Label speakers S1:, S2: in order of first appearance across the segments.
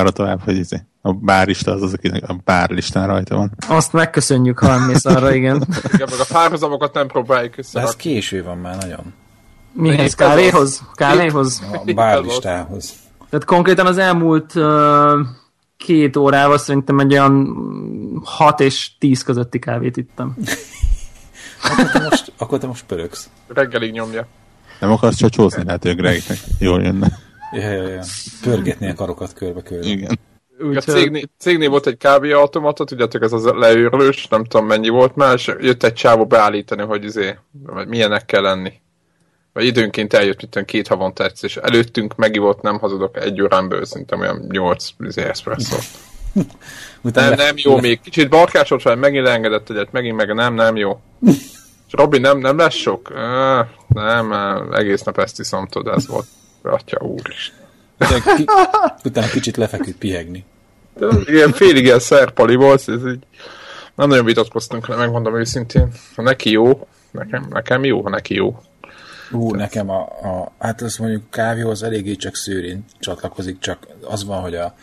S1: arra tovább, hogy izé, a bárista az az, akinek a bárlistán rajta van.
S2: Azt megköszönjük, ha mész arra, igen.
S3: Igen, meg a párhuzamokat nem próbáljuk
S4: De ez késő van már nagyon.
S2: Mihez? Kávéhoz? Kávéhoz?
S4: A bárlistához.
S2: Tehát konkrétan az elmúlt uh, két órával szerintem egy olyan 6 és 10 közötti kávét ittam.
S4: Akkor te most, akkor te most pöröksz.
S3: Reggelig nyomja.
S1: Nem akarsz csacsózni? Lehet, hogy Gregnek jól jönne.
S4: Ja, ja, ja. Pörgetni a karokat körbe-körbe.
S1: Igen.
S3: A
S2: Úgyhogy
S3: cégnél, cégnél volt egy kávéautomata, tudjátok, ez az leőrlős, nem tudom mennyi volt már, és jött egy csávó beállítani, hogy izé, vagy milyenek kell lenni. Vagy időnként eljött, mint olyan két havonta egyszer, és előttünk megivott, nem hazudok, egy órán belül szerintem olyan nyolc izé, espresso.
S4: Utána
S3: Nem, nem jó még. Kicsit barkásolt fel, megint leengedett egyet, megint meg nem, nem jó. És Robi, nem, nem lesz sok? Á, nem, egész nap ezt iszom, tudod, ez volt. Atya úr is.
S4: Utána, ki, utána kicsit lefeküdt pihegni.
S3: De ilyen félig ilyen szerpali volt, ez így nem nagyon vitatkoztunk, le, megmondom őszintén. Ha neki jó, nekem, nekem jó, ha neki jó.
S4: Ú, nekem a, a, hát azt mondjuk kávéhoz eléggé csak szőrén csatlakozik, csak az van, hogy a,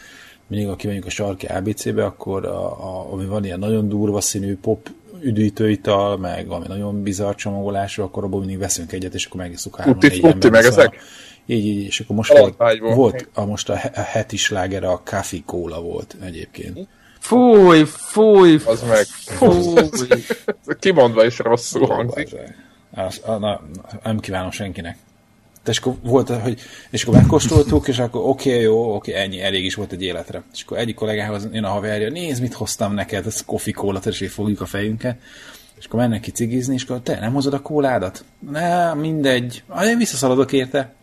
S4: mindig aki mondjuk a sarki ABC-be, akkor a, a, ami van ilyen nagyon durva színű pop üdítőital, meg valami nagyon bizarr csomagolású, akkor abból mindig veszünk egyet, és akkor megisszuk három
S3: frutti,
S4: ember,
S3: meg
S4: szóval-
S3: ezek?
S4: Így, így, és akkor most volt,
S3: Alapágyból.
S4: volt a, most a, he- a heti sláger a Coffee Cola volt egyébként.
S2: fúj, fúj,
S3: Az meg.
S2: fúj.
S3: Kimondva is rosszul hangzik.
S4: Az, a, na, nem kívánom senkinek. De és akkor volt, hogy, és akkor megkóstoltuk, és akkor oké, okay, jó, oké, okay, ennyi, elég is volt egy életre. És akkor egyik kollégához jön a haverja, nézd, mit hoztam neked, ez kofi kóla, és így fogjuk a fejünket. És akkor mennek ki cigizni, és akkor te nem hozod a kóládat? Ne, mindegy. Ah, én visszaszaladok érte.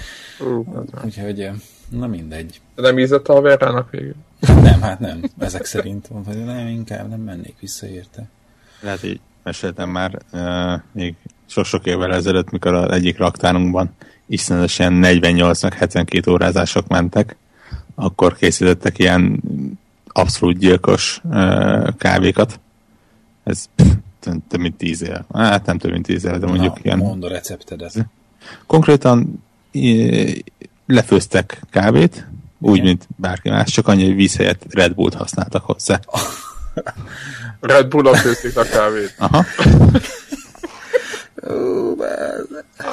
S4: Úgyhogy, na mindegy.
S3: De nem ízett a haverának végül.
S4: Nem, hát nem. Ezek szerint mondta, hogy nem, inkább nem mennék vissza érte.
S1: Lehet, hogy meséltem már uh, még sok-sok évvel ezelőtt, mikor az egyik raktárunkban iszonyatosan 48 meg 72 órázások mentek, akkor készítettek ilyen abszolút gyilkos uh, kávékat. Ez több mint 10 éve. Hát nem több mint 10 éve, de mondjuk
S4: Na,
S1: ilyen.
S4: mondd a receptedet.
S1: Konkrétan lefőztek kávét, úgy,
S4: Igen.
S1: mint bárki más, csak annyi, hogy víz helyett Red Bullt használtak hozzá.
S3: Red Bull-on főzték a kávét.
S1: Aha.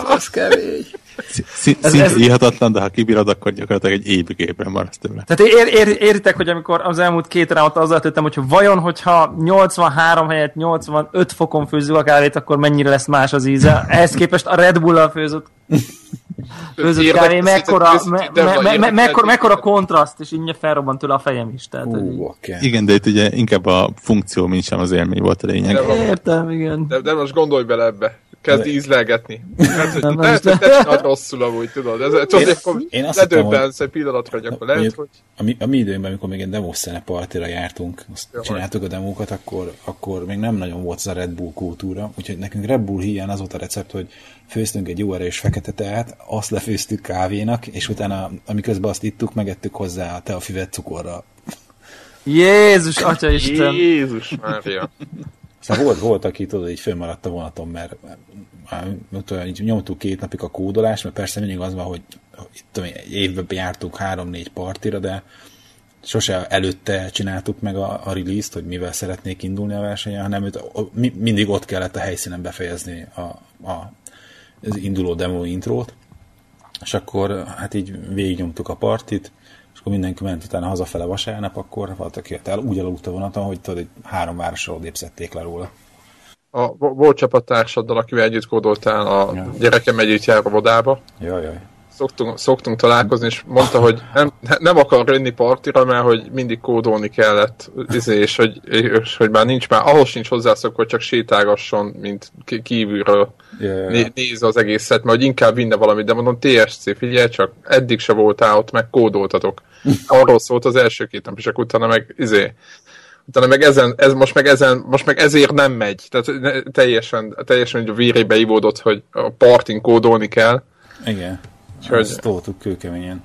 S4: Az kevés.
S1: Sz- sz-
S2: Ez-
S1: Szinte
S2: ez-
S1: íhatatlan, de ha kibírod, akkor gyakorlatilag egy évig éppen maradsz tőle.
S2: Tehát ér, ér, éritek, hogy amikor az elmúlt két rámot azzal tettem, hogy vajon, hogyha 83 helyett 85 fokon főzzük a kávét, akkor mennyire lesz más az íze. Ehhez képest a Red Bull-al főzött, főzött kávé, mekkora, me, me, me, mekkora, mekkora kontraszt, és így felrobbant tőle a fejem is. Tehát, hogy
S4: Ú, oké.
S1: Igen, de itt ugye inkább a funkció, mint sem az élmény volt a lényeg.
S3: De-
S2: Értem, igen.
S3: De, de most gondolj bele ebbe. Kezd ízlelgetni. Hát, hogy
S2: Nem,
S3: lehet,
S2: nem,
S3: hogy te csinálod rosszul amúgy, tudod. Ez, tudod,
S4: Én-
S3: akkor
S4: én azt
S3: ledöbbensz egy pillanatra, hogy akkor lehet, hogy...
S4: a mi, a mi időnkben, amikor még egy demoszene partira jártunk, azt
S3: Jó,
S4: csináltuk a demókat, akkor, akkor még nem nagyon volt ez a Red Bull kultúra, úgyhogy nekünk Red Bull hiány az volt a recept, hogy főztünk egy jó erős fekete teát, azt lefőztük kávénak, és utána, amiközben azt ittuk, megettük hozzá a teafüvet cukorral.
S2: Jézus, Atya Isten.
S3: Jézus Mária.
S4: Szóval volt, volt, aki tudod, így fölmaradt a vonaton, mert már, tudod, így nyomtuk két napig a kódolás, mert persze mindig az van, hogy itt tudom, évben jártunk három-négy partira, de sose előtte csináltuk meg a, a release-t, hogy mivel szeretnék indulni a versenyen, hanem őt, mindig ott kellett a helyszínen befejezni a, a, az induló demo intrót, és akkor hát így végignyomtuk a partit, akkor mindenki ment utána hazafele vasárnap, akkor valaki el, úgy aludt a vonaton, hogy tudod, hogy három városra odébb szedték le róla.
S3: A, vo- volt csapattársaddal, akivel együtt kódoltál, a
S4: Ja.
S3: gyerekem együtt jár a vodába.
S4: Jaj, jaj.
S3: Szoktunk, szoktunk találkozni, és mondta, hogy nem, nem akar jönni partira, mert hogy mindig kódolni kellett, izé, és hogy, és hogy már nincs már, ahhoz sincs hozzászokva, hogy csak sétálgasson, mint kívülről
S4: ja.
S3: né- nézze az egészet, mert hogy inkább vinne valamit, de mondom, TSC, figyelj csak, eddig se voltál ott, meg kódoltatok. Arról szólt az első két nap, és akkor utána meg, izé, utána meg ezen, ez most meg ezen, most meg ezért nem megy. Tehát ne- teljesen, teljesen hogy a vérébe ivódott, hogy a partin kódolni kell.
S4: Igen.
S3: Úgyhogy-
S4: Ezt toltuk kőkeményen.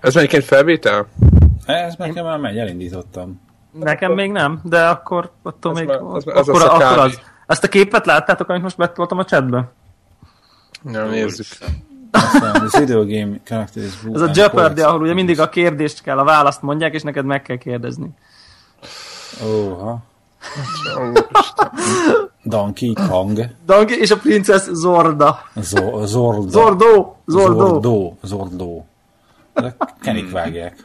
S3: Ez melyiként felvétel?
S4: Ez nekem már megy, elindítottam.
S2: Nekem még nem, de akkor attól
S3: Ez
S2: még...
S3: már- ez- ez
S2: akkor,
S3: az a
S2: akkor az. Ezt a képet láttátok, amit most betoltam a chatbe?
S3: Ja, nézzük.
S4: Aztán az video game character is
S2: Ez a Jeopardy, ahol ugye mindig a kérdést kell, a választ mondják, és neked meg kell kérdezni.
S4: Óha. Donkey Kong.
S2: Donkey és a Princess Zorda.
S4: Zo- Zordo.
S2: Zordo! Zordo!
S4: Zordó. Zordó. De kenik vágják.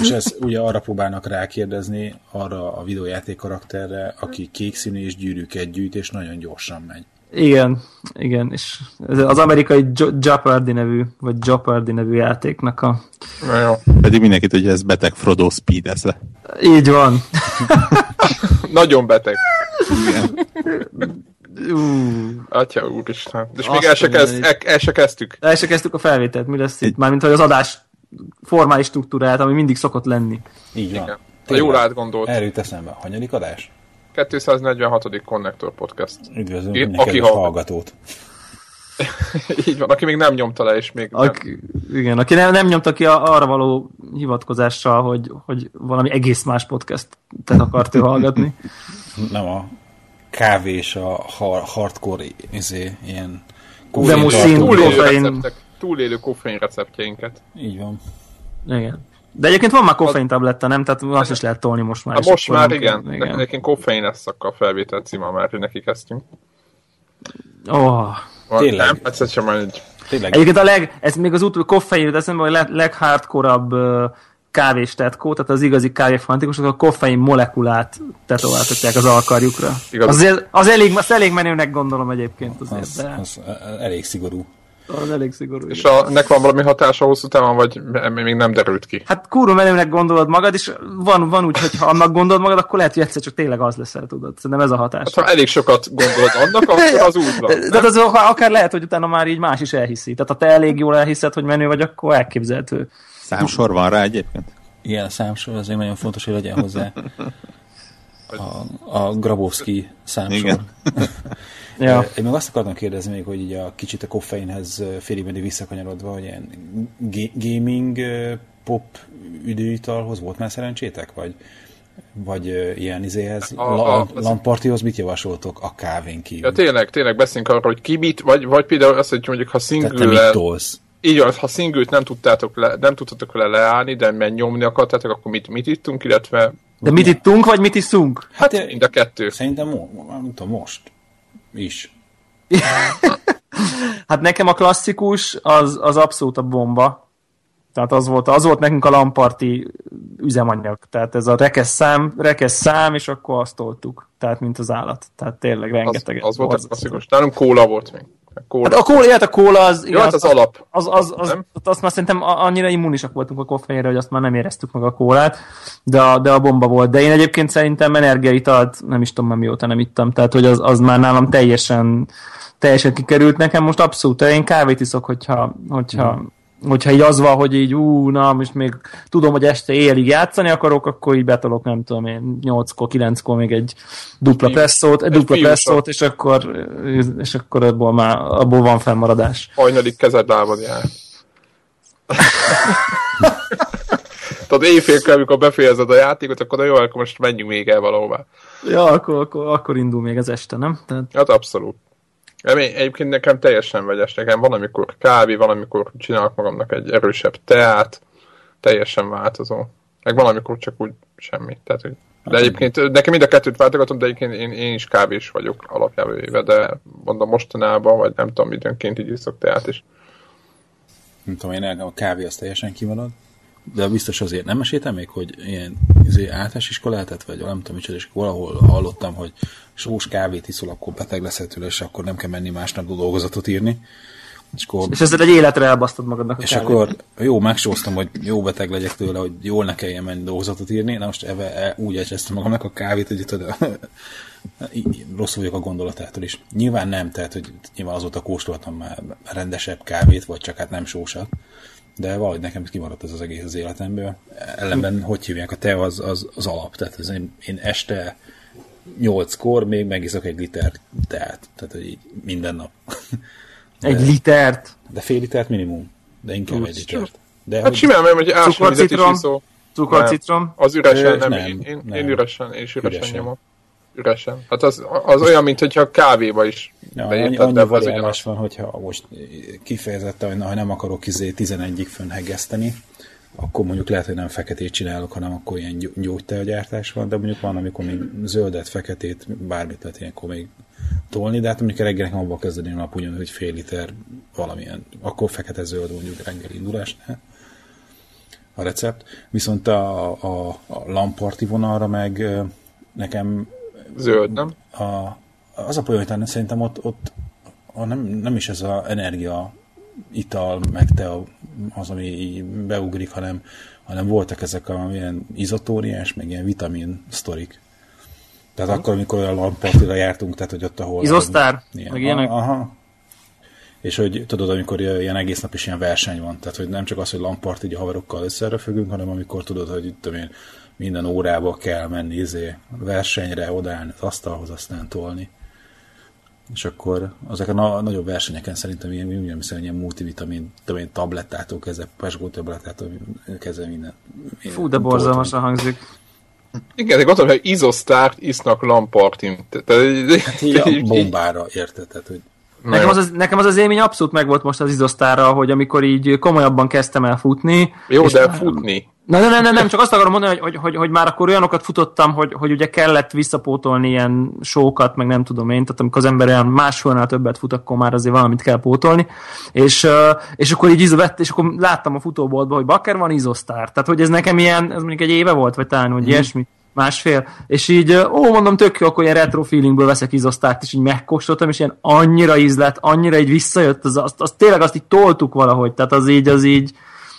S4: És ez ugye arra próbálnak rákérdezni, arra a videójáték karakterre, aki kék színű és gyűrűket gyűjt, és nagyon gyorsan megy.
S2: Igen, igen, és ez az amerikai Jeopardy nevű, vagy Jeopardy nevű játéknak a...
S3: Na jó.
S1: Pedig mindenki tudja, ez beteg Frodo speed ez le.
S2: Így van.
S3: Nagyon beteg.
S2: Ú,
S3: Atya úristen. És
S2: Azt
S3: még el se, kezd, el, el se kezdtük.
S2: el se kezdtük a felvételt, mi lesz itt? Mármint, hogy az adás formális struktúráját, ami mindig szokott lenni.
S4: Így van.
S3: Igen. A jól átgondolt.
S4: Erről jut eszembe. Hanyadik adás?
S3: 246. Connector Podcast.
S4: Üdvözlünk
S3: Én- aki hallgat.
S4: hallgatót.
S3: Így van, aki még nem nyomta le, és még nem.
S2: Aki, igen, aki nem, nem nyomta ki a, arra való hivatkozással, hogy, hogy valami egész más podcastet akart ő hallgatni.
S4: Nem a kávés, a har- hardcore izé, ilyen
S3: túlélő
S2: koffein.
S3: receptek, túlélő koffein receptjeinket.
S4: Így van.
S2: Igen. De egyébként van már koffein tabletta, nem? Tehát azt is lehet tolni most már.
S3: Hát most már
S2: nem
S3: igen. igen. Nekem koffein lesz a felvétel címa már, hogy neki kezdtünk.
S2: Oh.
S3: Van-
S4: Tényleg.
S3: Nem, egyszer sem már egy...
S4: Tényleg
S2: Egyébként a leg, ez még az utóbbi koffein jut eszembe, hogy leg, leghardkorabb uh, kávés tetkó, tehát az igazi kávéfanatikusok a koffein molekulát tetováltatják az alkarjukra.
S3: Igaz.
S2: Az, az, elég, az elég menőnek gondolom egyébként azért,
S4: az,
S2: de
S4: az elég szigorú.
S2: Az elég szigorú.
S3: És a, nek van valami hatása hosszú távon, vagy még nem derült ki?
S2: Hát kurva menőnek gondolod magad, és van, van úgy, hogy ha annak gondolod magad, akkor lehet, hogy egyszer csak tényleg az leszel, tudod. Szerintem ez a hatás.
S3: Hát, ha elég sokat gondolod annak, akkor az úgy van.
S2: De az akár lehet, hogy utána már így más is elhiszi. Tehát ha te elég jól elhiszed, hogy menő vagy, akkor elképzelhető.
S1: Számsor van rá egyébként?
S4: Igen, a számsor azért nagyon fontos, hogy legyen hozzá a, a Grabowski számsor.
S1: Igen.
S2: Ja.
S4: Én meg azt akartam kérdezni még, hogy így a kicsit a koffeinhez félig meddig visszakanyarodva, hogy ilyen ga- gaming pop üdőitalhoz volt már szerencsétek? Vagy, vagy ilyen izéhez,
S3: A- a-
S4: a, lampartihoz mit javasoltok a kávén kívül?
S3: Ja, tényleg, tényleg beszélünk arról, hogy ki mit, vagy, vagy például azt, hogy mondjuk, ha
S4: tolsz?
S3: így van, ha singült nem tudtátok le, nem tudtatok vele leállni, de mert nyomni akartátok, akkor mit, mit ittunk, illetve
S2: De mit ittunk, vagy mit iszunk?
S4: Hát,
S3: hát mind a kettő.
S4: Szerintem mo- nem tudom, most is.
S2: Hát nekem a klasszikus az, az abszolút a bomba. Tehát az volt, az volt nekünk a lamparti üzemanyag. Tehát ez a rekesz szám, rekesz szám, és akkor azt toltuk. Tehát mint az állat. Tehát tényleg
S3: Az,
S2: rengeteg.
S3: az volt a
S2: borzasztó.
S3: klasszikus. Nálunk kóla volt még. Kóla.
S2: Hát a kóla, hát a kóla az...
S3: Jó, hát az alap.
S2: Az, az, az,
S3: Nem?
S2: az, azt már szerintem annyira immunisak voltunk a koffeinre, hogy azt már nem éreztük meg a kólát, de a, de a bomba volt. De én egyébként szerintem energiaitalt nem is tudom már mióta nem ittam, tehát hogy az, az már nálam teljesen, teljesen kikerült nekem. Most abszolút, én kávét iszok, hogyha, hogyha, hogyha így az van, hogy így ú, na, most még tudom, hogy este éjjelig játszani akarok, akkor így betolok, nem tudom én, 8-kor, 9-kor még egy dupla
S3: Fiú-
S2: presszót, egy
S3: egy
S2: dupla presszót, és akkor, és akkor abból már, abból van fennmaradás.
S3: Hajnalig kezed lábad jár. Tehát éjfélkor, amikor befejezed a játékot, akkor na jó, akkor most menjünk még el valahová.
S2: Ja, akkor, akkor, akkor indul még az este, nem? Tehát,
S3: Hát abszolút. Egyébként nekem teljesen vegyes. Nekem van, amikor kávé, van, amikor csinálok magamnak egy erősebb teát, teljesen változó. Meg van, amikor csak úgy semmi. Tehát, hogy de egyébként nekem mind a kettőt váltogatom, de egyébként én, én is kávés vagyok alapjában véve, de mondom mostanában, vagy nem tudom, időnként így iszok teát is.
S4: Nem tudom, én a kávé az teljesen kimarad. De biztos azért nem meséltem még, hogy ilyen izé, általános iskolát, vagy nem tudom micsoda, és valahol hallottam, hogy sós kávét iszol, akkor beteg leszel tőle, és akkor nem kell menni másnap dolgozatot írni. És akkor,
S2: és ezzel egy életre elbasztod magadnak a
S4: és
S2: kávét.
S4: akkor jó, megsóztam, hogy jó beteg legyek tőle, hogy jól ne kelljen menni dolgozatot írni. Na most eve, e, úgy elcsesztem magamnak a kávét, hogy tudod, rossz vagyok a gondolatától is. Nyilván nem, tehát hogy nyilván azóta kóstoltam már rendesebb kávét, vagy csak hát nem sósat. De valahogy nekem kimaradt ez az egész az életemből. Ellenben, hogy hívják, a te az, az, az alap. Tehát ez én, én este nyolckor még megiszok egy liter teát. Tehát, hogy így minden nap.
S2: Egy litert.
S4: De fél litert minimum. De inkább egy litert. De
S3: Hát
S4: hogy-
S3: simán, mert hogy ásványvizet is iszol.
S2: Cukorcitrom.
S3: Az üresen, nem,
S4: nem,
S3: én, én,
S4: nem.
S3: én üresen, én is üresen,
S4: Üresen.
S3: nyomom. Üresen. Hát az, az olyan, mint hogyha kávéba is
S4: Ja,
S3: De
S4: annyi, annyi
S3: az
S4: variálás van, hogyha most kifejezetten, hogy na, ha nem akarok izé 11-ig fönn hegeszteni, akkor mondjuk lehet, hogy nem feketét csinálok, hanem akkor ilyen gy- gyógyteagyártás van, de mondjuk van, amikor még zöldet, feketét, bármit lehet ilyenkor még tolni, de hát mondjuk reggel nekem abban kezdeni a nap ugyanúgy, hogy fél liter valamilyen, akkor fekete-zöld mondjuk reggel indulásnál a recept. Viszont a, a, a lamparti vonalra meg nekem
S3: Zöld, nem?
S4: a, az a poén, hogy szerintem ott, ott a nem, nem is ez az energia ital, meg te az, ami beugrik, hanem, hanem voltak ezek a ilyen izotóriás, meg ilyen vitamin sztorik. Tehát akkor, amikor olyan lampartira jártunk, tehát hogy ott, ahol...
S2: Izosztár,
S4: Ilyen,
S2: meg ilyenek.
S4: Aha. És hogy tudod, amikor ilyen egész nap is ilyen verseny van, tehát hogy nem csak az, hogy lampart így a haverokkal összerefögünk, hanem amikor tudod, hogy itt tudom én, minden órába kell menni izé, versenyre, odállni az asztalhoz, aztán tolni. És akkor azok a na- nagyobb versenyeken szerintem ilyen, úgy hiszem, hogy ilyen multivitamin, tudom én, tablettától kezdve, pesgó tablettától kezdve minden.
S2: Fú, de borzalmasan hangzik.
S3: Igen, de gondolom, hogy izosztárt isznak lampartin. Tehát,
S4: Így a bombára, érted? Tehát, hogy
S2: Nekem az, az, nekem az az élmény abszolút megvolt most az izosztárral, hogy amikor így komolyabban kezdtem el futni.
S3: Jó, de
S2: már-
S3: futni.
S2: Na, nem, nem, nem, nem, csak azt akarom mondani, hogy, hogy, hogy, hogy már akkor olyanokat futottam, hogy, hogy ugye kellett visszapótolni ilyen sókat, meg nem tudom én, tehát amikor az ember olyan másfélnál többet fut, akkor már azért valamit kell pótolni, és, és akkor így vett, és akkor láttam a futóboltban, hogy bakker van izosztár, tehát hogy ez nekem ilyen, ez mondjuk egy éve volt, vagy talán, hogy ilyesmi, másfél, és így, ó, mondom, tök jó, akkor ilyen retro feelingből veszek izosztárt, és így megkóstoltam, és ilyen annyira ízlet, annyira így visszajött, az, az, az tényleg azt így toltuk valahogy, tehát az így, az így,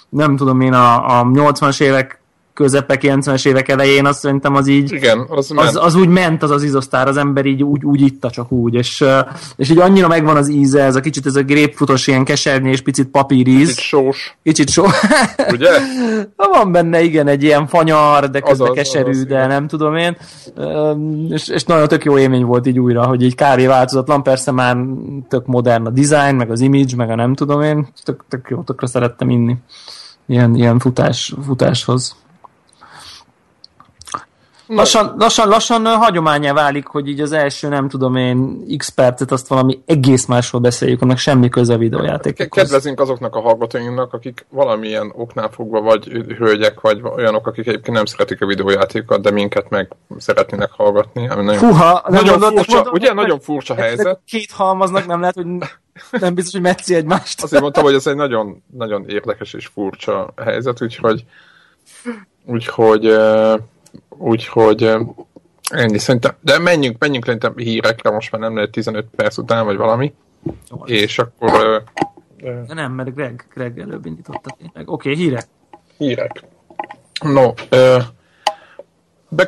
S2: nem tudom én, a, a 80-as évek közepe, 90-es évek elején, azt szerintem az így,
S3: Igen, az, ment.
S2: az, az úgy ment az az izosztár, az ember így úgy, úgy itta csak úgy, és, és így annyira megvan az íze, ez a kicsit ez a grapefruitos ilyen kesernyé és picit papíríz,
S3: Kicsit sós,
S2: kicsit so...
S3: ugye?
S2: van benne igen egy ilyen fanyar, de közben
S3: Azaz,
S2: keserű,
S3: azaz,
S2: de
S3: igen.
S2: nem tudom én, és, és nagyon tök jó élmény volt így újra, hogy így kávé változatlan, persze már tök modern a design, meg az image, meg a nem tudom én, tök, tök jó, tökre szerettem inni ilyen, ilyen futás, futáshoz. Lassan, lassan, lassan hagyományá válik, hogy így az első, nem tudom én, x percet azt valami egész másról beszéljük, annak semmi köze a videójátékokhoz.
S3: Kedvezünk azoknak a hallgatóinknak, akik valamilyen oknál fogva vagy hölgyek, vagy olyanok, akik egyébként nem szeretik a videójátékokat, de minket meg szeretnének hallgatni. Ami nagyon,
S2: nem
S3: nagyon
S2: mondod-
S3: furcsa,
S2: mondod-
S3: ugye? Nagyon furcsa helyzet.
S2: Két halmaznak nem lehet, hogy nem biztos, hogy metszi egymást.
S3: Azért mondtam, hogy ez egy nagyon, nagyon érdekes és furcsa helyzet, úgyhogy úgyhogy úgyhogy ennyi szerintem, de menjünk, menjünk szerintem hírekre, most már nem lehet 15 perc után, vagy valami, és akkor
S2: De nem, mert Greg, Greg előbb indította tényleg. Oké, okay, hírek.
S3: hírek. No, ö,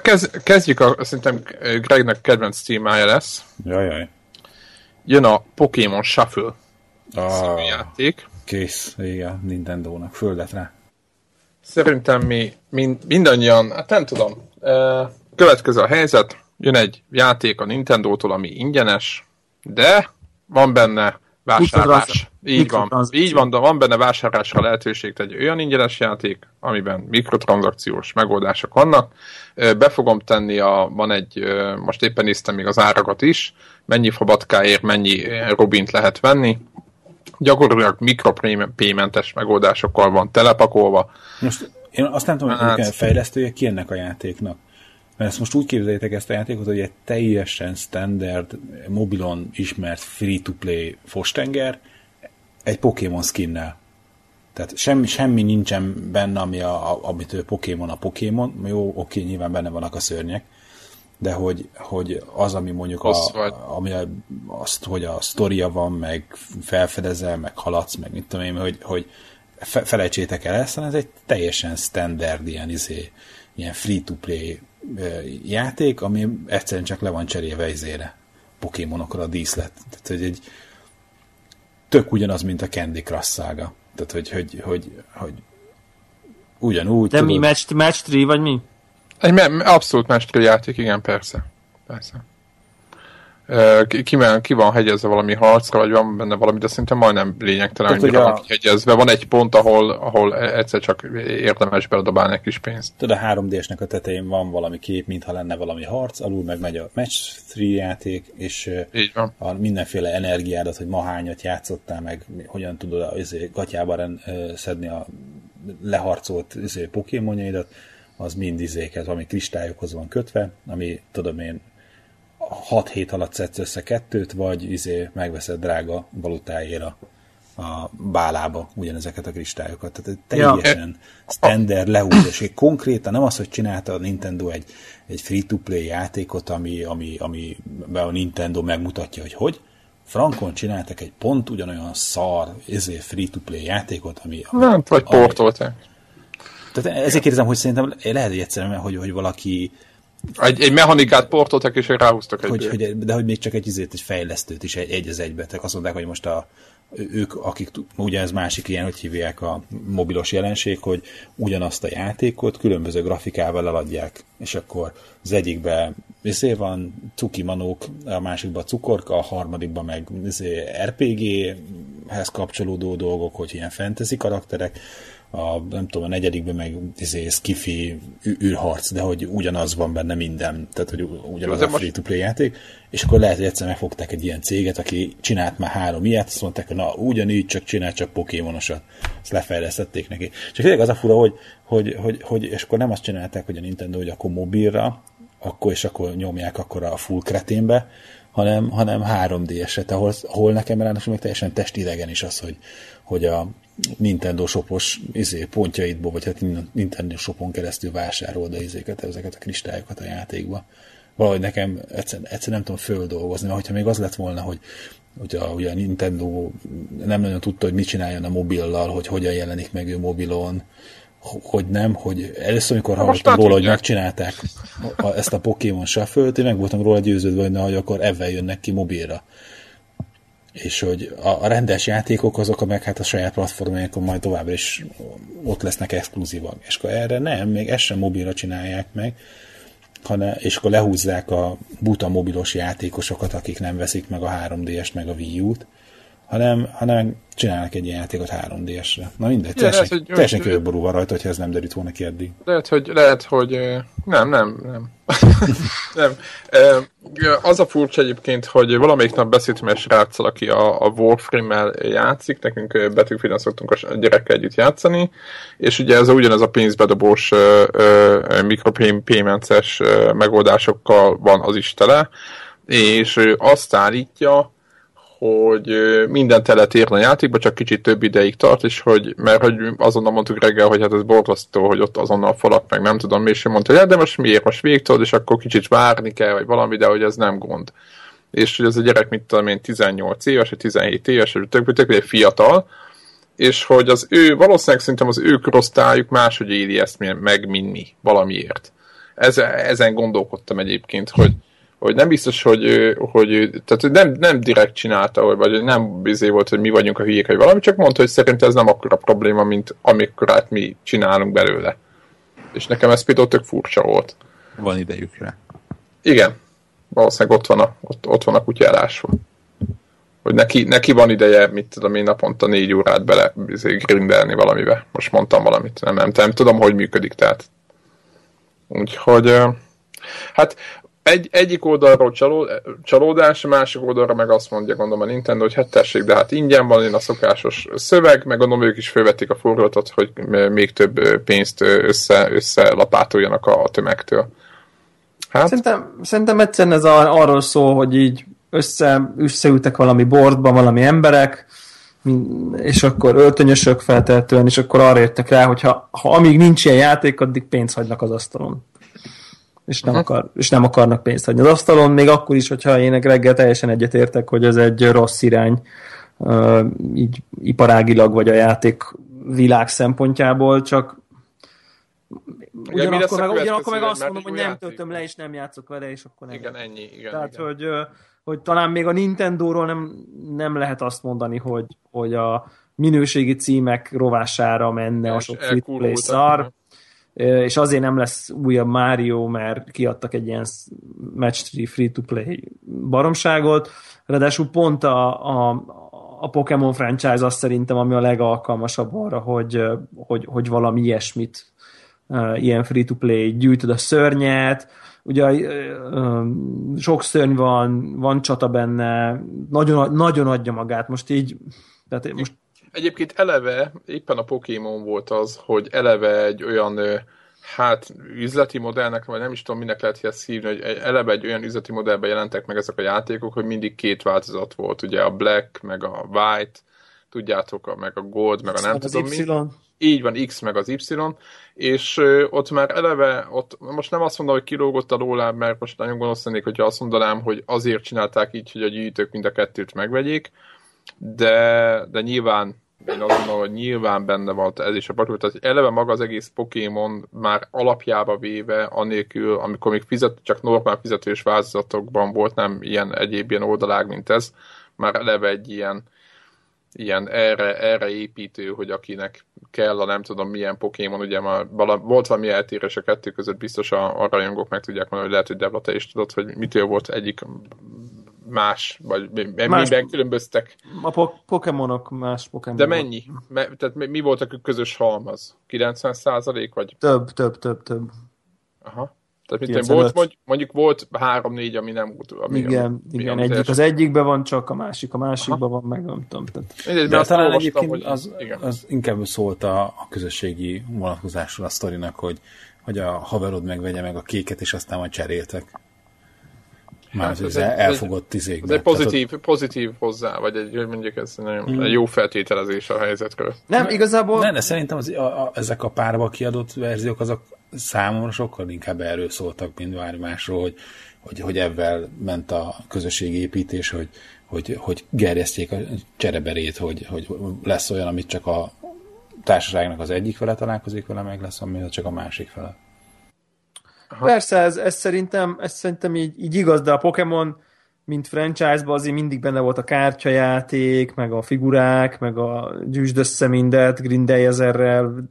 S3: kez, kezdjük, a, szerintem Gregnek kedvenc témája lesz.
S4: Jajjaj.
S3: Jön a Pokémon Shuffle
S4: Ah,
S3: játék.
S4: kész, igen, Nintendo-nak, földet rá.
S3: Szerintem mi mind, mindannyian, hát nem tudom, következő a helyzet, jön egy játék a Nintendo-tól, ami ingyenes, de van benne vásárlás. Így van, így van, de van benne vásárlásra lehetőség, egy olyan ingyenes játék, amiben mikrotranszakciós megoldások vannak. Be fogom tenni, a, van egy, most éppen néztem még az árakat is, mennyi fabatkáért mennyi Robint lehet venni. Gyakorlatilag mikropaymentes megoldásokkal van telepakolva.
S4: Most én azt nem tudom, hogy
S3: Hát.
S4: hát. fejlesztője ki ennek a játéknak. Mert ezt most úgy képzeljétek ezt a játékot, hogy egy teljesen standard, mobilon ismert free-to-play fostenger egy Pokémon skinnel. Tehát semmi, semmi nincsen benne, ami a, a, amitől Pokémon a Pokémon. Jó, oké, nyilván benne vannak a szörnyek, de hogy, hogy az, ami mondjuk a, ami a, azt, hogy a sztoria van, meg felfedezel, meg haladsz, meg mit tudom én, hogy, hogy fe, felejtsétek el ezt, ez egy teljesen standard ilyen, izé, ilyen free-to-play játék, ami egyszerűen csak le van cserélve izére Pokémonokra a díszlet. Tehát, hogy egy tök ugyanaz, mint a Candy Crush szága. Tehát, hogy, hogy, hogy, hogy ugyanúgy,
S2: De mi, match, match 3, vagy mi?
S3: Egy abszolút mesteri játék, igen, persze. Persze. ki, ki, van hegyezve valami harcra, vagy van benne valami, de szerintem majdnem lényegtelen,
S4: Tudod, hogy
S3: van
S4: a-
S3: hegyezve. Van egy pont, ahol, ahol egyszer csak érdemes beledobálni egy kis pénzt.
S4: Tudod, a 3D-snek a tetején van valami kép, mintha lenne valami harc, alul meg megy a match 3 játék, és
S3: Így van.
S4: a mindenféle energiádat, hogy ma hányat játszottál, meg hogyan tudod a izé, gatyába ren, ö, szedni a leharcolt izé, pokémonjaidat, az mind izéket, ami kristályokhoz van kötve, ami tudom én 6 hét alatt szedsz össze kettőt, vagy izé megveszed drága valutáért a, bálába ugyanezeket a kristályokat. Tehát teljesen standard lehúzás. Konkrétan nem az, hogy csinálta a Nintendo egy, egy free-to-play játékot, ami, ami, ami a Nintendo megmutatja, hogy hogy. Frankon csináltak egy pont ugyanolyan szar izé, free-to-play játékot, ami, ami
S3: Nem, vagy portolták.
S4: Tehát ezért kérdezem, hogy szerintem lehet, hogy egyszerűen, hogy, hogy valaki
S3: Egy, egy mechanikát portoltak, és ráhúztak egy
S4: hogy, hogy, de hogy még csak egy izét, egy fejlesztőt is egy, egy az egybe. Tehát azt mondták, hogy most a, ők, akik, ugye ez másik ilyen, hogy hívják a mobilos jelenség, hogy ugyanazt a játékot különböző grafikával eladják, és akkor az egyikbe izé van cuki manók, a másikban cukorka, a harmadikban meg izé RPG-hez kapcsolódó dolgok, hogy ilyen fantasy karakterek, a, nem tudom, a negyedikben meg izé, skifi űrharc, de hogy ugyanaz van benne minden, tehát hogy ugyanaz
S3: de
S4: a
S3: most-
S4: free-to-play játék, és akkor lehet, hogy egyszer megfogták egy ilyen céget, aki csinált már három ilyet, azt mondták, hogy na, ugyanígy csak csinál, csak pokémonosat. Ezt lefejlesztették neki. Csak tényleg az a fura, hogy, hogy, hogy, hogy, és akkor nem azt csinálták, hogy a Nintendo, hogy akkor mobilra, akkor és akkor nyomják akkor a full kreténbe, hanem, hanem 3D-eset, ahol, ahol nekem ráadásul még teljesen testidegen is az, hogy, hogy a Nintendo shopos izé, pontjaidból, vagy hát Nintendo shopon keresztül vásárol de izéket, ezeket a kristályokat a játékba. Valahogy nekem egyszer, egyszer nem tudom földolgozni, mert hogyha még az lett volna, hogy a, ugye a Nintendo nem nagyon tudta, hogy mit csináljon a mobillal, hogy hogyan jelenik meg ő mobilon, hogy nem, hogy először, amikor hallottam róla, hogy megcsinálták a, ezt a Pokémon shuffle én meg voltam róla győződve, hogy, na, hogy akkor ebben jönnek ki mobilra. És hogy a, a rendes játékok azok, meg hát a saját platformjainkon majd továbbra is ott lesznek exkluzívak. És akkor erre nem, még ezt sem mobilra csinálják meg, hanem, és akkor lehúzzák a buta mobilos játékosokat, akik nem veszik meg a 3DS-t, meg a Wii U-t, hanem, hanem csinálnak egy ilyen játékot 3DS-re. Na mindegy,
S3: Ja,
S4: teljesen,
S3: ez egy-
S4: teljesen kőború van rajta, hogyha ez nem derült volna ki eddig.
S3: Lehet, hogy, lehet, hogy nem, nem, nem. nem. Az a furcsa egyébként, hogy valamelyik nap beszéltem egy sráccal, aki a, a Warframe-mel játszik, nekünk ö, Battlefield-en szoktunk a gyerekkel együtt játszani, és ugye ez ugyanez a pénzbedobós ö, megoldásokkal van az is tele, és azt állítja, hogy el lehet érni a játékba, csak kicsit több ideig tart, és hogy, mert hogy azonnal mondtuk reggel, hogy hát ez borzasztó, hogy ott azonnal falak, meg nem tudom, és ő mondta, hogy hát de most miért, most végtod, és akkor kicsit várni kell, vagy valami, de hogy ez nem gond. És hogy ez a gyerek, mit tudom én, 18 éves, vagy 17 éves, vagy tök, tök, tök fiatal, és hogy az ő, valószínűleg szerintem az ő korosztályuk máshogy éli ezt meg, mint mi, valamiért. Ez, ezen gondolkodtam egyébként, hogy, hogy nem biztos, hogy, hogy tehát nem, nem direkt csinálta, vagy- nem bizé volt, hogy mi vagyunk a hülyék, vagy valami, csak mondta, hogy szerint ez nem akkora probléma, mint amikorát mi csinálunk belőle. És nekem ez például tök furcsa volt.
S1: Van idejük rá.
S3: Igen, valószínűleg ott van a, ott, ott van a kutya elásva. Hogy neki, neki van ideje, mit tudom én, naponta négy órát bele grindelni valamibe. Most mondtam valamit, nem, nem, nem tudom, hogy működik, tehát. Úgyhogy, hát egy, egyik oldalról csaló, csalódás, másik oldalra meg azt mondja, gondolom a Nintendo, hogy hát tessék, de hát ingyen van én a szokásos szöveg, meg gondolom ők is felvették a fordulatot, hogy még több pénzt össze, összelapátoljanak a, tömegtől. Hát,
S2: Szerintem, szerintem egyszerűen ez a, arról szól, hogy így össze, összeültek valami bordba valami emberek, és akkor öltönyösök feltehetően, és akkor arra értek rá, hogy ha, ha amíg nincs ilyen játék, addig pénzt hagynak az asztalon. És nem, akar, és nem akarnak pénzt hagyni az asztalon, még akkor is, hogyha én reggel teljesen egyetértek, hogy ez egy rossz irány, így iparágilag, vagy a játék világ szempontjából, csak
S3: Ugye,
S2: ugyanakkor
S3: a
S2: meg, ugyanakkor meg azt mondom, hogy nem
S3: játék.
S2: töltöm le, és nem játszok vele, és akkor nem.
S3: igen, ennyi, igen.
S2: Tehát,
S3: igen.
S2: hogy, hogy talán még a Nintendo-ról nem, nem lehet azt mondani, hogy, hogy a minőségi címek rovására menne a
S3: És
S2: sok free-to-play
S3: elkurultak,
S2: szar. És azért nem lesz újabb Mario, mert kiadtak egy ilyen match free-to-play baromságot, ráadásul pont a, a, a Pokémon franchise azt szerintem, ami a legalkalmasabb arra, hogy, hogy, hogy valami ilyesmit, ilyen free-to-play, gyűjtöd a szörnyet, ugye sok szörny van, van csata benne, nagyon, nagyon adja magát, most így, tehát most
S3: Egyébként eleve, éppen a Pokémon volt az, hogy eleve egy olyan hát üzleti modellnek, vagy nem is tudom, minek lehet ezt hívni, hogy eleve egy olyan üzleti modellben jelentek meg ezek a játékok, hogy mindig két változat volt, ugye a Black, meg a White, tudjátok, meg a Gold, meg a nem tudom
S2: mi.
S3: Így van, X meg az Y, és ö, ott már eleve, ott most nem azt mondom, hogy kilógott a lóláb, mert most nagyon gonosz lennék, hogyha azt mondanám, hogy azért csinálták így, hogy a gyűjtők mind a kettőt megvegyék, de, de nyilván én azt gondolom, hogy nyilván benne volt ez is a pakliba. Tehát eleve maga az egész Pokémon már alapjába véve, anélkül, amikor még fizet, csak normál fizetős változatokban volt, nem ilyen egyéb ilyen oldalág, mint ez, már eleve egy ilyen, ilyen erre, erre építő, hogy akinek kell a nem tudom milyen Pokémon, ugye már vala, volt valami eltérés a kettő között, biztos a, a rajongók meg tudják mondani, hogy lehet, hogy Devla, te is tudod, hogy mitől volt egyik más, vagy más, miben különböztek?
S2: A po- Pokémonok más Pokémonok.
S3: De mennyi? Me, tehát mi, volt a közös halmaz? 90 százalék, vagy?
S2: Több, több, több, több.
S3: Aha. Tehát mint volt, mondjuk, mondjuk volt három-négy, ami nem volt.
S2: Ami igen, ami, igen egyik az egyikben van csak, a másik a másikban van, meg nem tudom. Tehát...
S4: Mindegy, de talán egyébként hogy, az, az inkább szólt a, a közösségi vonatkozásról a sztorinak, hogy, hogy a haverod megvegye meg a kéket, és aztán majd cseréltek. Már hát ez, ez elfogott tizékbe.
S3: Ez egy pozitív, Tehát, pozitív hozzá, vagy egy, hogy mondjuk ez nagyon hmm. egy jó feltételezés a helyzetről.
S2: Nem, igazából...
S4: Nem, de szerintem az, a, a, ezek a párba kiadott verziók, azok számomra sokkal inkább erről szóltak, mint bármi másról, hogy, hogy, hogy ebben ment a közösségépítés, hogy, hogy, hogy gerjeszték a csereberét, hogy, hogy lesz olyan, amit csak a társaságnak az egyik fele találkozik vele, meg lesz, ami csak a másik fele.
S2: Aha. Persze, ez, ez, szerintem, ez szerintem így, így igaz, de a Pokémon mint franchise-ban azért mindig benne volt a kártyajáték, meg a figurák, meg a gyűjtsd össze mindet, grindelj ezerrel.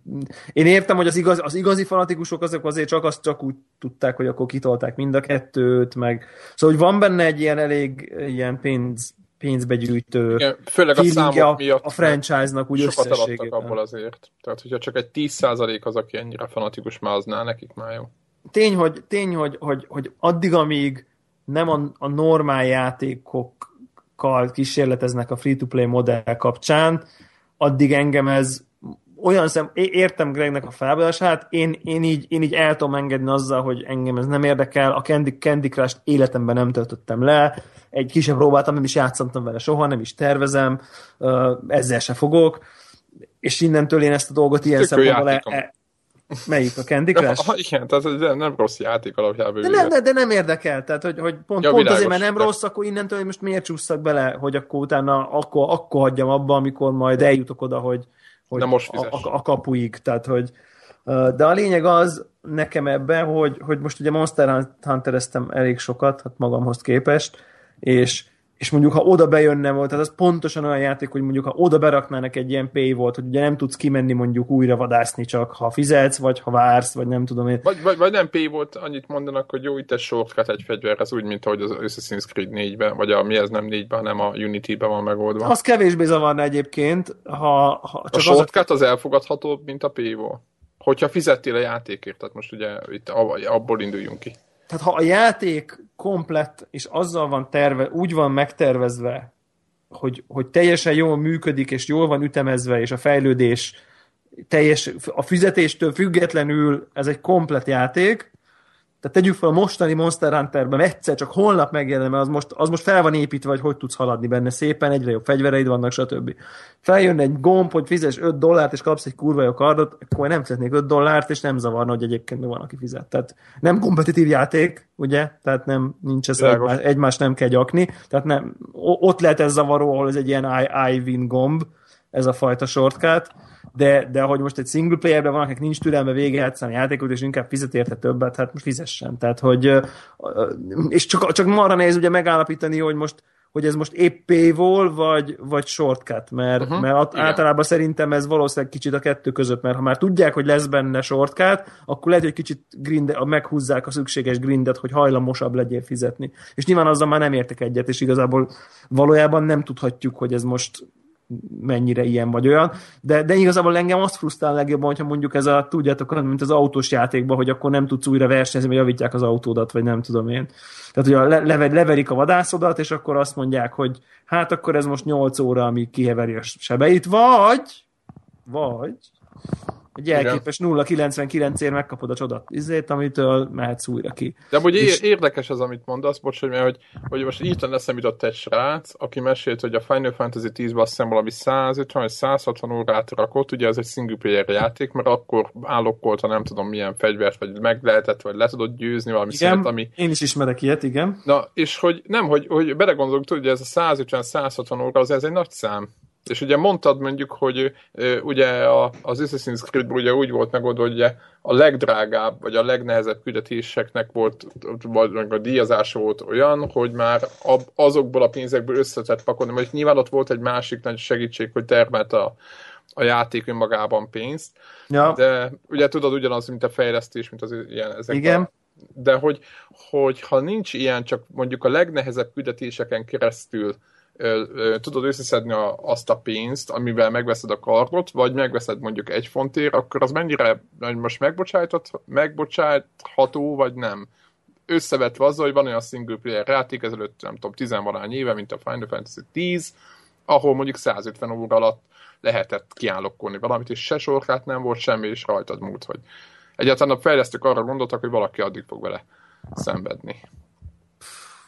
S2: Én értem, hogy az, igaz, az igazi fanatikusok azok azért csak azt csak úgy tudták, hogy akkor kitolták mind a kettőt, meg szóval, hogy van benne egy ilyen elég ilyen pénz, pénzbegyűjtő
S3: Igen, főleg a számok miatt
S2: a franchise-nak úgy
S3: sokat eladtak abból azért. Tehát, hogyha csak egy 10% az, aki ennyire fanatikus, már aznál nekik már jó
S2: tény, hogy, tény, hogy, hogy, hogy addig, amíg nem a, a normál játékokkal kísérleteznek a free-to-play modell kapcsán, addig engem ez olyan szem, értem Gregnek a felbeadását, én, én, így, én így el tudom engedni azzal, hogy engem ez nem érdekel, a Candy, Candy Crush-t életemben nem töltöttem le, egy kisebb próbáltam, nem is játszottam vele soha, nem is tervezem, ezzel se fogok, és innentől én ezt a dolgot ilyen szempontból el, Melyik a Candy Crush?
S3: Ha, igen, tehát ez nem rossz játék alapjában.
S2: De nem, de, de nem érdekel, tehát hogy, hogy pont, ja, pont azért, mert nem de... rossz, akkor innentől hogy most miért csúszszak bele, hogy akkor utána akkor, akkor hagyjam abba, amikor majd eljutok oda, hogy, hogy
S3: most
S2: a, a, a, kapuig, tehát hogy de a lényeg az nekem ebben, hogy, hogy most ugye Monster Hunter-eztem elég sokat, hát magamhoz képest, és és mondjuk ha oda bejönne volt, tehát az pontosan olyan játék, hogy mondjuk ha oda beraknának egy ilyen pay volt, hogy ugye nem tudsz kimenni mondjuk újra vadászni csak, ha fizetsz, vagy ha vársz, vagy nem tudom én.
S3: Vagy, vagy, vagy nem pay volt, annyit mondanak, hogy jó, itt egy shortcut egy fegyver, ez úgy, mint ahogy az Assassin's Creed 4-ben, vagy a mi ez nem 4-ben, hanem a Unity-ben van megoldva.
S2: Az kevésbé zavarna egyébként, ha, ha
S3: csak a shortcut az, az elfogadhatóbb, mint a pay volt. Hogyha fizettél a játékért, tehát most ugye itt abból induljunk ki.
S2: Tehát ha a játék komplett, és azzal van terve, úgy van megtervezve, hogy, hogy teljesen jól működik, és jól van ütemezve, és a fejlődés teljes, a fizetéstől függetlenül ez egy komplet játék, tehát tegyük fel a mostani Monster Hunterben egyszer csak holnap megjelen, mert az most, az most fel van építve, hogy hogy tudsz haladni benne szépen, egyre jobb fegyvereid vannak, stb. Feljön egy gomb, hogy fizes 5 dollárt, és kapsz egy kurva jó kardot, akkor nem fizetnék 5 dollárt, és nem zavarna, hogy egyébként mi van, aki fizet. Tehát nem kompetitív játék, ugye? Tehát nem, nincs ez egymás, egymás nem kell gyakni. Tehát nem, ott lehet ez zavaró, ahol ez egy ilyen I, I win gomb, ez a fajta shortcut de, de hogy most egy single playerben van, akinek nincs türelme végigjátszani a játékot, és inkább fizet érte többet, hát most fizessen. Tehát, hogy, és csak, csak marra nehéz ugye megállapítani, hogy most hogy ez most épp paywall, vagy, vagy shortcut, mert, uh-huh. mert at, általában szerintem ez valószínűleg kicsit a kettő között, mert ha már tudják, hogy lesz benne shortcut, akkor lehet, hogy kicsit grinde, meghúzzák a szükséges grindet, hogy hajlamosabb legyél fizetni. És nyilván azzal már nem értek egyet, és igazából valójában nem tudhatjuk, hogy ez most mennyire ilyen vagy olyan, de, de igazából engem azt frusztrál legjobban, hogyha mondjuk ez a, tudjátok, mint az autós játékban, hogy akkor nem tudsz újra versenyezni, vagy javítják az autódat, vagy nem tudom én. Tehát, hogy a le, leverik a vadászodat, és akkor azt mondják, hogy hát akkor ez most 8 óra, amíg kiheveri a sebeit, vagy, vagy egy elképes 0,99-ért megkapod a csodat izét, amitől mehetsz újra ki.
S3: De hogy és... érdekes az, amit mondasz, bocs, hogy, mert, hogy, hogy most így eszem jutott egy srác, aki mesélt, hogy a Final Fantasy 10-ben azt hiszem valami 150 vagy 160 órát rakott, ugye ez egy single player játék, mert akkor állokkolta nem tudom milyen fegyvert, vagy meg lehetett, vagy le tudott győzni valami
S2: igen, szünet, ami... én is ismerek ilyet, igen.
S3: Na, és hogy nem, hogy, hogy belegondolok, hogy ez a 150-160 óra, az ez egy nagy szám. És ugye mondtad mondjuk, hogy ugye a, az Assassin's creed ugye úgy volt megoldva, hogy ugye a legdrágább, vagy a legnehezebb küldetéseknek volt, vagy a díjazása volt olyan, hogy már azokból a pénzekből összetett pakolni, vagy nyilván ott volt egy másik nagy segítség, hogy termelt a, a játék önmagában pénzt, ja. de ugye tudod ugyanaz, mint a fejlesztés, mint az ilyen ezek
S2: Igen. A,
S3: de hogy, hogy ha nincs ilyen, csak mondjuk a legnehezebb küldetéseken keresztül tudod összeszedni a, azt a pénzt, amivel megveszed a kardot, vagy megveszed mondjuk egy fontért, akkor az mennyire most megbocsátható, vagy nem? Összevetve azzal, hogy van olyan single player játék ezelőtt, nem tudom, tizenvalány éve, mint a Final Fantasy 10, ahol mondjuk 150 óra alatt lehetett kiállokkolni valamit, és se sorkát nem volt, semmi, és rajtad múlt, hogy egyáltalán a fejlesztők arra gondoltak, hogy valaki addig fog vele szenvedni.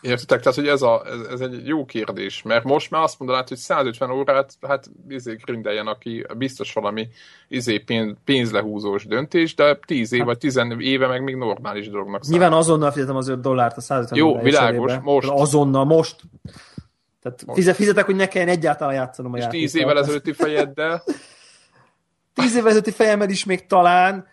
S3: Értitek? Tehát, hogy ez, a, ez, ez, egy jó kérdés, mert most már azt mondanád, hogy 150 órát, hát izé grindeljen, aki biztos valami izé pénz, pénzlehúzós döntés, de 10 év hát. vagy 10 éve meg még normális dolognak
S2: számít. Nyilván azonnal fizetem az 5 dollárt a 150
S3: Jó, világos, eserébe. most.
S2: Azonnal, most. Tehát most. fizetek, hogy ne kelljen egyáltalán játszanom a.
S3: És 10 évvel ezelőtti fejeddel.
S2: 10 évvel ezelőtti fejemmel is még talán,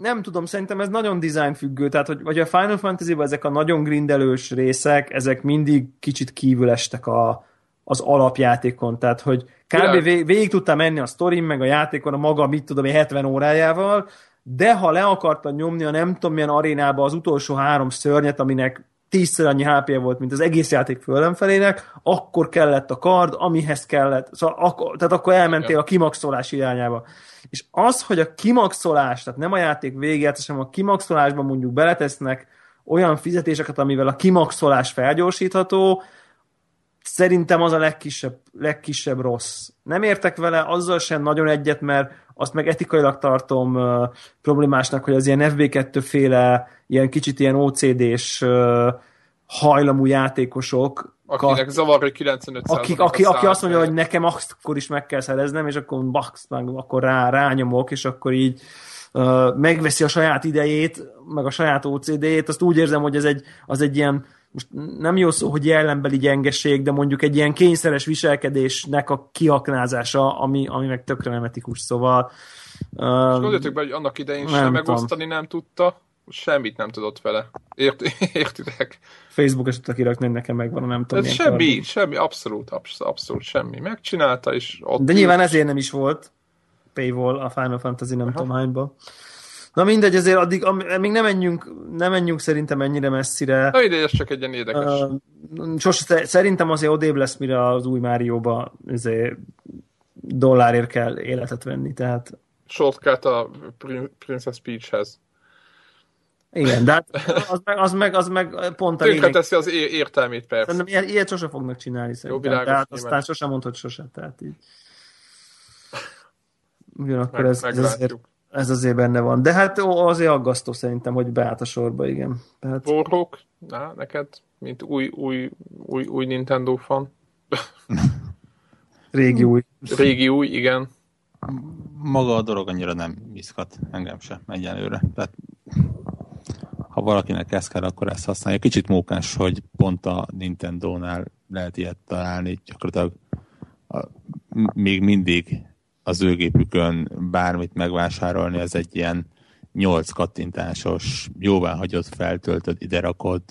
S2: nem tudom, szerintem ez nagyon design függő, tehát hogy vagy a Final Fantasy-ban ezek a nagyon grindelős részek, ezek mindig kicsit kívül estek a, az alapjátékon, tehát hogy kb. Vég, végig tudtam menni a sztorin, meg a játékon a maga, mit tudom, 70 órájával, de ha le akartad nyomni a nem tudom milyen arénába az utolsó három szörnyet, aminek tízszer annyi hp volt, mint az egész játék fölemfelének, akkor kellett a kard, amihez kellett, szóval akkor, tehát akkor elmentél a kimaxolás irányába. És az, hogy a kimaxolás, tehát nem a játék véget, hanem a kimaxolásban mondjuk beletesznek olyan fizetéseket, amivel a kimaxolás felgyorsítható, szerintem az a legkisebb, legkisebb rossz. Nem értek vele azzal sem nagyon egyet, mert azt meg etikailag tartom uh, problémásnak, hogy az ilyen FB2 féle, ilyen kicsit ilyen OCD-s uh, hajlamú játékosok
S3: Akinek zavar, hogy 95
S2: aki, aki, aki azt mondja, hogy nekem akkor is meg kell szereznem, és akkor bax, akkor rá, rányomok, és akkor így uh, megveszi a saját idejét, meg a saját OCD-jét, azt úgy érzem, hogy ez egy, az egy ilyen most nem jó szó, hogy jellembeli gyengeség, de mondjuk egy ilyen kényszeres viselkedésnek a kiaknázása, ami, ami meg tökre nem etikus, szóval...
S3: Uh, és gondoljatok be, hogy annak idején sem megosztani nem tudta, semmit nem tudott vele. Ért, értitek?
S2: Facebook esetleg kirakni, nekem megvan, nem tudom.
S3: Ez semmi, kar. semmi, abszolút, abszolút, abszolút semmi. Megcsinálta, és
S2: ott De nyilván ezért nem is volt paywall a Final Fantasy nem Aha. tudom hányba. Na mindegy, ezért addig, még nem menjünk, nem menjünk szerintem ennyire messzire.
S3: Na ide, ez csak egy ilyen érdekes.
S2: Uh, sose, szerintem azért odébb lesz, mire az új Márióba azért dollárért kell életet venni, tehát...
S3: Shortcut a Princess Peachhez.
S2: Igen, de hát az meg, az meg, az meg pont a
S3: lényeg. teszi az értelmét, persze.
S2: Szerintem ilyet, ilyet sose fognak csinálni szerintem. Jó, világos, tehát aztán sose mondhat sose, tehát így. Ugyanakkor meg, ez, ez, azért, ez azért benne van. De hát azért aggasztó szerintem, hogy beállt a sorba, igen. Tehát...
S3: Borrók, na, neked, mint új, új, új, új Nintendo fan.
S2: Régi új.
S3: Régi új, igen.
S1: Maga a dolog annyira nem izgat engem sem egyelőre. Tehát ha valakinek ez kell, akkor ezt használja. Kicsit mókás, hogy pont a Nintendo-nál lehet ilyet találni, gyakorlatilag a, még mindig az ő gépükön bármit megvásárolni, ez egy ilyen nyolc kattintásos, jóvá hagyott, feltöltöd, ide rakod,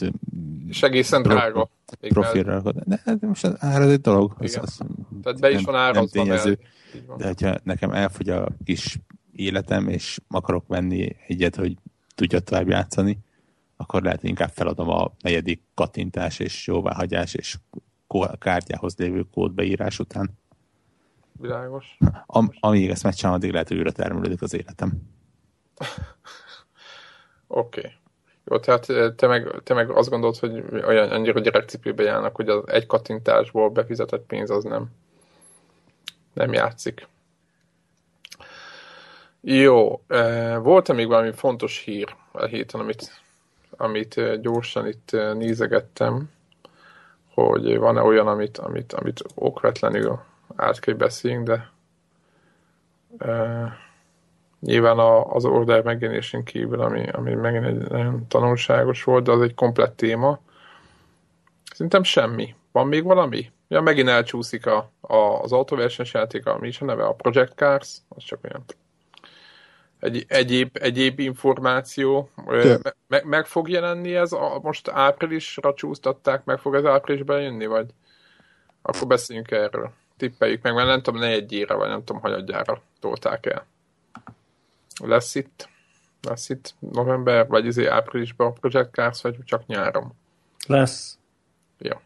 S3: És egészen drága. Még
S1: profilra rakod. De, de most az ár az egy dolog. Az, az
S3: Tehát be is
S1: nem-
S3: van
S1: nem
S3: árazva.
S1: tényező.
S3: Így van.
S1: De hogyha nekem elfogy a kis életem, és akarok venni egyet, hogy tudja tovább játszani, akkor lehet, hogy inkább feladom a negyedik kattintás és jóváhagyás és kártyához lévő kódbeírás után.
S3: Világos.
S1: Am, amíg ezt megcsinálom, addig lehet, hogy újra termelődik az életem.
S3: Oké. Okay. Jó, tehát eh, te meg, te meg azt gondolod, hogy olyan annyira gyerekcipőbe járnak, hogy az egy kattintásból befizetett pénz az nem, nem játszik. Jó, eh, volt-e még valami fontos hír a héten, amit, amit gyorsan itt nézegettem, hogy van-e olyan, amit, amit, amit okvetlenül át kell beszéljünk, de eh, nyilván a, az order megjelenésén kívül, ami, ami megint egy nagyon tanulságos volt, de az egy komplett téma. Szerintem semmi. Van még valami? Ja, megint elcsúszik a, a, az autóversenys játék, ami is a neve, a Project Cars, az csak olyan egy, egyéb, egyéb információ. Me, me, meg fog jelenni ez, a, most áprilisra csúsztatták, meg fog ez áprilisban jönni, vagy akkor beszéljünk erről. Tippeljük meg, mert nem tudom, ne egyére, vagy nem tudom, hanyadjára tolták el. Lesz itt, lesz itt november, vagy izé áprilisban a Project Cars, vagy csak nyáron.
S2: Lesz.
S3: Ja.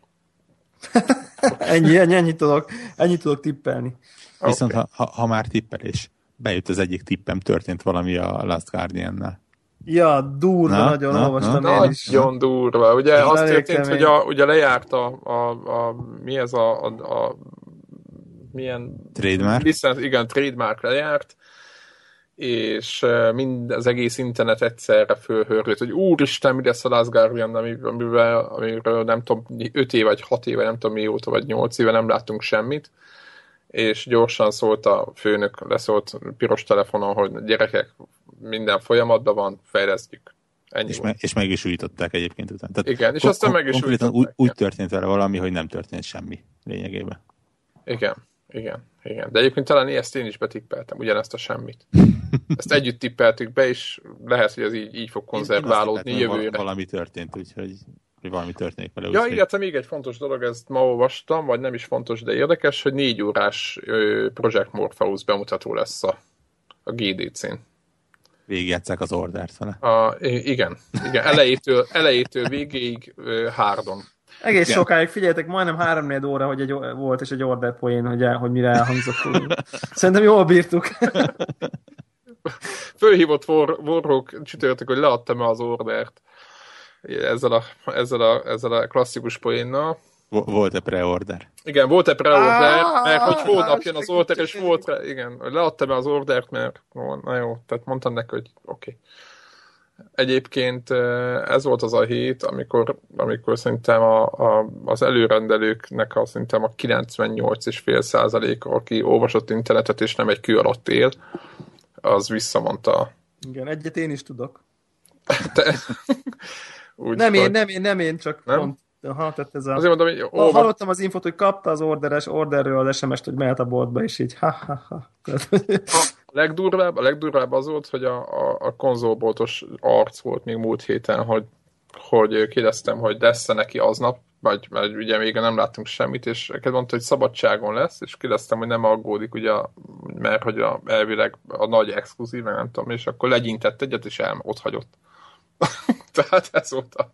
S2: Ennyi, ennyi, ennyit tudok, ennyit tudok tippelni.
S1: Viszont
S3: Oké.
S1: ha, ha, ha már tippelés, bejött az egyik tippem, történt valami a Last Guardian-nel.
S2: Ja, durva,
S1: Na,
S2: nagyon
S1: na,
S2: olvastam
S1: na.
S2: én is.
S3: Nagyon durva. Ugye
S2: Igen,
S3: az
S2: elég
S3: történt,
S2: kemény.
S3: hogy a, ugye lejárt a, a, a, mi ez a, a, a milyen
S1: Trademark.
S3: licenc, igen, trademark lejárt, és mind az egész internet egyszerre fölhörgött, hogy úristen, mi lesz a Last Guardian, ami- amivel, amiről nem tudom, 5 éve vagy 6 éve, nem tudom mióta, vagy 8 éve nem láttunk semmit, és gyorsan szólt a főnök, leszólt piros telefonon, hogy gyerekek, minden folyamatban van, fejlesztjük. Ennyi
S1: És,
S3: volt.
S1: me, és meg is újították egyébként utána. Tehát
S3: Igen, és aztán meg is
S1: úgy,
S3: újították,
S1: úgy
S3: igen.
S1: történt vele valami, hogy nem történt semmi lényegében.
S3: Igen, igen, igen. De egyébként talán ezt én is betippeltem, ugyanezt a semmit. Ezt együtt tippeltük be, és lehet, hogy ez így, így fog konzerválódni
S1: Én-
S3: jövőre.
S1: val- Valami történt, úgyhogy hogy valami történik vele.
S3: Ja, illetve még egy fontos dolog, ezt ma olvastam, vagy nem is fontos, de érdekes, hogy négy órás Project Morpheus bemutató lesz a, a GDC-n.
S1: végigjátszák az ordert vele.
S3: A, igen, igen, elejétől, elejétől végéig hárdon.
S2: Egész
S1: Igen.
S2: sokáig, figyeljetek, majdnem 3 óra, hogy egy, volt, és egy order poén, hogy, el, hogy mire elhangzott. Szerintem jól bírtuk.
S3: Fölhívott War, Warhawk csütörtök, hogy leadtam-e az ordert ezzel a, ezzel a, ezzel a klasszikus poénnal.
S1: Vo- Volt-e pre-order?
S3: Igen, volt-e pre-order, mert hogy holnap jön az order, és volt rá, igen, hogy leadtam-e az ordert, mert na jó, tehát mondtam neki, hogy oké. Okay. Egyébként ez volt az a hét, amikor, amikor szerintem a, a, az előrendelőknek a, szerintem a 98,5 százaléka, aki olvasott internetet és nem egy kő alatt él, az visszamondta.
S2: Igen, egyet én is tudok.
S3: Te, úgy,
S2: Nem
S3: hogy-
S2: én, nem én, nem én, csak
S3: Nem?
S2: pont. Aha, tehát ez a...
S3: Azért mondom, hogy olva...
S2: hallottam az infot, hogy kapta az orderes orderről az SMS-t, hogy mehet a boltba, és így ha-ha-ha. Tehát,
S3: A legdurvább, a legdurvább az volt, hogy a, a, a konzolboltos arc volt még múlt héten, hogy, hogy kérdeztem, hogy lesz-e neki aznap, vagy mert ugye még nem láttunk semmit, és neked mondta, hogy szabadságon lesz, és kérdeztem, hogy nem aggódik, ugye, mert hogy a, elvileg a nagy exkluzív, nem tudom, és akkor legyintett egyet, és el, ott hagyott. Tehát ez volt a...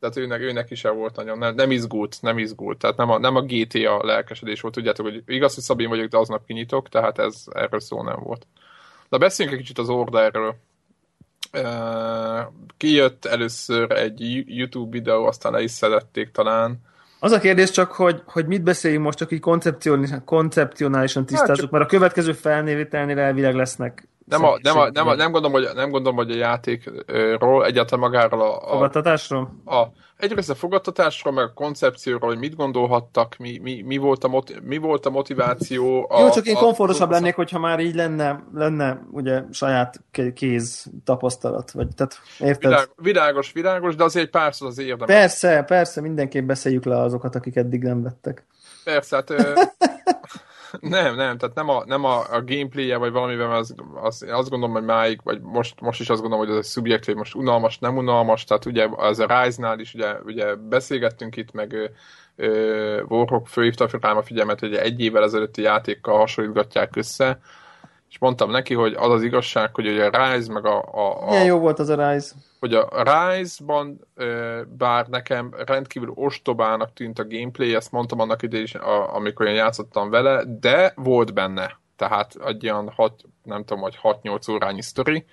S3: Tehát őnek, őnek is el volt nagyon, nem, nem izgult, nem izgult, tehát nem a, nem a GTA lelkesedés volt, tudjátok, hogy igaz, hogy Szabin vagyok, de aznap kinyitok, tehát ez erről szó nem volt. De beszéljünk egy kicsit az orderről. Uh, kijött először egy YouTube videó, aztán le is szedették talán.
S2: Az a kérdés csak, hogy, hogy mit beszéljünk most, csak így koncepcionálisan, koncepcionálisan tisztázzuk,
S3: csak-
S2: mert a következő felnévételnél elvileg lesznek
S3: Nem, a, nem, a, nem, a, nem, gondolom, hogy, nem gondolom, hogy a játékról, egyáltalán magáról a, a,
S2: fogadtatásról.
S3: a egyrészt a fogadtatásról, meg a koncepcióról, hogy mit gondolhattak, mi, mi, mi, volt, a moti- mi volt a motiváció. A,
S2: Jó, csak én
S3: a-
S2: komfortosabb lennék, hogyha már így lenne, lenne ugye saját kéz tapasztalat, vagy tehát érted?
S3: Világ, világos, világos, de azért egy párszor az érdemes.
S2: Persze, persze, mindenképp beszéljük le azokat, akik eddig nem vettek.
S3: Persze, hát Nem, nem, tehát nem a, nem a, a gameplay-je, vagy valamivel, az, az, azt gondolom, hogy máig, vagy most, most is azt gondolom, hogy ez egy szubjekt, hogy most unalmas, nem unalmas, tehát ugye az a Rise-nál is ugye, ugye beszélgettünk itt, meg Warhawk főhívta rám a figyelmet, hogy egy évvel ezelőtti játékkal hasonlítgatják össze, és mondtam neki, hogy az az igazság, hogy ugye a Rise, meg a... a, a
S2: Milyen jó volt az a Rise?
S3: Hogy a Rise-ban, bár nekem rendkívül ostobának tűnt a gameplay, ezt mondtam annak idején is, amikor én játszottam vele, de volt benne. Tehát egy olyan 6, nem tudom, hogy 6-8 órányi sztori.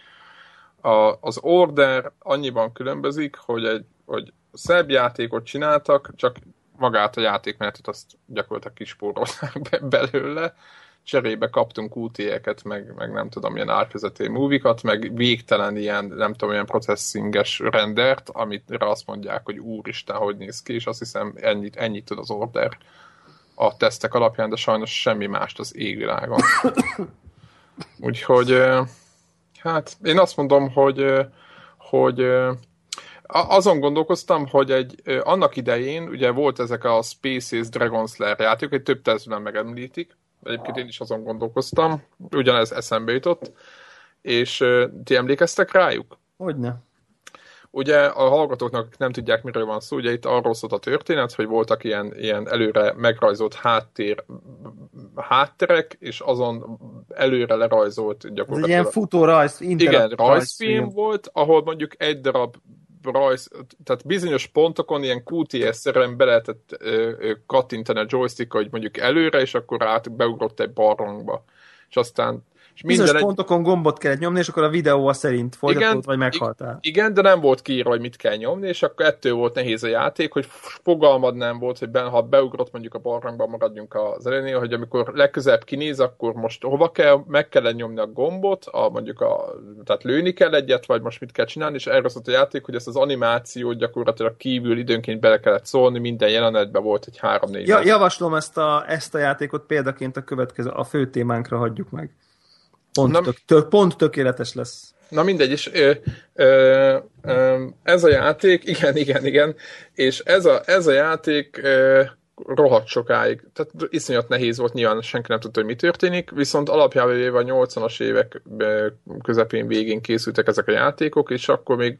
S3: A, az Order annyiban különbözik, hogy egy hogy szebb játékot csináltak, csak magát a játékmenetet azt gyakorlatilag kispórolták be, belőle. Cserébe kaptunk UT-eket, meg, meg nem tudom, ilyen átvezető múvikat, meg végtelen ilyen, nem tudom, ilyen processinges rendert, amit azt mondják, hogy úristen, hogy néz ki, és azt hiszem ennyit, ennyit tud az order a tesztek alapján, de sajnos semmi mást az égvilágon. Úgyhogy hát én azt mondom, hogy hogy azon gondolkoztam, hogy egy, annak idején ugye volt ezek a Spaces Dragon Slayer játék, egy több tesztben megemlítik, egyébként én is azon gondolkoztam, ugyanez eszembe jutott, és ti emlékeztek rájuk?
S2: Hogyne.
S3: Ugye a hallgatóknak nem tudják, miről van szó, ugye itt arról szólt a történet, hogy voltak ilyen, ilyen előre megrajzolt háttér, hátterek, és azon előre lerajzolt gyakorlatilag. Ez
S2: egy ilyen futó rajz,
S3: Igen, rajzfilm volt, ahol mondjuk egy darab rajz, tehát bizonyos pontokon ilyen QTS-szerűen be lehetett ö, ö, kattintani a joystick hogy mondjuk előre, és akkor át beugrott egy barlangba. És aztán és
S2: Bizonyos egy... pontokon gombot kellett nyomni, és akkor a videó szerint folytatódott, vagy meghaltál.
S3: Igen, de nem volt kiírva, hogy mit kell nyomni, és akkor ettől volt nehéz a játék, hogy fogalmad nem volt, hogy ben, ha beugrott mondjuk a barlangba, maradjunk az elejénél, hogy amikor legközelebb kinéz, akkor most hova kell, meg kell nyomni a gombot, a, mondjuk a, tehát lőni kell egyet, vagy most mit kell csinálni, és erről szólt a játék, hogy ezt az animációt gyakorlatilag kívül időnként bele kellett szólni, minden jelenetben volt egy három-négy.
S2: Ja, javaslom ezt a, ezt a játékot példaként a következő, a fő témánkra hagyjuk meg. Pont, Na, tök, tök, pont tökéletes lesz.
S3: Na mindegy, és ö, ö, ö, ez a játék, igen, igen, igen, és ez a, ez a játék ö, rohadt sokáig. Tehát iszonyat nehéz volt, nyilván senki nem tudta, hogy mi történik, viszont alapjában véve a 80-as évek közepén végén készültek ezek a játékok, és akkor még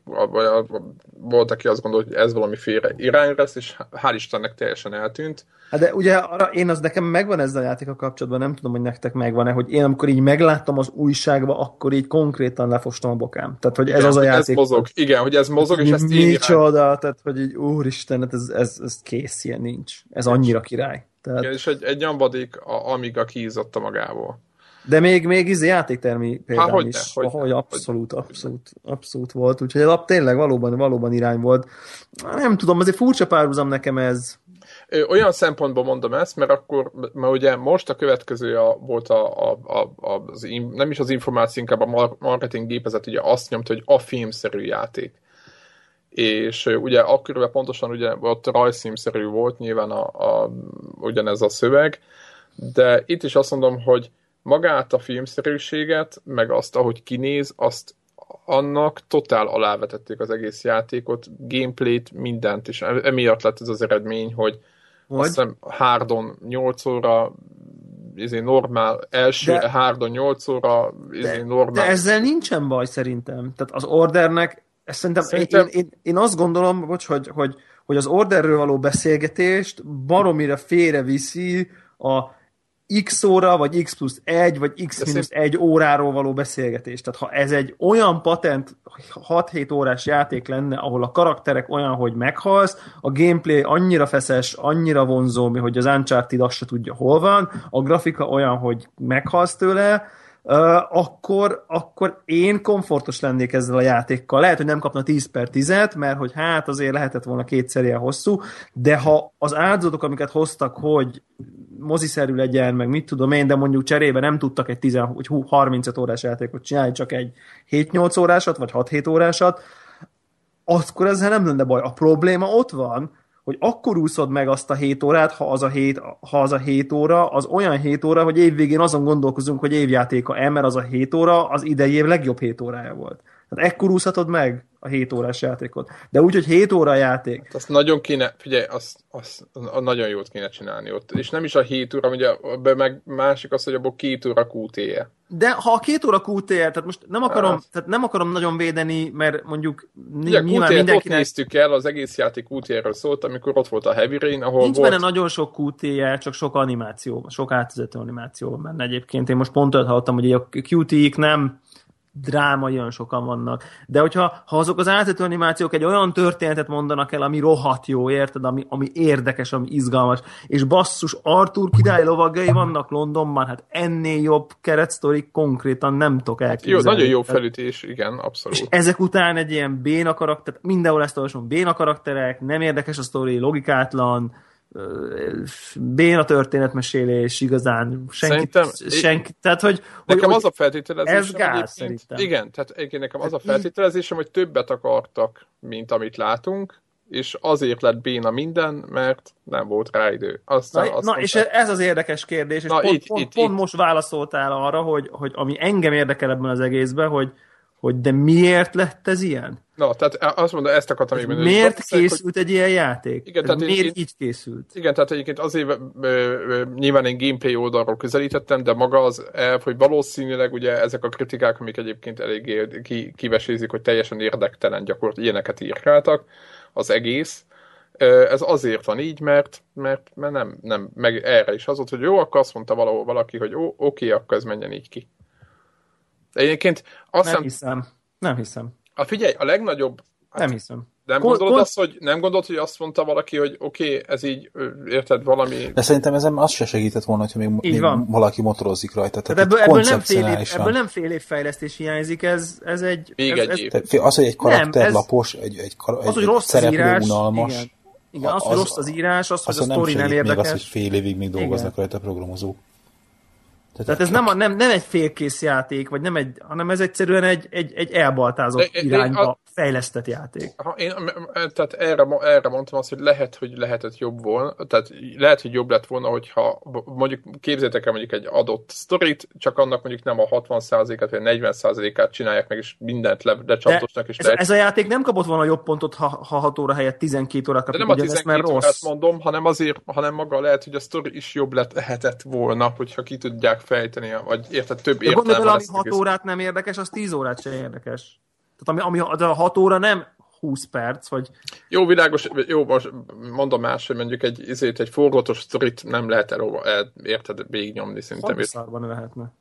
S3: volt, aki azt gondolt, hogy ez valamiféle irány lesz, és hál' Istennek teljesen eltűnt.
S2: Hát de ugye arra, én az nekem megvan ezzel a játék a kapcsolatban, nem tudom, hogy nektek megvan-e, hogy én amikor így megláttam az újságba, akkor így konkrétan lefostam a bokám. Tehát, hogy ez igen, az a játék.
S3: Ez mozog, igen, hogy ez mozog, és ezt
S2: így Micsoda, tehát, hogy így úristen, hát ez, ez, ez kész, ilyen nincs. Ez annyira király.
S3: Tehát... Igen, és egy, egy nyombadik, amíg a kiízotta magából.
S2: De még, még izé játéktermi például hogy is, hogy, ahogy abszolút, abszolút, abszolút volt, úgyhogy a lap tényleg valóban, valóban irány volt. Nem tudom, azért furcsa párhuzam nekem ez.
S3: Olyan szempontból mondom ezt, mert akkor, mert ugye most a következő a, volt a, a, a, az, nem is az információ, inkább a marketing gépezet ugye azt nyomta, hogy a filmszerű játék és ugye akkor pontosan ugye ott rajzszímszerű volt nyilván a, a, ugyanez a szöveg, de itt is azt mondom, hogy magát a filmszerűséget, meg azt, ahogy kinéz, azt annak totál alávetették az egész játékot, gameplayt, mindent, és emiatt lett ez az eredmény, hogy hogy? azt hiszem Hardon 8 óra, izé normál, első de, Hardon 8 óra, izé
S2: de,
S3: normál.
S2: De ezzel nincsen baj szerintem. Tehát az Ordernek ezt szerintem, szerintem... Én, én, én, azt gondolom, bocs, hogy, hogy, hogy az orderről való beszélgetést baromira félreviszi a x óra, vagy x plusz 1, vagy x minusz 1 óráról való beszélgetés. Tehát ha ez egy olyan patent 6-7 órás játék lenne, ahol a karakterek olyan, hogy meghalsz, a gameplay annyira feszes, annyira vonzó, hogy az Uncharted azt se tudja, hol van, a grafika olyan, hogy meghalsz tőle, Akkor, akkor én komfortos lennék ezzel a játékkal. Lehet, hogy nem kapna 10 per 10 mert hogy hát azért lehetett volna kétszer ilyen hosszú, de ha az áldozatok, amiket hoztak, hogy moziszerű legyen, meg mit tudom én, de mondjuk cserébe nem tudtak egy 10, vagy 35 órás játékot csinálni, csak egy 7-8 órásat, vagy 6-7 órásat, akkor ezzel nem lenne baj. A probléma ott van, hogy akkor úszod meg azt a 7 órát, ha az a 7, ha az a 7 óra, az olyan 7 óra, hogy évvégén azon gondolkozunk, hogy évjátéka e, mert az a 7 óra az idei év legjobb 7 órája volt. Hát ekkor úszhatod meg a 7 órás játékot. De úgy, hogy 7 óra játék.
S3: Hát azt nagyon kéne, figyelj, azt, azt, azt nagyon jót kéne csinálni ott. És nem is a 7 óra, ugye meg másik az, hogy abból 2 óra QT-je.
S2: De ha a két óra QTR, tehát most nem akarom,
S3: Hát.
S2: tehát nem akarom nagyon védeni, mert mondjuk
S3: Ugye
S2: nyilván
S3: QT-t ott
S2: mindenkinek
S3: néztük el, az egész játék QT-ről szólt, amikor ott volt a Heavy Rain, ahol
S2: nincs
S3: volt...
S2: benne nagyon sok QT-je, csak sok animáció, sok átvezető animáció van benne egyébként. Én most pont hallottam, hogy a QT-ik nem dráma, olyan sokan vannak. De hogyha ha azok az átvető animációk egy olyan történetet mondanak el, ami rohadt jó, érted, ami, ami érdekes, ami izgalmas, és basszus, Arthur király lovagai vannak Londonban, hát ennél jobb keretsztori konkrétan nem tudok
S3: Jó,
S2: elképzelni.
S3: nagyon jó felütés, igen,
S2: és
S3: abszolút.
S2: ezek után egy ilyen béna karakter, mindenhol ezt olvasom, béna karakterek, nem érdekes a sztori, logikátlan, béna történetmesélés, igazán senki,
S3: Szerintem-
S2: senki tehát hogy,
S3: Nekem
S2: hogy,
S3: az a feltételezésem
S2: ez gáz, szerintem.
S3: Igen, tehát egyébként nekem az a feltételezésem, hogy többet akartak, mint amit látunk, és azért lett béna minden, mert nem volt rá idő. Aztán,
S2: Na,
S3: azt
S2: na és ez az érdekes kérdés, és
S3: Na,
S2: pont,
S3: itt-
S2: pont,
S3: itt-
S2: pont
S3: itt.
S2: most válaszoltál arra, hogy, hogy ami engem érdekel ebben az egészben, hogy, hogy de miért lett ez ilyen?
S3: Na, tehát azt mondom, ezt akartam még mondani.
S2: Miért
S3: valószínűleg, hogy-
S2: készült egy ilyen játék?
S3: Igen,
S2: Tehát
S3: tehát
S2: miért így készült?
S3: Igen, tehát egyébként azért ö, ö, nyilván én gameplay oldalról közelítettem, de maga az elv, hogy valószínűleg ugye ezek a kritikák, amik egyébként eléggé ki, kivesézik, hogy teljesen érdektelen gyakorlatilag ilyeneket írkáltak, az egész. Ez azért van így, mert, mert, mert nem, nem, meg erre is az volt, hogy jó, akkor azt mondta valahol valaki, hogy ó, oké, akkor ez menjen így ki. De egyébként azt
S2: Nem
S3: hiszem.
S2: Nem hiszem.
S3: a figyelj, a legnagyobb,
S2: Nem hiszem.
S3: nem
S2: Kon-
S3: gondolod
S2: kon-
S3: azt, hogy nem gondolod, hogy azt mondta valaki, hogy oké, ez így, érted, valami
S4: De szerintem ezen az se segített volna, hogyha még,
S2: Így
S4: még
S2: van.
S4: valaki motorozik rajta. Tehát,
S2: Tehát ebből, ebből, nem fél év, ebből nem fél év fejlesztés hiányzik, ez, ez egy...
S3: Még
S2: ez,
S3: egy
S2: ez,
S3: év.
S4: Fél- az, hogy egy karakter
S2: Nem, ez-
S4: lapos, egy, egy, kar, egy,
S2: Az, hogy
S4: egy
S2: rossz az
S4: szereplő
S2: írás,
S4: unalmas,
S2: igen. Igen, az,
S4: az-
S2: hogy rossz az írás, az, hogy a
S4: azon nem
S2: sztori nem
S4: segít még
S2: érdekes.
S4: az, hogy fél évig még dolgoznak
S2: Igen.
S4: rajta a programozók.
S2: Tehát ez nem, a, nem, nem egy félkész játék, vagy nem egy, hanem ez egyszerűen egy, egy, egy elbaltázott
S3: De-
S2: irányba
S3: a-
S2: fejlesztett játék.
S3: Ha én, tehát erre, erre mondtam azt, hogy lehet, hogy lehetett jobb volna, tehát lehet, hogy jobb lett volna, hogyha mondjuk képzeljétek el mondjuk egy adott sztorit, csak annak mondjuk nem a 60%-át vagy a 40%-át csinálják meg, és mindent le,
S2: De
S3: lecsapdosnak, és
S2: ez,
S3: lehet.
S2: ez, a játék nem kapott volna jobb pontot, ha, ha 6 óra helyett 12 óra
S3: De
S2: kapott,
S3: nem a
S2: ugyanezt,
S3: 12
S2: mert
S3: órát
S2: rossz.
S3: mondom, hanem azért, hanem maga lehet, hogy a sztori is jobb lett, lehetett volna, hogyha ki tudják fejteni, vagy érted, több
S2: De gondolj
S3: értelme
S2: bele, ami
S3: lesz.
S2: 6 órát nem érdekes, az 10 órát sem érdekes. Tehát ami, ami de a 6 óra nem 20 perc, vagy
S3: Jó, világos, jó, most mondom más, hogy mondjuk egy, ezért egy forgatos sztorit nem lehet el, el érted, végignyomni szerintem.
S2: szarban lehetne.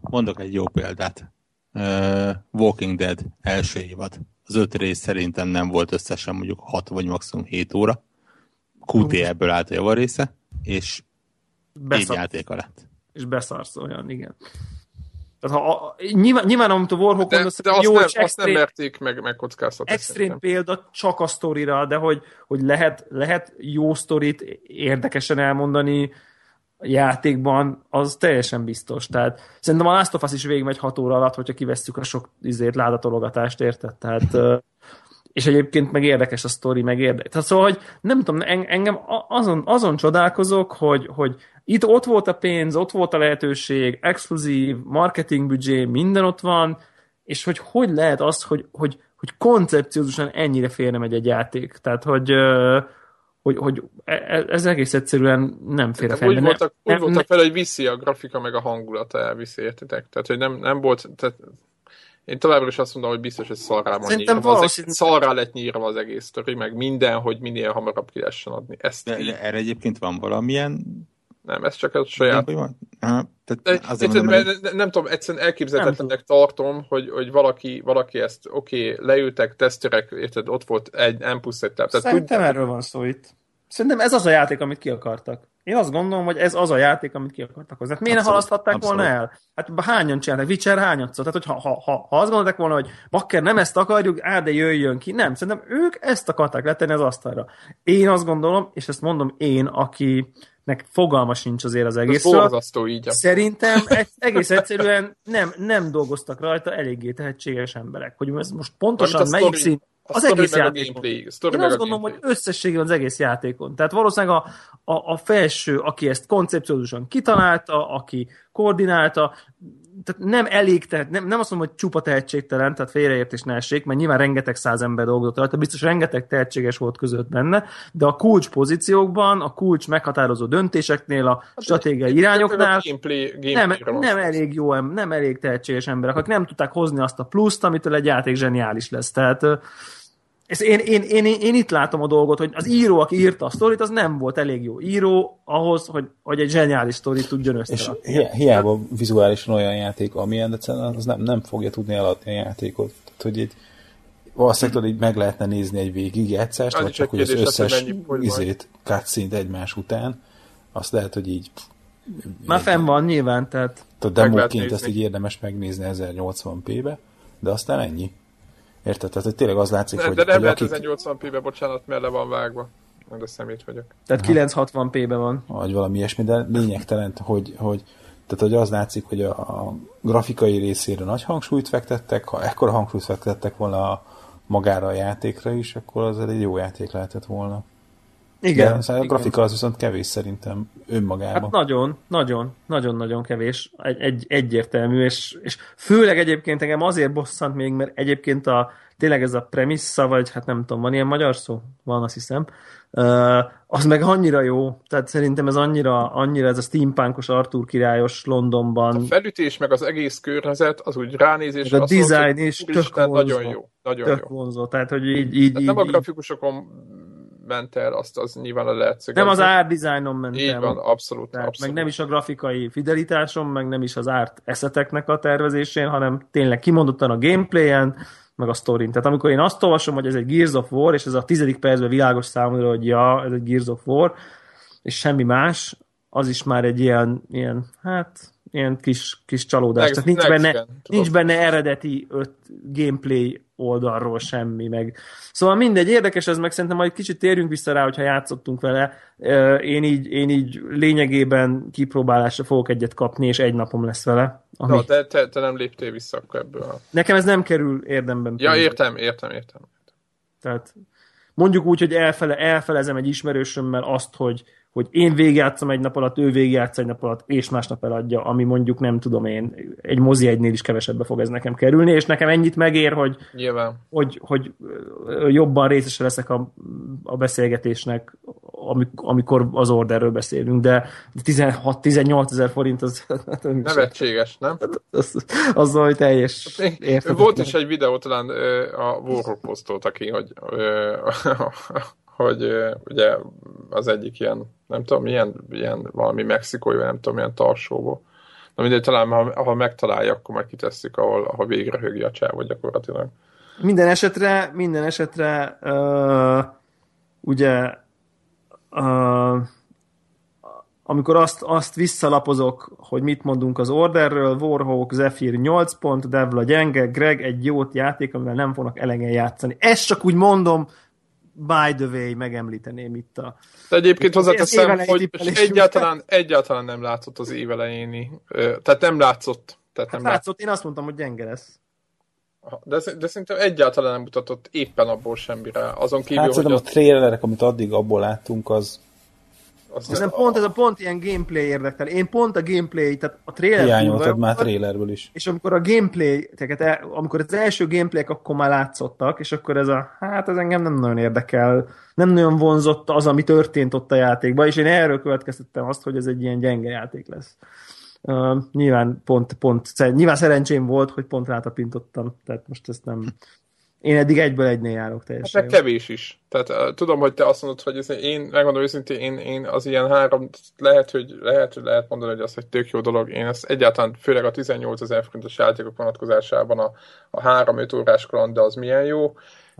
S1: Mondok egy jó példát. Uh, Walking Dead első évad. Az öt rész szerintem nem volt összesen mondjuk 6 vagy maximum 7 óra. QT ebből állt a javarésze, és négy
S2: Beszar,
S1: játéka lett.
S2: és beszarsz olyan, igen. Tehát ha, a, nyilván, nyilván, amit a Warhawk
S3: De,
S2: mondasz,
S3: de azt,
S2: jó,
S3: nem,
S2: és
S3: azt nem
S2: extrém,
S3: merték meg, megkockáztatni.
S2: extrém
S3: szerintem.
S2: példa csak a sztorira, de hogy, hogy lehet, lehet jó sztorit érdekesen elmondani játékban, az teljesen biztos. Tehát szerintem a Last of Us is végigmegy 6 óra alatt, hogyha kivesszük a sok izét, ládatologatást, érted? Tehát és egyébként meg érdekes a sztori, meg érdekes. Tehát szóval, hogy nem tudom, en- engem azon, azon csodálkozok, hogy, hogy itt ott volt a pénz, ott volt a lehetőség, exkluzív, marketing büdzsé, minden ott van, és hogy hogy lehet az, hogy, hogy, hogy koncepciózusan ennyire félre megy egy játék. Tehát, hogy, hogy, hogy e- ez egész egyszerűen nem fér a
S3: De úgy
S2: fejbe.
S3: voltak, úgy
S2: nem,
S3: voltak fel, hogy viszi a grafika, meg a hangulata elviszi, értitek? Tehát, hogy nem, nem volt... Tehát, én továbbra is azt mondom, hogy biztos, hogy szarrá van
S2: Szerintem
S3: nyírva. Az,
S2: valószínű-
S3: szarrá lett nyírva az egész sztori, meg minden, hogy minél hamarabb ki lehessen adni. Ezt
S1: De, de erre egyébként van valamilyen...
S3: nem, ez csak a saját
S1: Hogy van? Aha, tehát azért mondom,
S3: mert nem, nem tudom, egyszerűen elképzelhetetlennek tartom, hogy, hogy valaki, valaki ezt, oké, okay, leültek, teszterek, érted, ott volt egy M plusz egy táv.
S2: Szerintem
S3: tudják-
S2: erről van szó itt. Szerintem ez az a játék, amit ki akartak. Én azt gondolom, hogy ez az a játék, amit ki akartak hozni. Hát miért
S1: Abszolút,
S2: halaszthatták
S1: abszolút.
S2: volna el? Hát hányan csináltak? Witcher hányat szó? Tehát, hogy ha, ha, ha, ha azt gondolták volna, hogy bakker nem ezt akarjuk, á, de jöjjön ki. Nem, szerintem ők ezt akarták letenni az asztalra. Én azt gondolom, és ezt mondom én, akinek fogalma sincs azért az egészről,
S3: borzasztó így.
S2: Szerintem egész egyszerűen nem, nem dolgoztak rajta eléggé tehetséges emberek. Hogy ez most pontosan melyik szint,
S3: A
S2: az egész
S3: meg a
S2: játékon.
S3: gameplay, a sztori
S2: Én
S3: meg
S2: azt
S3: a
S2: gondolom,
S3: gameplay.
S2: hogy összességében az egész játékon. Tehát valószínűleg a, a, a felső, aki ezt koncepciózusan kitalálta, aki koordinálta, tehát nem elég, tehát nem, nem azt mondom, hogy csupa tehetségtelen, tehát félreértés ne essék, mert nyilván rengeteg száz ember dolgozott rajta, biztos rengeteg tehetséges volt között benne, de a kulcs pozíciókban, a kulcs meghatározó döntéseknél, a stratégiai irányoknál
S3: A gameplay,
S2: nem,
S3: gameplayre van
S2: nem
S3: szó.
S2: elég jó, em- nem elég tehetséges emberek, akik nem tudták hozni azt a pluszt, amitől egy játék zseniális lesz. Tehát ez én, én, én, én, én, itt látom a dolgot, hogy az író, aki írta a sztorit, az nem volt elég jó író ahhoz, hogy, hogy egy zseniális sztorit tudjon
S4: És
S2: összerakni.
S4: hi- hiába vizuálisan olyan játék, amilyen, de az nem, nem fogja tudni eladni a játékot. Tehát, hogy így valószínűleg tudod, így meg lehetne nézni egy végigjátszást, vagy csak
S3: egy
S4: hogy az
S3: hogy
S4: összes izét, cutscene egymás után, azt lehet, hogy így
S2: Már fenn van nyilván, tehát
S4: a demóként ezt így érdemes megnézni 1080p-be, de aztán ennyi. Érted? Tehát hogy tényleg az látszik,
S3: De,
S4: hogy,
S3: de nem lehet
S4: akik,
S3: 1080p-be, bocsánat, mert le van vágva. A szemét vagyok.
S2: tehát 960p-ben van.
S4: vagy valami ilyesmi, de lényegtelen, hogy, hogy tehát, hogy az látszik, hogy a, a grafikai részére nagy hangsúlyt fektettek, ha ekkora hangsúlyt fektettek volna a, magára a játékra is, akkor az egy jó játék lehetett volna.
S2: Igen.
S4: de szóval a
S2: igen.
S4: grafika az viszont kevés szerintem önmagában.
S2: Hát nagyon, nagyon, nagyon-nagyon kevés, egy, egy, egyértelmű, és, és főleg egyébként engem azért bosszant még, mert egyébként a, tényleg ez a premissza, vagy hát nem tudom, van ilyen magyar szó? Van, azt hiszem. Uh, az meg annyira jó, tehát szerintem ez annyira, annyira ez a steampunkos Arthur királyos Londonban,
S3: A felütés, meg az egész környezet, az úgy ránézésre
S2: Meg a design is tök
S3: nagyon
S2: vonzó.
S3: jó. Nagyon
S2: tök
S3: jó.
S2: vonzó, tehát hogy így, így,
S3: Tehát
S2: így,
S3: nem a
S2: így
S3: grafikusokon ment el, azt az nyilván le lehet szögezni.
S2: nem az art designon ment
S3: Így
S2: el.
S3: van, abszolút,
S2: Tehát
S3: abszolút.
S2: meg nem is a grafikai fidelitáson, meg nem is az árt eszeteknek a tervezésén, hanem tényleg kimondottan a gameplayen, meg a sztorin. Tehát amikor én azt olvasom, hogy ez egy Gears of War, és ez a tizedik percben világos számomra, hogy ja, ez egy Gears of War, és semmi más, az is már egy ilyen, ilyen hát, ilyen kis, kis csalódás.
S3: Next-
S2: Tehát nincs
S3: next
S2: benne,
S3: gen,
S2: nincs benne eredeti öt gameplay oldalról semmi, meg szóval mindegy, érdekes ez, meg szerintem majd kicsit térjünk vissza rá, hogyha játszottunk vele. Én így, én így lényegében kipróbálásra fogok egyet kapni, és egy napom lesz vele. Ami...
S3: Na, te, te, te nem léptél vissza akkor ebből.
S2: Nekem ez nem kerül érdemben.
S3: Ja,
S2: pénzbe.
S3: értem, értem, értem.
S2: Tehát mondjuk úgy, hogy elfele, elfelezem egy ismerősömmel azt, hogy, hogy én végigjátszom egy nap alatt, ő végigjátsz egy nap alatt, és másnap eladja, ami mondjuk nem tudom én, egy mozi egynél is kevesebbe fog ez nekem kerülni, és nekem ennyit megér, hogy,
S3: Nyilván.
S2: hogy, hogy jobban részese leszek a, a beszélgetésnek, amik- amikor az orderről beszélünk, de 16-18 ezer forint az,
S3: Nevetséges, nem?
S2: az, az valami teljes érthetetlen.
S3: Volt is egy videó, talán a Warhol posztolta ki, hogy, hogy ugye az egyik ilyen, nem tudom, milyen, ilyen valami mexikói, vagy nem tudom, milyen tarsóból. Na mindegy, talán ha, ha megtalálja, akkor majd kitesszük, ahol, ahol végre högi a csávot gyakorlatilag.
S2: Minden esetre, minden esetre uh, ugye uh, amikor azt, azt visszalapozok, hogy mit mondunk az Orderről, Warhawk, Zephyr 8 pont, Devla gyenge, Greg egy jót játék, amivel nem fognak elegen játszani. Ezt csak úgy mondom, by the way, megemlíteném itt a...
S3: De egyébként hozzáteszem, hogy egyáltalán, egyáltalán nem látszott az évelejéni. Tehát nem látszott. Tehát
S2: Hát
S3: nem látszott.
S2: látszott, én azt mondtam, hogy gyenge lesz.
S3: De, de szerintem egyáltalán nem mutatott éppen abból semmire. Azon kívül,
S4: Hát
S3: hogy
S4: a
S3: a,
S4: trailerek, amit addig abból láttunk, az
S3: azt
S2: nem pont ez a pont ilyen gameplay érdekel. Én pont a gameplay, tehát a trailer
S4: hiányoltad már trailerből is.
S2: és amikor a gameplay, tehát el, amikor az első gameplayek akkor már látszottak, és akkor ez a, hát ez engem nem nagyon érdekel, nem nagyon vonzott az, ami történt ott a játékban, és én erről következtettem azt, hogy ez egy ilyen gyenge játék lesz. Uh, nyilván pont, pont, nyilván szerencsém volt, hogy pont rátapintottam, tehát most ezt nem... Én eddig egyből egynél járok
S3: Hát
S2: teljesen.
S3: meg
S2: jól.
S3: kevés is. Tehát tudom, hogy te azt mondod, hogy ez, én megmondom őszintén, én, én az ilyen három, lehet, hogy lehet, hogy lehet mondani, hogy az egy tök jó dolog. Én ezt egyáltalán, főleg a 18 ezer forintos játékok vonatkozásában a, a 3-5 órás kaland, de az milyen jó.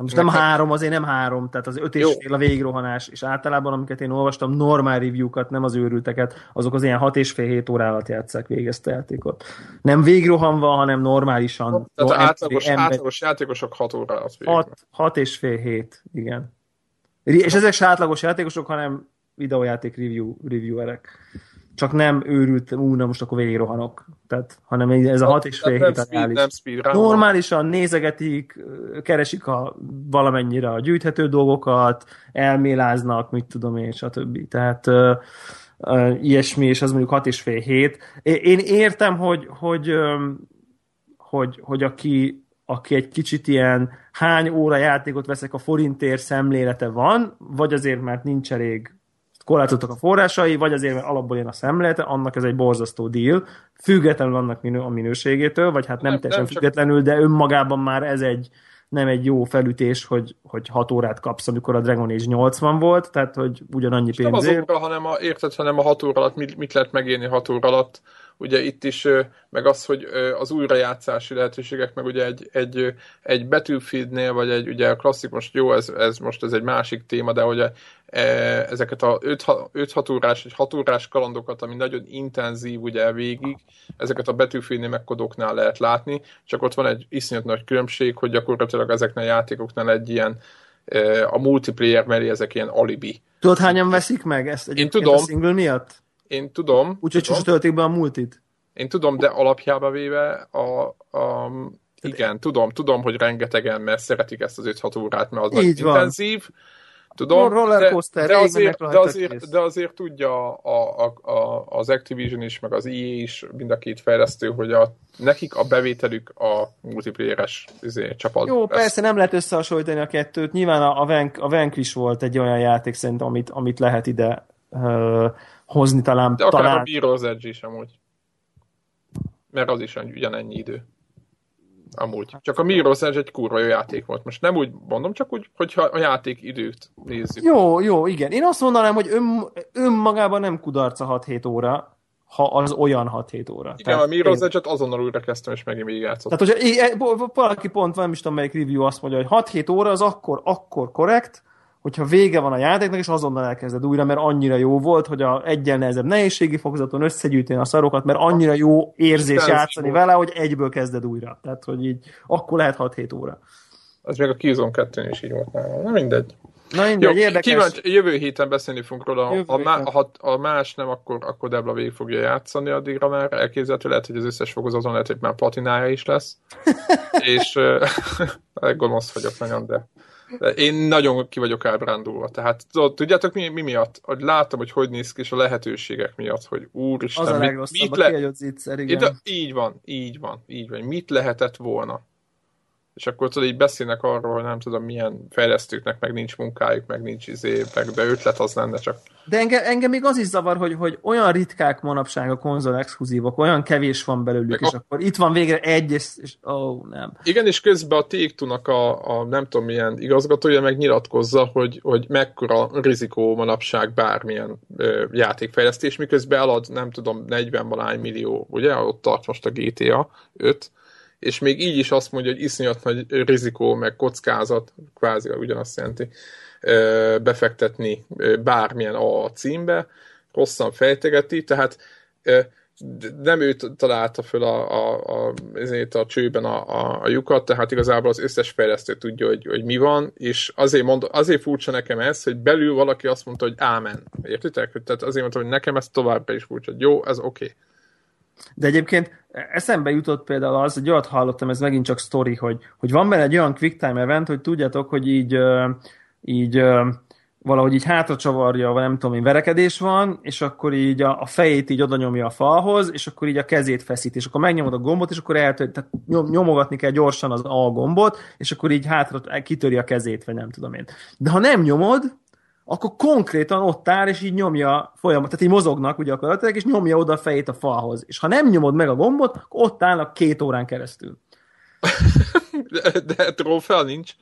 S2: Most nem
S3: Nekem-
S2: három, azért nem három, tehát az öt és
S3: Jó.
S2: fél a végigrohanás, és általában, amiket én olvastam, normál review-kat, nem az őrülteket, azok az ilyen hat és fél hét óra alatt játszák a játékot. Nem végigrohanva, hanem normálisan.
S3: Tehát
S2: emberi-
S3: átlagos,
S2: ember-
S3: átlagos játékosok 6 óra alatt végig.
S2: hat, hat és fél hét, igen. És ezek se átlagos játékosok, hanem videójáték review, reviewerek. Csak nem őrült, ú, na most akkor végig rohanok. Tehát, hanem ez a hat és fél hét
S3: speed, nem speed
S2: Normálisan nézegetik, keresik a, valamennyire a gyűjthető dolgokat, elméláznak, mit tudom én, stb. Tehát uh, uh, ilyesmi, és az mondjuk hat és fél hét. Én értem, hogy, hogy, um, hogy, hogy aki, aki egy kicsit ilyen hány óra játékot veszek a forintért szemlélete van, vagy azért, mert nincs elég korlátozottak a forrásai, vagy azért, mert alapból jön a szemlélete, annak ez egy borzasztó deal, függetlenül annak minő, a minőségétől, vagy hát nem, nem teljesen nem függetlenül, de önmagában már ez egy, nem egy jó felütés, hogy, hogy 6 órát kapsz, amikor a Dragon Age 80 volt, tehát hogy ugyanannyi pénzért.
S3: Nem az óra, hanem a, érted, hanem a 6 óra alatt mit, mit lehet megélni 6 óra alatt, ugye itt is, meg az, hogy az újrajátszási lehetőségek, meg ugye egy, egy, egy Battlefieldnél, vagy egy ugye a klasszik, most jó, ez, ez most ez egy másik téma, de ugye ezeket a 5-6 órás, vagy 6 órás kalandokat, ami nagyon intenzív ugye végig, ezeket a Battlefieldnél meg kodoknál lehet látni, csak ott van egy iszonyat nagy különbség, hogy gyakorlatilag ezeknél a játékoknál egy ilyen a multiplayer mellé ezek ilyen alibi.
S2: Tudod, hányan veszik meg ezt
S3: Én tudom. a
S2: single miatt?
S3: Én tudom.
S2: Úgyhogy sose töltik be a multit.
S3: Én tudom, de alapjába véve a, a igen, tudom, tudom, hogy rengetegen, mert szeretik ezt az 5-6 órát, mert az Így nagy intenzív. Tudom,
S2: rollercoaster,
S3: de, de, azért, de, azért, de azért tudja a, a, a, az Activision is, meg az EA is, mind a két fejlesztő, hogy a, nekik a bevételük a multiplayeres izé, csapat.
S2: Jó, lesz. persze nem lehet összehasonlítani a kettőt. Nyilván a, a, Vank, a Vanquish volt egy olyan játék szerint, amit, amit lehet ide uh, hozni talán.
S3: De akár
S2: talán...
S3: a Mirror's Edge is amúgy. Mert az is ugyanennyi idő. Amúgy. Csak a Mirror's Edge egy kurva jó játék volt. Most nem úgy mondom, csak úgy, hogyha a játék időt nézzük.
S2: Jó, jó, igen. Én azt mondanám, hogy ön, önmagában nem kudarc a 6-7 óra, ha az olyan 6-7 óra.
S3: Igen, Tehát a Mirror's Edge-et azonnal újra kezdtem, és megint végig játszottam.
S2: Tehát, hogyha valaki pont, nem is tudom, melyik review azt mondja, hogy 6-7 óra az akkor, akkor korrekt, hogyha vége van a játéknak, és azonnal elkezded újra, mert annyira jó volt, hogy a egyen nehezebb nehézségi fokozaton összegyűjteni a szarokat, mert annyira jó érzés játszani vele, hogy egyből kezded újra. Tehát, hogy így akkor lehet 6-7 óra.
S3: Az még a Killzone 2 is így volt nálam. Na mindegy.
S2: Na mindegy, Jó, érdekes. Kíváncsi,
S3: jövő héten beszélni fogunk róla. A, a, ha a más nem, akkor, akkor Debla végig fogja játszani addigra már. Elképzelhető lehet, hogy az összes fokozaton lehet, hogy már platinája is lesz. és uh, gonosz vagyok nagyon, de én nagyon ki vagyok ábrándulva. Tehát tudjátok mi, mi miatt? Hogy látom, hogy hogy néz ki, és a lehetőségek miatt, hogy úristen,
S2: az a mit, mit le... Zicser, igen.
S3: Így van, így van, így van. Mit lehetett volna? És akkor tudod, így beszélnek arról, hogy nem tudom, milyen fejlesztőknek meg nincs munkájuk, meg nincs izé, meg de ötlet az lenne csak.
S2: De engem, engem még az is zavar, hogy, hogy olyan ritkák manapság a konzol exkluzívok, olyan kevés van belőlük, meg és a... akkor itt van végre egy, és, és ó, oh, nem.
S3: Igen, és közben a take a, a nem tudom milyen igazgatója meg nyilatkozza, hogy, hogy mekkora rizikó manapság bármilyen ö, játékfejlesztés, miközben elad, nem tudom, 40 valány millió, ugye, ott tart most a GTA 5, és még így is azt mondja, hogy iszonyat nagy rizikó, meg kockázat, kvázi ugyanazt jelenti, befektetni bármilyen a címbe, hosszan fejtegeti, tehát nem ő találta föl a, a, a, ezért a csőben a, a, a lyukat, tehát igazából az összes fejlesztő tudja, hogy, hogy mi van, és azért, mond, azért furcsa nekem ez, hogy belül valaki azt mondta, hogy ámen. Értitek? Tehát azért mondtam, hogy nekem ez továbbra is furcsa, jó, ez oké. Okay.
S2: De egyébként eszembe jutott például az, hogy olyat hallottam, ez megint csak story, hogy, hogy van benne egy olyan quick time event, hogy tudjátok, hogy így, így valahogy így hátra csavarja, vagy nem tudom én, verekedés van, és akkor így a, a fejét így oda nyomja a falhoz, és akkor így a kezét feszít, és akkor megnyomod a gombot, és akkor eltör, tehát nyomogatni kell gyorsan az A gombot, és akkor így hátra kitöri a kezét, vagy nem tudom én. De ha nem nyomod, akkor konkrétan ott áll, és így nyomja folyamat, tehát így mozognak ugye a és nyomja oda a fejét a falhoz. És ha nem nyomod meg a gombot, akkor ott állnak két órán keresztül.
S3: de, de trófea nincs.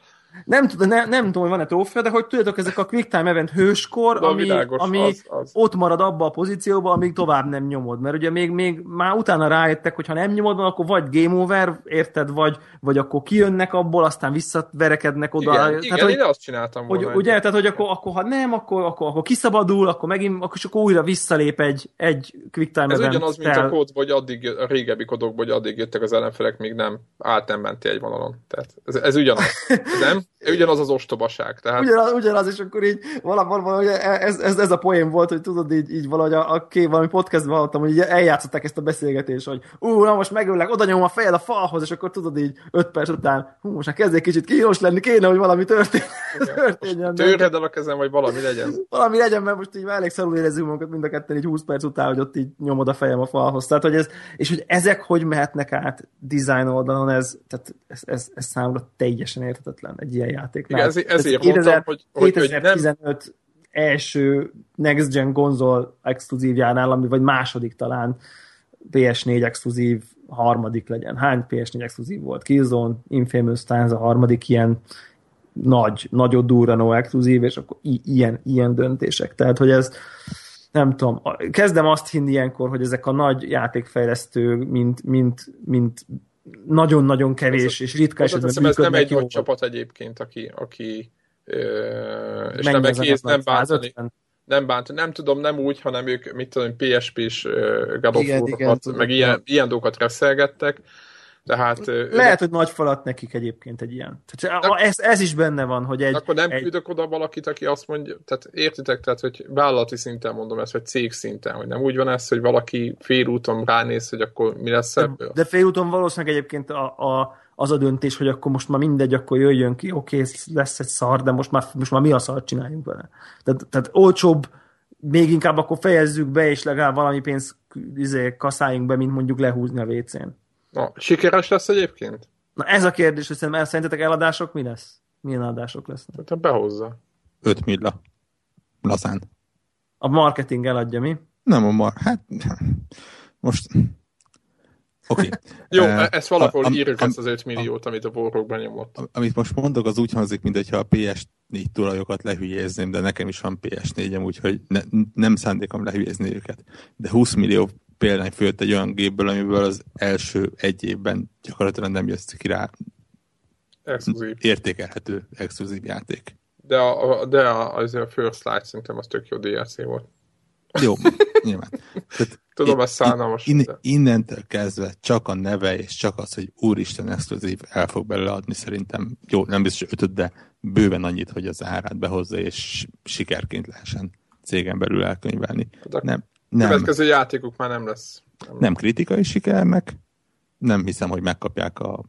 S2: Nem, nem, nem tudom, hogy van-e trófea, de hogy tudjátok, ezek a quick time event hőskor, ami, világos, ami az, az. ott marad abba a pozícióba, amíg tovább nem nyomod. Mert ugye még, még már utána rájöttek, hogy ha nem nyomod, akkor vagy game over, érted, vagy, vagy akkor kijönnek abból, aztán visszaverekednek oda.
S3: Igen, tehát, igen hogy, én azt csináltam
S2: volna. Hogy, ugye, tehát, hogy akkor, akkor, ha nem, akkor, akkor, akkor kiszabadul, akkor megint, akkor, akkor újra visszalép egy, egy quick time
S3: Ez
S2: event.
S3: ugyanaz, mint a kód, vagy addig, a régebbi kodok, vagy addig jöttek az ellenfelek, még nem állt nem menti egy vonalon. Tehát ez, ez ugyanaz. nem? Ugyanaz az ostobaság. Tehát...
S2: Ugyanaz, ugyanaz, és akkor így valahogy, valahogy ez, ez, ez, a poén volt, hogy tudod, így, így valahogy a, a ké, valami podcastban hallottam, hogy így eljátszották ezt a beszélgetést, hogy ú, na most megöllek, oda nyomom a fejed a falhoz, és akkor tudod így öt perc után, hú, most már kezdek kicsit kínos lenni, kéne, hogy valami történjen. történjen
S3: Törjed el a kezem, vagy valami legyen.
S2: valami legyen, mert most így már elég szarul érezzük magunkat mind a ketten így 20 perc után, hogy ott így nyomod a fejem a falhoz. Tehát, hogy ez, és hogy ezek hogy mehetnek át design oldalon, ez, tehát ez, ez, ez számomra teljesen érthetetlen egy ilyen játék.
S3: Igen, ez, ezért ez mondtam, hogy, hogy,
S2: 2015 hogy nem... első Next Gen konzol exkluzívjánál, ami vagy második talán PS4 exkluzív harmadik legyen. Hány PS4 exkluzív volt? Killzone, Infamous, talán a harmadik ilyen nagy, nagyon durva no exkluzív, és akkor i- ilyen, ilyen döntések. Tehát, hogy ez nem tudom, kezdem azt hinni ilyenkor, hogy ezek a nagy játékfejlesztők, mint, mint, mint nagyon-nagyon kevés és ritka
S3: esetben Ez nem egy nagy csapat egyébként, aki, aki ö, és nem egész, nem bántani, nem bánt, nem tudom, nem úgy, hanem ők, mit tudom, PSP-s uh, God of meg ilyen, ilyen dolgokat reszelgettek, tehát,
S2: Lehet, de... hogy nagy falat nekik egyébként egy ilyen. Tehát de... ez, ez is benne van, hogy egy...
S3: Akkor nem
S2: egy...
S3: küldök oda valakit, aki azt mondja, tehát értitek, tehát, hogy vállalati szinten mondom ezt, vagy cég szinten, hogy nem úgy van ez, hogy valaki félúton ránéz, hogy akkor mi lesz ebből.
S2: De félúton valószínűleg egyébként a, a, az a döntés, hogy akkor most már mindegy, akkor jöjjön ki, oké, okay, lesz egy szar, de most már, most már mi a szart csináljunk vele. Tehát, tehát olcsóbb, még inkább akkor fejezzük be, és legalább valami pénzt izé, kaszáljunk be, mint mondjuk lehúzni a WC-n.
S3: Na, sikeres lesz egyébként?
S2: Na ez a kérdés, hogy szerintem szerintetek eladások mi lesz? Milyen eladások lesznek?
S3: Hát behozza.
S1: 5 milla. Lazán.
S2: A marketing eladja, mi?
S1: Nem a mar... Hát... Most... Oké. Okay.
S3: Jó, uh, ezt valahol am, írjuk am, ezt az 5 milliót, amit a borrókban nyomott.
S1: Amit most mondok, az úgy hangzik, mintha a PS4 tulajokat lehülyézném, de nekem is van PS4-em, úgyhogy ne, nem szándékom lehülyézni őket. De 20 millió példány főtt egy olyan gépből, amiből az első egy évben gyakorlatilag nem jött ki rá
S3: exkluzív.
S1: értékelhető exkluzív játék.
S3: De a, de a, az a First Light szerintem az tök jó DLC volt.
S1: Jó, nyilván.
S3: Tehát Tudom, ez szánalmas. In.
S1: Innentől kezdve csak a neve, és csak az, hogy úristen exkluzív el fog belőle adni szerintem, jó, nem biztos ötöt, de bőven annyit, hogy az árát behozza, és sikerként lehessen cégen belül elkönyvelni.
S3: De nem, nem. Következő játékuk már nem lesz.
S1: Nem, nem kritikai sikernek, nem hiszem, hogy megkapják a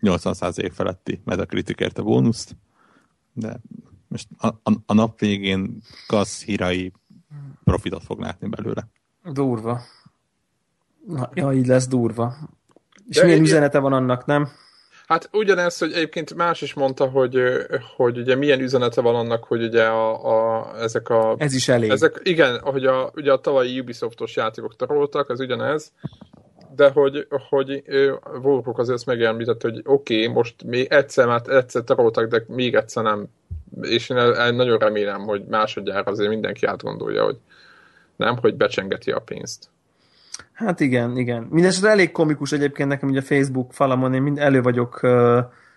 S1: 80% feletti Metacriticért a bónuszt, de most a, a, a nap végén Kasz hírai profitot fog látni belőle.
S2: Durva. Na, ja, így lesz durva. És de milyen igen. üzenete van annak, nem?
S3: Hát ugyanez, hogy egyébként más is mondta, hogy, hogy ugye milyen üzenete van annak, hogy ugye a, a, ezek a...
S2: Ez is elég.
S3: Ezek, igen, hogy a, ugye a tavalyi Ubisoftos játékok taroltak, ez ugyanez, de hogy, hogy Warhawk azért ezt megemlített, hogy oké, okay, most még egyszer, már egyszer taroltak, de még egyszer nem. És én el, el nagyon remélem, hogy másodjára azért mindenki átgondolja, hogy nem, hogy becsengeti a pénzt.
S2: Hát igen, igen. Mindenesetre elég komikus egyébként nekem ugye a Facebook falamon, én mind elő vagyok,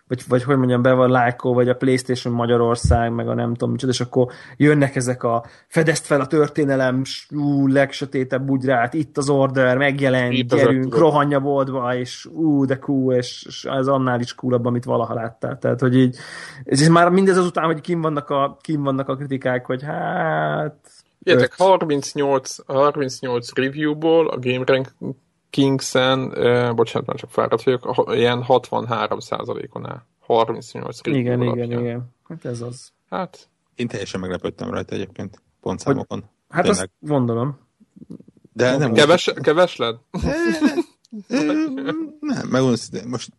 S2: vagy, vagy hogy mondjam, be van lájkol, vagy a Playstation Magyarország, meg a nem tudom micsoda, és akkor jönnek ezek a fedezt fel a történelem, ú, legsötétebb bugyrát, itt az order, megjelent, itt gyerünk, rohanja boltba, és ú, de cool, és, és ez annál is coolabb, amit valaha láttál. Tehát, hogy így, és már mindez azután, hogy kim vannak a, kim vannak a kritikák, hogy hát
S3: Értek, 38, 38 reviewból a Game Rank Kings-en, eh, bocsánat, már csak fáradt vagyok, ilyen 63 on áll. 38
S2: review Igen, alapján. igen, igen. Hát ez az.
S3: Hát.
S1: Én teljesen meglepődtem rajta egyébként, pontszámokon. Hogy,
S2: hát Tényleg. azt gondolom.
S3: De nem keves, keves lett?
S1: nem, megmondom, most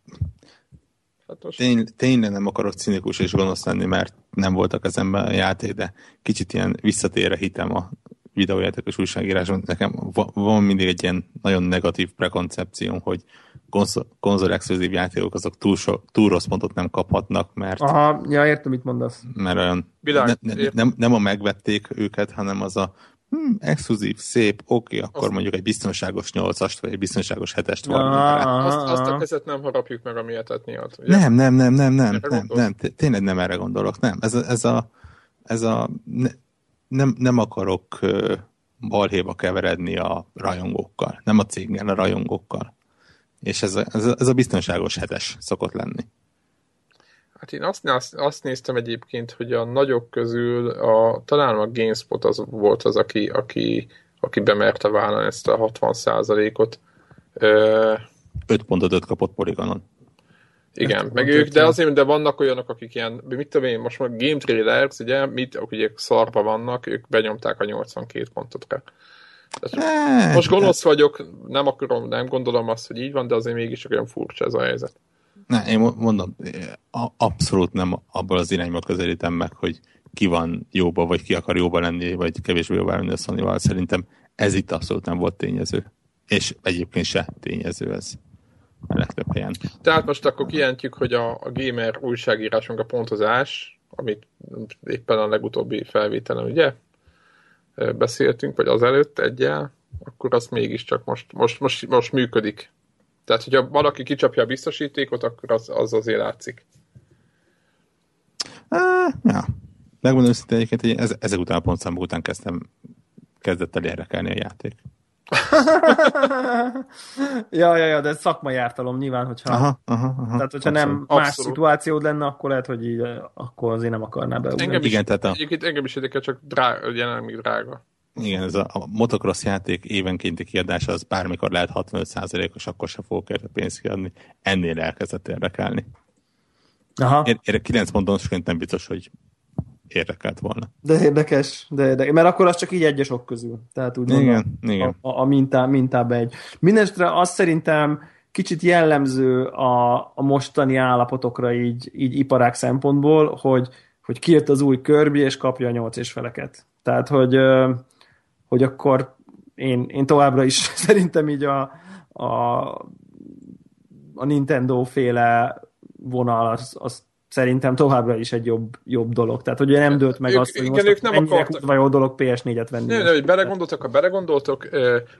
S1: Most... Tény, tényleg nem akarok cinikus és gonosz lenni, mert nem voltak kezemben a játék, de kicsit ilyen visszatérre hitem a videójátékos újságíráson. Nekem van mindig egy ilyen nagyon negatív prekoncepcióm, hogy konzol, konzol exkluzív játékok azok túl, so, túl rossz pontot nem kaphatnak, mert...
S2: Aha, ja, értem, mit mondasz.
S1: Mert olyan... Világ, ne, ne, nem, nem a megvették őket, hanem az a hm, exkluzív, szép, oké, okay, akkor azt... mondjuk egy biztonságos 8-ast, vagy egy biztonságos 7-est
S3: ah, azt, azt a kezet nem harapjuk meg, ami miatt.
S1: Ugye? Nem, nem, nem, nem, nem, nem, nem, tényleg nem erre gondolok, nem. Ez a, ez a, ez a ne, nem, nem akarok balhéba keveredni a rajongókkal, nem a céggel, a rajongókkal. És ez a, ez a, ez a biztonságos hetes szokott lenni.
S3: Hát én azt, azt, azt néztem egyébként, hogy a nagyok közül a, talán a GameSpot az volt az, aki, aki, aki bemerte vállalni ezt a 60 ot
S1: 5 pontot 5 kapott Polygonon.
S3: Igen, meg ők, de azért, de vannak olyanok, akik ilyen, mit tudom én, most már Game Trailers, ugye, mit, ugye szarba vannak, ők benyomták a 82 pontot rá. Hát, most gonosz vagyok, nem akarom, nem gondolom azt, hogy így van, de azért mégis olyan furcsa ez a helyzet.
S1: Ne, én mondom, abszolút nem abból az irányba közelítem meg, hogy ki van jóba, vagy ki akar jóba lenni, vagy kevésbé jóba lenni a sony Szerintem ez itt abszolút nem volt tényező. És egyébként se tényező ez a legtöbb helyen.
S3: Tehát most akkor kijelentjük, hogy a, a gamer újságírásunk a pontozás, amit éppen a legutóbbi felvételen, ugye? beszéltünk, vagy azelőtt egyel, akkor az mégiscsak most, most, most, most működik. Tehát, hogyha valaki kicsapja a biztosítékot, akkor az, az azért látszik.
S1: Uh, ja. Megmondom őszintén egyébként, hogy ez, ezek után a pontszámok után kezdtem, kezdett el érdekelni a játék.
S2: ja, ja, ja, de ez szakmai ártalom nyilván, hogyha,
S1: aha, aha, aha,
S2: tehát, hogyha abszolút, nem más abszolút. szituációd lenne, akkor lehet, hogy így, akkor azért nem akarná be.
S3: Engem is, Igen, tehát a... egyébként engem is érdekel, csak drága, ugye még drága.
S1: Igen, ez a, a motocross játék évenkénti kiadása az bármikor lehet 65%-os, akkor se fogok érte pénzt kiadni. Ennél elkezdett érdekelni. Aha. Én, én 9 ponton nem biztos, hogy érdekelt volna.
S2: De érdekes, de érdekes, mert akkor az csak így egyesok közül. Tehát úgy
S1: igen, mondom, igen.
S2: A, a mintá, mintába egy. Mindenesetre azt szerintem kicsit jellemző a, a mostani állapotokra így, így iparák szempontból, hogy, hogy kijött az új körbi, és kapja a nyolc és feleket. Tehát, hogy, hogy akkor én, én továbbra is szerintem így a, a, a Nintendo féle vonal az, az szerintem továbbra is egy jobb, jobb dolog. Tehát, hogy nem dőlt meg ők, azt, hogy igen, most ők nem akartak. vagy jó dolog PS4-et venni.
S3: Nem, nem, hogy belegondoltak, ha belegondoltok,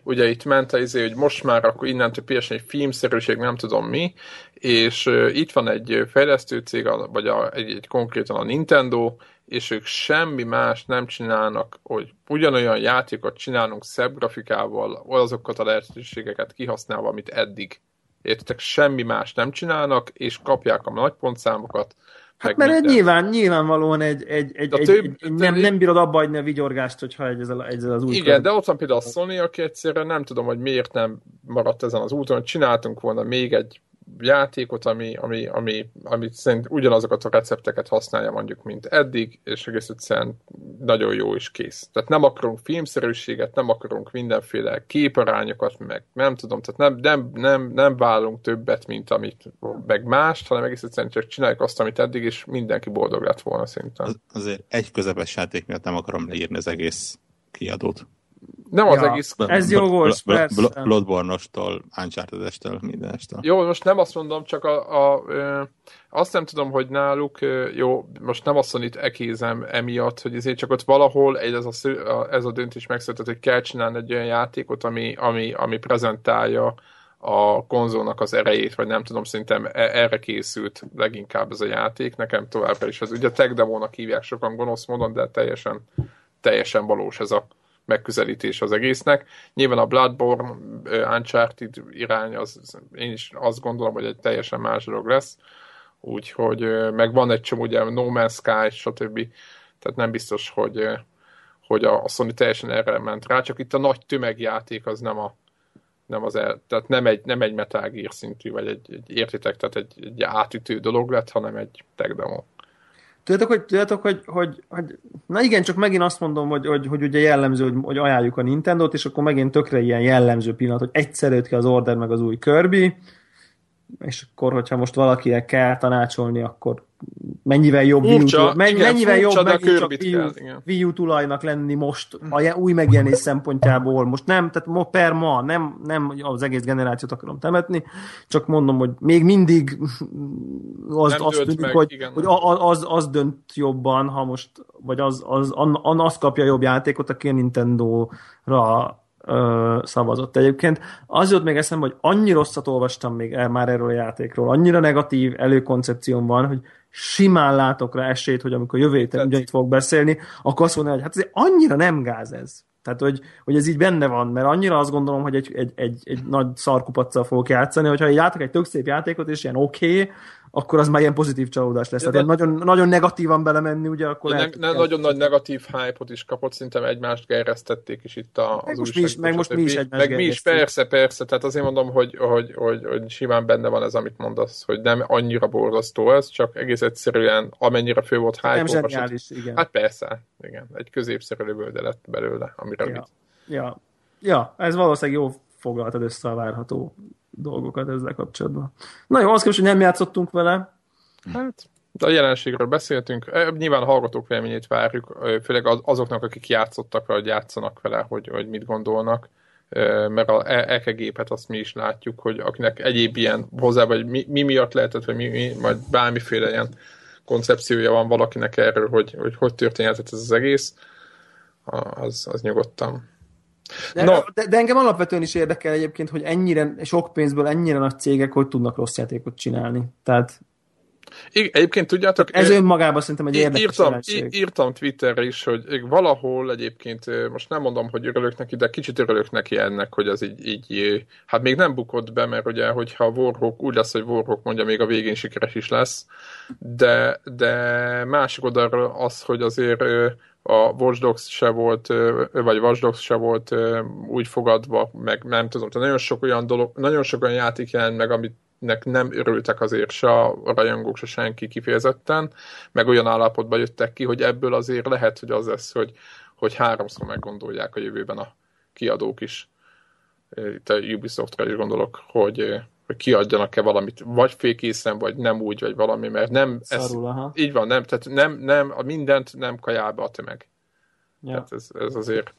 S3: ugye itt ment az izé, hogy most már akkor innentől PS4 filmszerűség, nem tudom mi, és itt van egy fejlesztő cég, vagy a, egy, egy konkrétan a Nintendo, és ők semmi más nem csinálnak, hogy ugyanolyan játékot csinálunk szebb grafikával, azokat a lehetőségeket kihasználva, amit eddig Értitek, semmi más nem csinálnak, és kapják a nagypontszámokat.
S2: Hát mert egy nyilván, nyilvánvalóan egy, egy, egy, egy, több, egy nem, nem bírod abba hagyni a vigyorgást, hogyha egy, ez, ez az új
S3: Igen, kör. de ott van például a Sony, aki egyszerűen nem tudom, hogy miért nem maradt ezen az úton, hogy csináltunk volna még egy játékot, ami, ami, ami, ami szerint ugyanazokat a recepteket használja mondjuk, mint eddig, és egész egyszerűen nagyon jó is kész. Tehát nem akarunk filmszerűséget, nem akarunk mindenféle képarányokat, meg nem tudom, tehát nem, nem, nem, nem válunk többet, mint amit, meg mást, hanem egész egyszerűen csak csináljuk azt, amit eddig, és mindenki boldog lett volna szerintem. Az,
S1: azért egy közepes játék miatt nem akarom leírni az egész kiadót.
S3: Nem az ja, egész...
S2: Ez jó volt, persze.
S1: Bloodborne-ostól, Uncharted-estől, mindenestől.
S3: Jó, most nem azt mondom, csak a, a, azt nem tudom, hogy náluk, jó, most nem azt mondom, itt ekézem emiatt, hogy ezért csak ott valahol egy, ez, a, ez a döntés megszületett, hogy kell csinálni egy olyan játékot, ami, ami, ami prezentálja a konzolnak az erejét, vagy nem tudom, szerintem e, erre készült leginkább ez a játék, nekem továbbra is az. Ugye a tech demónak hívják sokan gonosz módon, de teljesen, teljesen valós ez a, megközelítés az egésznek. Nyilván a Bloodborne, Uncharted irány, az, én is azt gondolom, hogy egy teljesen más dolog lesz. Úgyhogy meg van egy csomó, ugye No Man's Sky, stb. Tehát nem biztos, hogy, hogy a Sony teljesen erre ment rá, csak itt a nagy tömegjáték az nem a nem az el, tehát nem egy, nem egy Metal Gear szintű, vagy egy, egy értitek, tehát egy, egy átütő dolog lett, hanem egy tech demo.
S2: Tudjátok, hogy, tudjátok hogy, hogy, hogy, na igen, csak megint azt mondom, hogy, hogy, hogy ugye jellemző, hogy, hogy ajánljuk a Nintendo-t, és akkor megint tökre ilyen jellemző pillanat, hogy egyszer jött ki az Order meg az új Kirby, és akkor, hogyha most valakinek kell tanácsolni, akkor mennyivel jobb
S3: furcsa,
S2: Wii U, mennyi, igen, mennyivel jobb megint csak Wii U, Wii U tulajnak lenni most a új megjelenés szempontjából. Most nem, tehát per ma, nem, nem az egész generációt akarom temetni, csak mondom, hogy még mindig az, az tűnik, meg, hogy, igen, hogy az, az dönt jobban, ha most, vagy az, az, az, az kapja jobb játékot, aki a Nintendo-ra ö, szavazott egyébként. Az jött még eszembe, hogy annyi rosszat olvastam még el már erről a játékról, annyira negatív előkoncepcióm van, hogy simán látok rá esélyt, hogy amikor jövő héten ugyanitt fogok beszélni, akkor azt mondani, hogy hát ez annyira nem gáz ez. Tehát, hogy, hogy ez így benne van, mert annyira azt gondolom, hogy egy, egy, egy, egy nagy szarkupacsal fogok játszani, hogyha így látok egy tök szép játékot, és ilyen oké, okay, akkor az már ilyen pozitív csalódás lesz.
S3: Ja,
S2: Tehát
S3: de-
S2: nagyon, nagyon negatívan belemenni, ugye, akkor
S3: Ne,
S2: lehet,
S3: ne,
S2: hogy-
S3: nagyon nagy negatív hype-ot is kapott, szerintem egymást gerjesztették is itt a,
S2: Meg
S3: az
S2: most mi is- meg most mi is egymást
S3: Meg mi is, persze, persze, tehát azért mondom, hogy, hogy, hogy, hogy simán benne van ez, amit mondasz, hogy nem annyira borzasztó ez, csak egész egyszerűen amennyire fő volt
S2: nem
S3: hype
S2: zseniális, igen.
S3: Hát persze, igen, egy középszerű lövölde lett belőle, ami rövid.
S2: ja. ja. ja, ez valószínűleg jó foglaltad össze a várható dolgokat ezzel kapcsolatban. Na jó, az képest, hogy nem játszottunk vele,
S3: Hát, de a jelenségről beszéltünk. Nyilván a hallgatók véleményét várjuk, főleg az- azoknak, akik játszottak, vagy játszanak vele, hogy, hogy mit gondolnak. Mert a EKE gépet azt mi is látjuk, hogy akinek egyéb ilyen hozzá, vagy mi, mi miatt lehetett, vagy mi, mi, vagy bármiféle ilyen koncepciója van valakinek erről, hogy hogy, hogy történhetett ez az egész, az, az nyugodtan.
S2: De,
S3: No.
S2: de, de engem alapvetően is érdekel egyébként, hogy ennyire sok pénzből ennyire nagy cégek hogy tudnak rossz játékot csinálni. Tehát
S3: I- Egyébként tudjátok...
S2: ez
S3: eh,
S2: önmagában szerintem egy érdekes
S3: írtam,
S2: jelenség.
S3: írtam Twitterre is, hogy valahol egyébként, most nem mondom, hogy örülök neki, de kicsit örülök neki ennek, hogy ez így, így hát még nem bukott be, mert ugye, hogyha a Warhawk úgy lesz, hogy Warhawk mondja, még a végén sikeres is lesz, de, de másik oldalról az, hogy azért a Watch Dogs se volt, vagy Watch Dogs se volt úgy fogadva, meg nem tudom, tehát nagyon sok olyan dolog, nagyon sok olyan játék jelent meg, amit nek nem örültek azért se a rajongók, se senki kifejezetten, meg olyan állapotba jöttek ki, hogy ebből azért lehet, hogy az lesz, hogy, hogy háromszor meggondolják a jövőben a kiadók is. Itt a Ubisoftra is gondolok, hogy, hogy kiadjanak-e valamit, vagy fékészen, vagy nem úgy, vagy valami, mert nem...
S2: Szarul, aha.
S3: így van, nem, tehát nem, nem, a mindent nem kajálba a tömeg.
S2: Ja.
S3: Tehát ez, ez azért...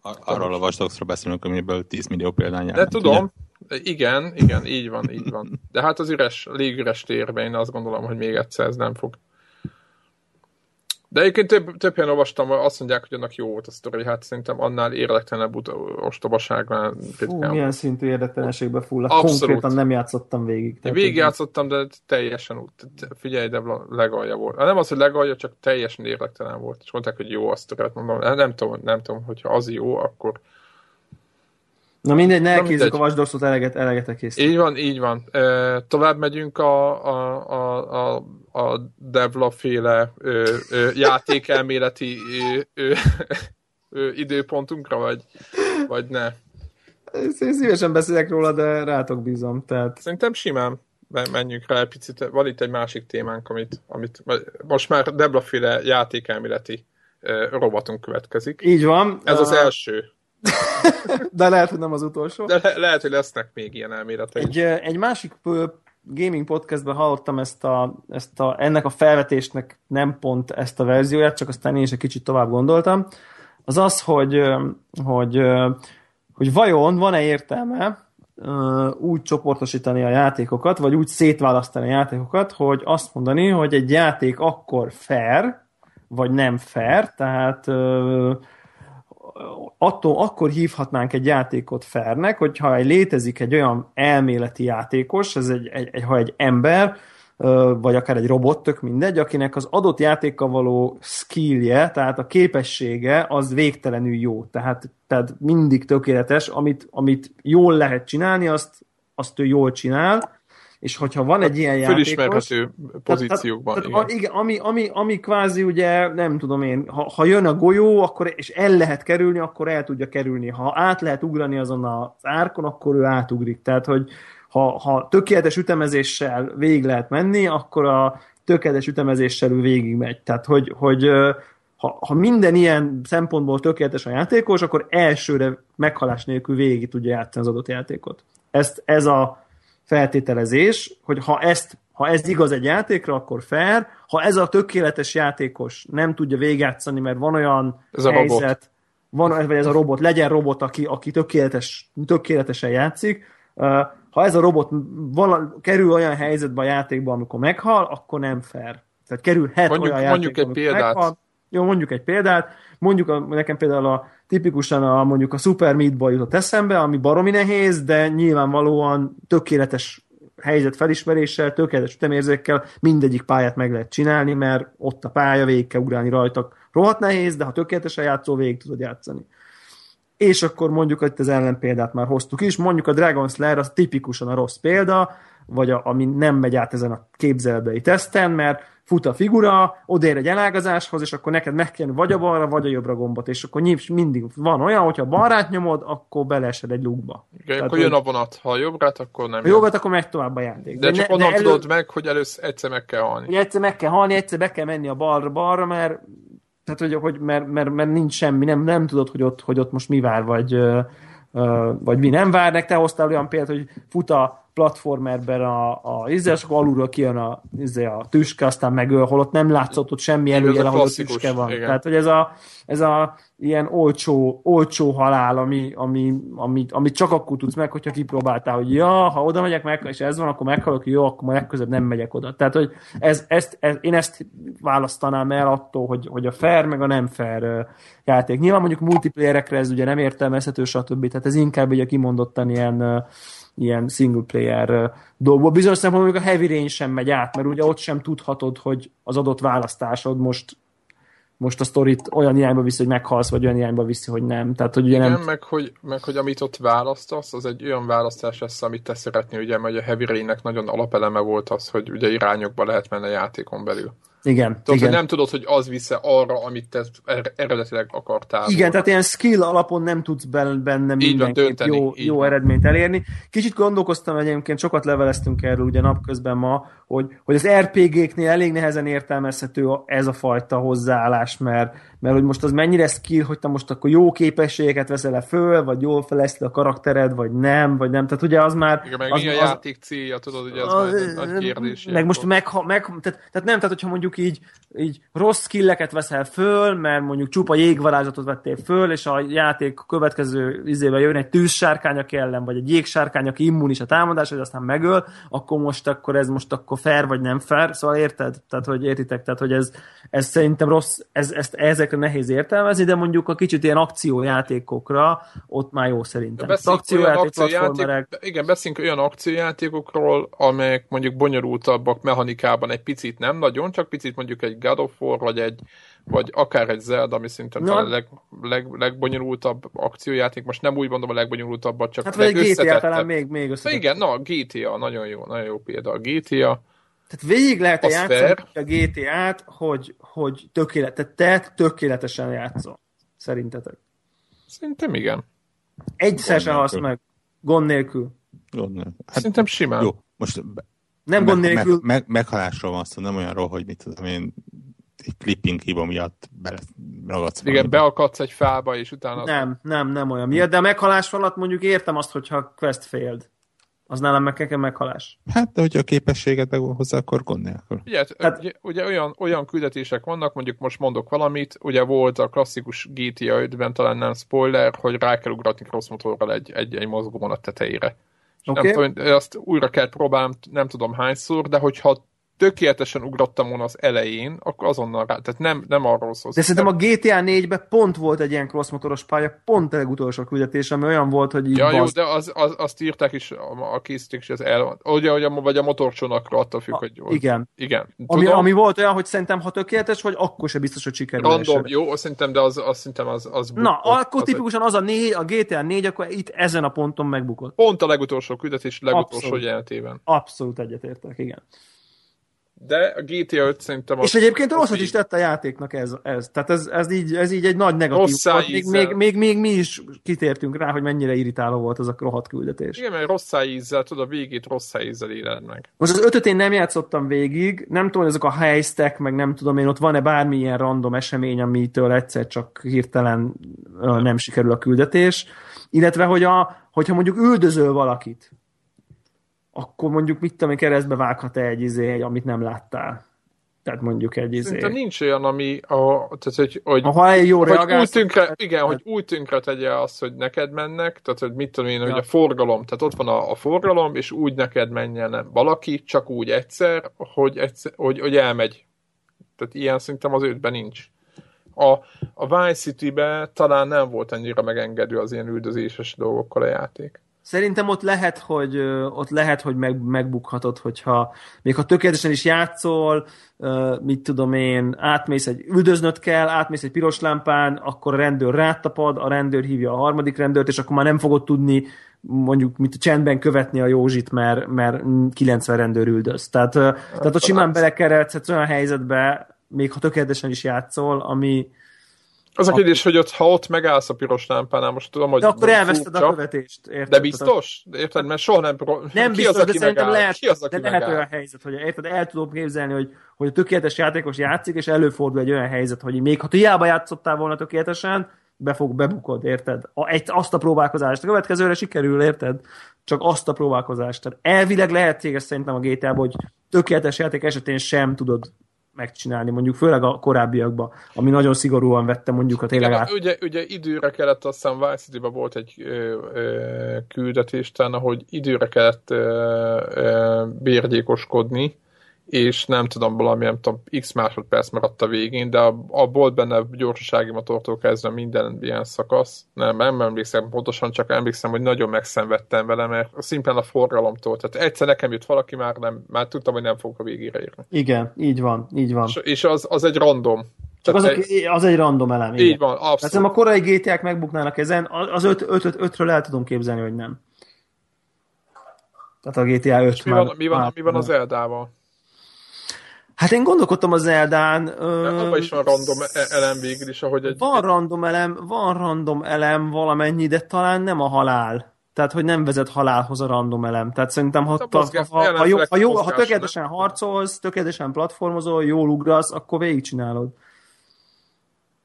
S1: Ar- Arról a Dogs-ról beszélünk, amiből 10 millió példány
S3: De tudom, igen, igen, így van, így van. De hát az üres, légüres térben én azt gondolom, hogy még egyszer ez nem fog. De egyébként több, több helyen olvastam, azt mondják, hogy annak jó volt a sztori, hát szerintem annál érlektelenebb ut- ostobaságnál
S2: Fú,
S3: ritkán.
S2: milyen szintű érdektelenségbe fullak.
S3: Abszolút.
S2: Konkrétan nem játszottam végig. Tehát,
S3: végigjátszottam, de teljesen úgy, figyelj, de legalja volt. Hát nem az, hogy legalja, csak teljesen érlektelen volt. És mondták, hogy jó a sztori, hát mondom, hát nem tudom, nem tudom, hogyha az jó, akkor
S2: Na mindegy, ne elkézzük a Dogs-ot, eleget, eleget kész.
S3: Így van, így van. E, tovább megyünk a, a, a, a, a Devla féle ö, ö, játékelméleti ö, ö, ö, időpontunkra, vagy, vagy ne.
S2: Én szívesen beszélek róla, de rátok bízom. Tehát
S3: Szerintem simán men- menjünk rá egy picit. Van itt egy másik témánk, amit, amit most már Devla féle játékelméleti robotunk következik.
S2: így van.
S3: Ez az
S2: Ah,
S3: első.
S2: De lehet, hogy nem az utolsó.
S3: De le- lehet, hogy lesznek még ilyen elméletek.
S2: Egy, egy másik gaming podcastben hallottam ezt a, ezt a, ennek a felvetésnek nem pont ezt a verzióját, csak aztán én is egy kicsit tovább gondoltam. Az az, hogy, hogy, hogy vajon van-e értelme úgy csoportosítani a játékokat, vagy úgy szétválasztani a játékokat, hogy azt mondani, hogy egy játék akkor fair, vagy nem fair, tehát attól akkor hívhatnánk egy játékot fairnek, hogyha egy létezik egy olyan elméleti játékos, ez egy, egy, egy, ha egy ember, vagy akár egy robot, tök mindegy, akinek az adott játékkal való skillje, tehát a képessége az végtelenül jó. Tehát, tehát mindig tökéletes, amit, amit jól lehet csinálni, azt, azt ő jól csinál, és hogyha van egy ilyen játékos...
S3: Fölismerhető pozíciókban.
S2: Tehát,
S3: igen.
S2: tehát, igen, ami, ami, ami kvázi ugye, nem tudom én, ha, ha jön a golyó, akkor, és el lehet kerülni, akkor el tudja kerülni. Ha át lehet ugrani azon az árkon, akkor ő átugrik. Tehát, hogy ha, ha tökéletes ütemezéssel végig lehet menni, akkor a tökéletes ütemezéssel ő végig megy. Tehát, hogy, hogy ha, ha minden ilyen szempontból tökéletes a játékos, akkor elsőre meghalás nélkül végig tudja játszani az adott játékot. Ezt, ez a feltételezés, hogy ha ezt ha ez igaz egy játékra, akkor fair. Ha ez a tökéletes játékos nem tudja végigjátszani, mert van olyan
S3: Ez a robot.
S2: helyzet, van, vagy ez a robot, legyen robot, aki, aki tökéletes, tökéletesen játszik, ha ez a robot vala, kerül olyan helyzetbe a játékba, amikor meghal, akkor nem fair. Tehát kerülhet
S3: Mondjuk-
S2: olyan
S3: mondjuk
S2: játékba,
S3: egy példát.
S2: Meghal. Jó, mondjuk egy példát. Mondjuk a, nekem például a tipikusan a, mondjuk a Super Meat Boy jutott eszembe, ami baromi nehéz, de nyilvánvalóan tökéletes helyzet felismeréssel, tökéletes ütemérzékkel mindegyik pályát meg lehet csinálni, mert ott a pálya, végig kell ugrálni rajta. Rohadt nehéz, de ha tökéletesen játszol, végig tudod játszani. És akkor mondjuk itt az ellenpéldát már hoztuk is, mondjuk a Dragon Slayer az tipikusan a rossz példa, vagy a, ami nem megy át ezen a képzeletbeli teszten, mert fut a figura, odér egy elágazáshoz, és akkor neked meg kell vagy a balra, vagy a jobbra gombot, és akkor nyilv, mindig van olyan, hogyha balrát nyomod, akkor belesed egy lukba.
S3: Igen, Tehát, akkor jön a vonat, ha a jobbrát, akkor nem.
S2: Ha jobbrat, akkor megy tovább a játék.
S3: De, de csak ne, onnan de elő... tudod meg, hogy először egyszer meg kell halni.
S2: Ugye egyszer meg kell halni, egyszer be kell menni a balra, balra, mert tehát, hogy, hogy mert, mert, mert, nincs semmi, nem, nem tudod, hogy ott, hogy ott most mi vár, vagy, vagy mi nem vár. Te hoztál olyan példát, hogy fut a platformerben a, a izé, és akkor alulról kijön a, izé, a tüske, aztán megöl, holott nem látszott ott semmi előjel, ahol a tüske van. Igen. Tehát, hogy ez a, ez a ilyen olcsó, olcsó halál, ami, ami, amit, amit csak akkor tudsz meg, hogyha kipróbáltál, hogy ja, ha oda megyek meg, és ez van, akkor meghalok, jó, akkor majd legközelebb nem megyek oda. Tehát, hogy ez, ezt, ez, én ezt választanám el attól, hogy, hogy a fair, meg a nem fair játék. Nyilván mondjuk multiplayerekre ez ugye nem értelmezhető, stb. Tehát ez inkább ugye kimondottan ilyen ilyen single player dolgból. Bizonyos szempontból a Heavy Rain sem megy át, mert ugye ott sem tudhatod, hogy az adott választásod most most a sztorit olyan irányba viszi, hogy meghalsz, vagy olyan irányba viszi, hogy nem. Tehát, hogy ugye
S3: Igen,
S2: nem...
S3: meg, hogy, meg hogy amit ott választasz, az egy olyan választás lesz, amit te szeretnél, ugye, mert a Heavy Rain-nek nagyon alapeleme volt az, hogy ugye irányokba lehet menni a játékon belül.
S2: Igen.
S3: Tudod,
S2: igen.
S3: Hogy nem tudod, hogy az visze arra, amit te er- eredetileg akartál.
S2: Igen, tehát ilyen skill alapon nem tudsz benne mindenképp jó, jó eredményt elérni. Kicsit gondolkoztam egyébként, sokat leveleztünk erről ugye napközben ma, hogy, hogy az RPG-knél elég nehezen értelmezhető ez a fajta hozzáállás, mert, mert hogy most az mennyire skill, hogy te most akkor jó képességeket veszel -e föl, vagy jól feleszti a karaktered, vagy nem, vagy nem. Tehát ugye az már...
S3: Igen, meg
S2: az,
S3: mi a játék célja, tudod, hogy ez az, nagy kérdés.
S2: Meg most meg, meg tehát, tehát nem, tehát hogyha mondjuk így, így rossz skilleket veszel föl, mert mondjuk csupa jégvarázsatot vettél föl, és a játék következő izével jön egy tűzsárkány, ellen, vagy egy jégsárkány, aki immunis a támadás, hogy aztán megöl, akkor most akkor ez most akkor fair vagy nem fair, szóval érted? Tehát, hogy értitek, tehát, hogy ez, ez szerintem rossz, ez, ezt ezekre nehéz értelmezni, de mondjuk a kicsit ilyen akciójátékokra ott már jó szerintem.
S3: Beszéljünk akciójáték, akciójáték, igen, beszéljünk olyan akciójátékokról, amelyek mondjuk bonyolultabbak mechanikában egy picit nem nagyon, csak picit mondjuk egy God of War, vagy egy vagy akár egy Zelda, ami szintén no. a leg, leg, legbonyolultabb akciójáték, most nem úgy mondom a legbonyolultabbat, csak
S2: hát vagy egy GTA talán még, még
S3: összetett. Igen, na, a GTA, nagyon jó, nagyon jó példa. A GTA,
S2: tehát végig lehet -e játszani fair. a GTA-t, hogy, hogy tökélet, tehát te tökéletesen játszol. Szerintetek?
S3: Szerintem igen.
S2: Egyszer sem halsz meg. Gond nélkül.
S1: Gond nélkül.
S3: Hát, Szerintem simán.
S1: Jó, most
S2: nem gond nélkül.
S1: Meg, meg, meghalásról van szó, nem olyanról, hogy mit tudom én, egy clipping hiba miatt ragadsz.
S3: Igen, beakadsz egy fába, és utána...
S2: Nem, nem, nem olyan miatt, de a meghalás alatt mondjuk értem azt, hogyha quest failed. Az nálam meg kell meghalás.
S1: Hát, de hogyha a képességet meg hozzá, akkor gond nélkül.
S3: Ugye, hát, ugye, ugye olyan, olyan küldetések vannak, mondjuk most mondok valamit, ugye volt a klasszikus GTA 5-ben, talán nem spoiler, hogy rá kell ugratni cross motorral egy, egy, egy mozgóvonat tetejére. Okay. Nem tudom, azt újra kell próbálnom, nem tudom hányszor, de hogyha tökéletesen ugrottam volna az elején, akkor azonnal rá. Tehát nem, nem arról szól.
S2: De szerintem a GTA 4-ben pont volt egy ilyen crossmotoros pálya, pont a legutolsó küldetés, ami olyan volt, hogy így
S3: Ja, jó, de az, az, azt írták is, a, a készíték is, az el, ugye, hogy a, vagy a motorcsónakra attól függ, a, hogy...
S2: Igen.
S3: Igen.
S2: Ami, ami, volt olyan, hogy szerintem ha tökéletes vagy, akkor se biztos, hogy sikerül.
S3: Random, jó, szerintem, de az, az szerintem az, az
S2: bukott. Na, akkor az tipikusan az a, négy, a GTA 4, akkor itt ezen a ponton megbukott.
S3: Pont a legutolsó küldetés, legutolsó jelentében.
S2: Abszolút egyetértek, igen.
S3: De a GTA 5 szerintem...
S2: És egyébként rosszat is tett a játéknak ez. ez. Tehát ez, ez, így, ez így egy nagy negatív. Még, még, még, még, mi is kitértünk rá, hogy mennyire irritáló volt az a rohadt küldetés.
S3: Igen, mert rossz ízzel, tudod, a végét rossz ízzel éled meg.
S2: Most az ötöt én nem játszottam végig, nem tudom, hogy ezek a helyztek, meg nem tudom én, ott van-e bármilyen random esemény, amitől egyszer csak hirtelen nem sikerül a küldetés. Illetve, hogy a, hogyha mondjuk üldözöl valakit, akkor mondjuk mit tudom, keresztbe vághat-e egy izé, egy, amit nem láttál. Tehát mondjuk egy izé.
S3: Szerintem nincs olyan, ami, a, tehát, hogy, hogy,
S2: ha egy jó
S3: hogy úgy tünkre, igen, hogy úgy tünkre tegye azt, hogy neked mennek, tehát hogy mit tudom én, ja. hogy a forgalom, tehát ott van a, a forgalom, és úgy neked menjen valaki, csak úgy egyszer, hogy, egyszer, hogy, hogy elmegy. Tehát ilyen szerintem az ötben nincs. A, a Vice City-be talán nem volt annyira megengedő az ilyen üldözéses dolgokkal a játék.
S2: Szerintem ott lehet, hogy ott lehet, hogy meg, megbukhatod, hogyha még ha tökéletesen is játszol, mit tudom én, átmész egy, üldöznöd kell, átmész egy piros lámpán, akkor a rendőr rátapad, a rendőr hívja a harmadik rendőrt, és akkor már nem fogod tudni mondjuk mint csendben követni a Józsit, mert, mert 90 rendőr üldöz. Tehát, tehát ott simán belekerelhetsz olyan helyzetbe, még ha tökéletesen is játszol, ami,
S3: az a kérdés, hogy ott, ha ott megállsz a piros lámpánál, most tudom, hogy...
S2: De akkor elveszted a követést,
S3: érted? De biztos? Érted? Mert soha nem...
S2: Nem biztos, az, de szerintem lehet, ki az, de lehet olyan helyzet, hogy érted, el tudom képzelni, hogy, hogy a tökéletes játékos játszik, és előfordul egy olyan helyzet, hogy még ha hiába játszottál volna tökéletesen, be fog, bebukod, érted? A, egy, azt a próbálkozást. A következőre sikerül, érted? Csak azt a próbálkozást. Tehát elvileg lehetséges szerintem a GTA-ban, hogy tökéletes játék esetén sem tudod megcsinálni, mondjuk főleg a korábbiakban, ami nagyon szigorúan vette mondjuk a tényleg
S3: át. Ugye, ugye időre kellett, azt hiszem Vice city volt egy ö, ö, küldetés, ahogy időre kellett ö, ö, bérgyékoskodni, és nem tudom, valami, nem tudom, x másodperc maradt a végén, de a, a volt benne gyorsasági motortól kezdve minden ilyen szakasz. Nem, nem emlékszem pontosan, csak emlékszem, hogy nagyon megszenvedtem vele, mert szimplán a forgalomtól. Tehát egyszer nekem jött valaki, már, nem, már tudtam, hogy nem fogok a végére érni.
S2: Igen, így van, így van.
S3: És, és az, az egy random.
S2: Csak az, egy, az egy random elem.
S3: Igen. Így van, abszolút.
S2: Tehát a korai GTA-k megbuknának ezen, az 5-ről el tudom képzelni, hogy nem. Tehát a GTA 5
S3: mi van, mi van, mi van az Eldával?
S2: Hát én gondolkodtam az Eldán.
S3: Abban is van random e- elem végül is, ahogy egy...
S2: Van random elem, van random elem valamennyi, de talán nem a halál. Tehát, hogy nem vezet halálhoz a random elem. Tehát szerintem, ha, ha, ha, ha, ha, jó, ha, jó, ha tökéletesen ne? harcolsz, tökéletesen platformozol, jól ugrasz, akkor végigcsinálod.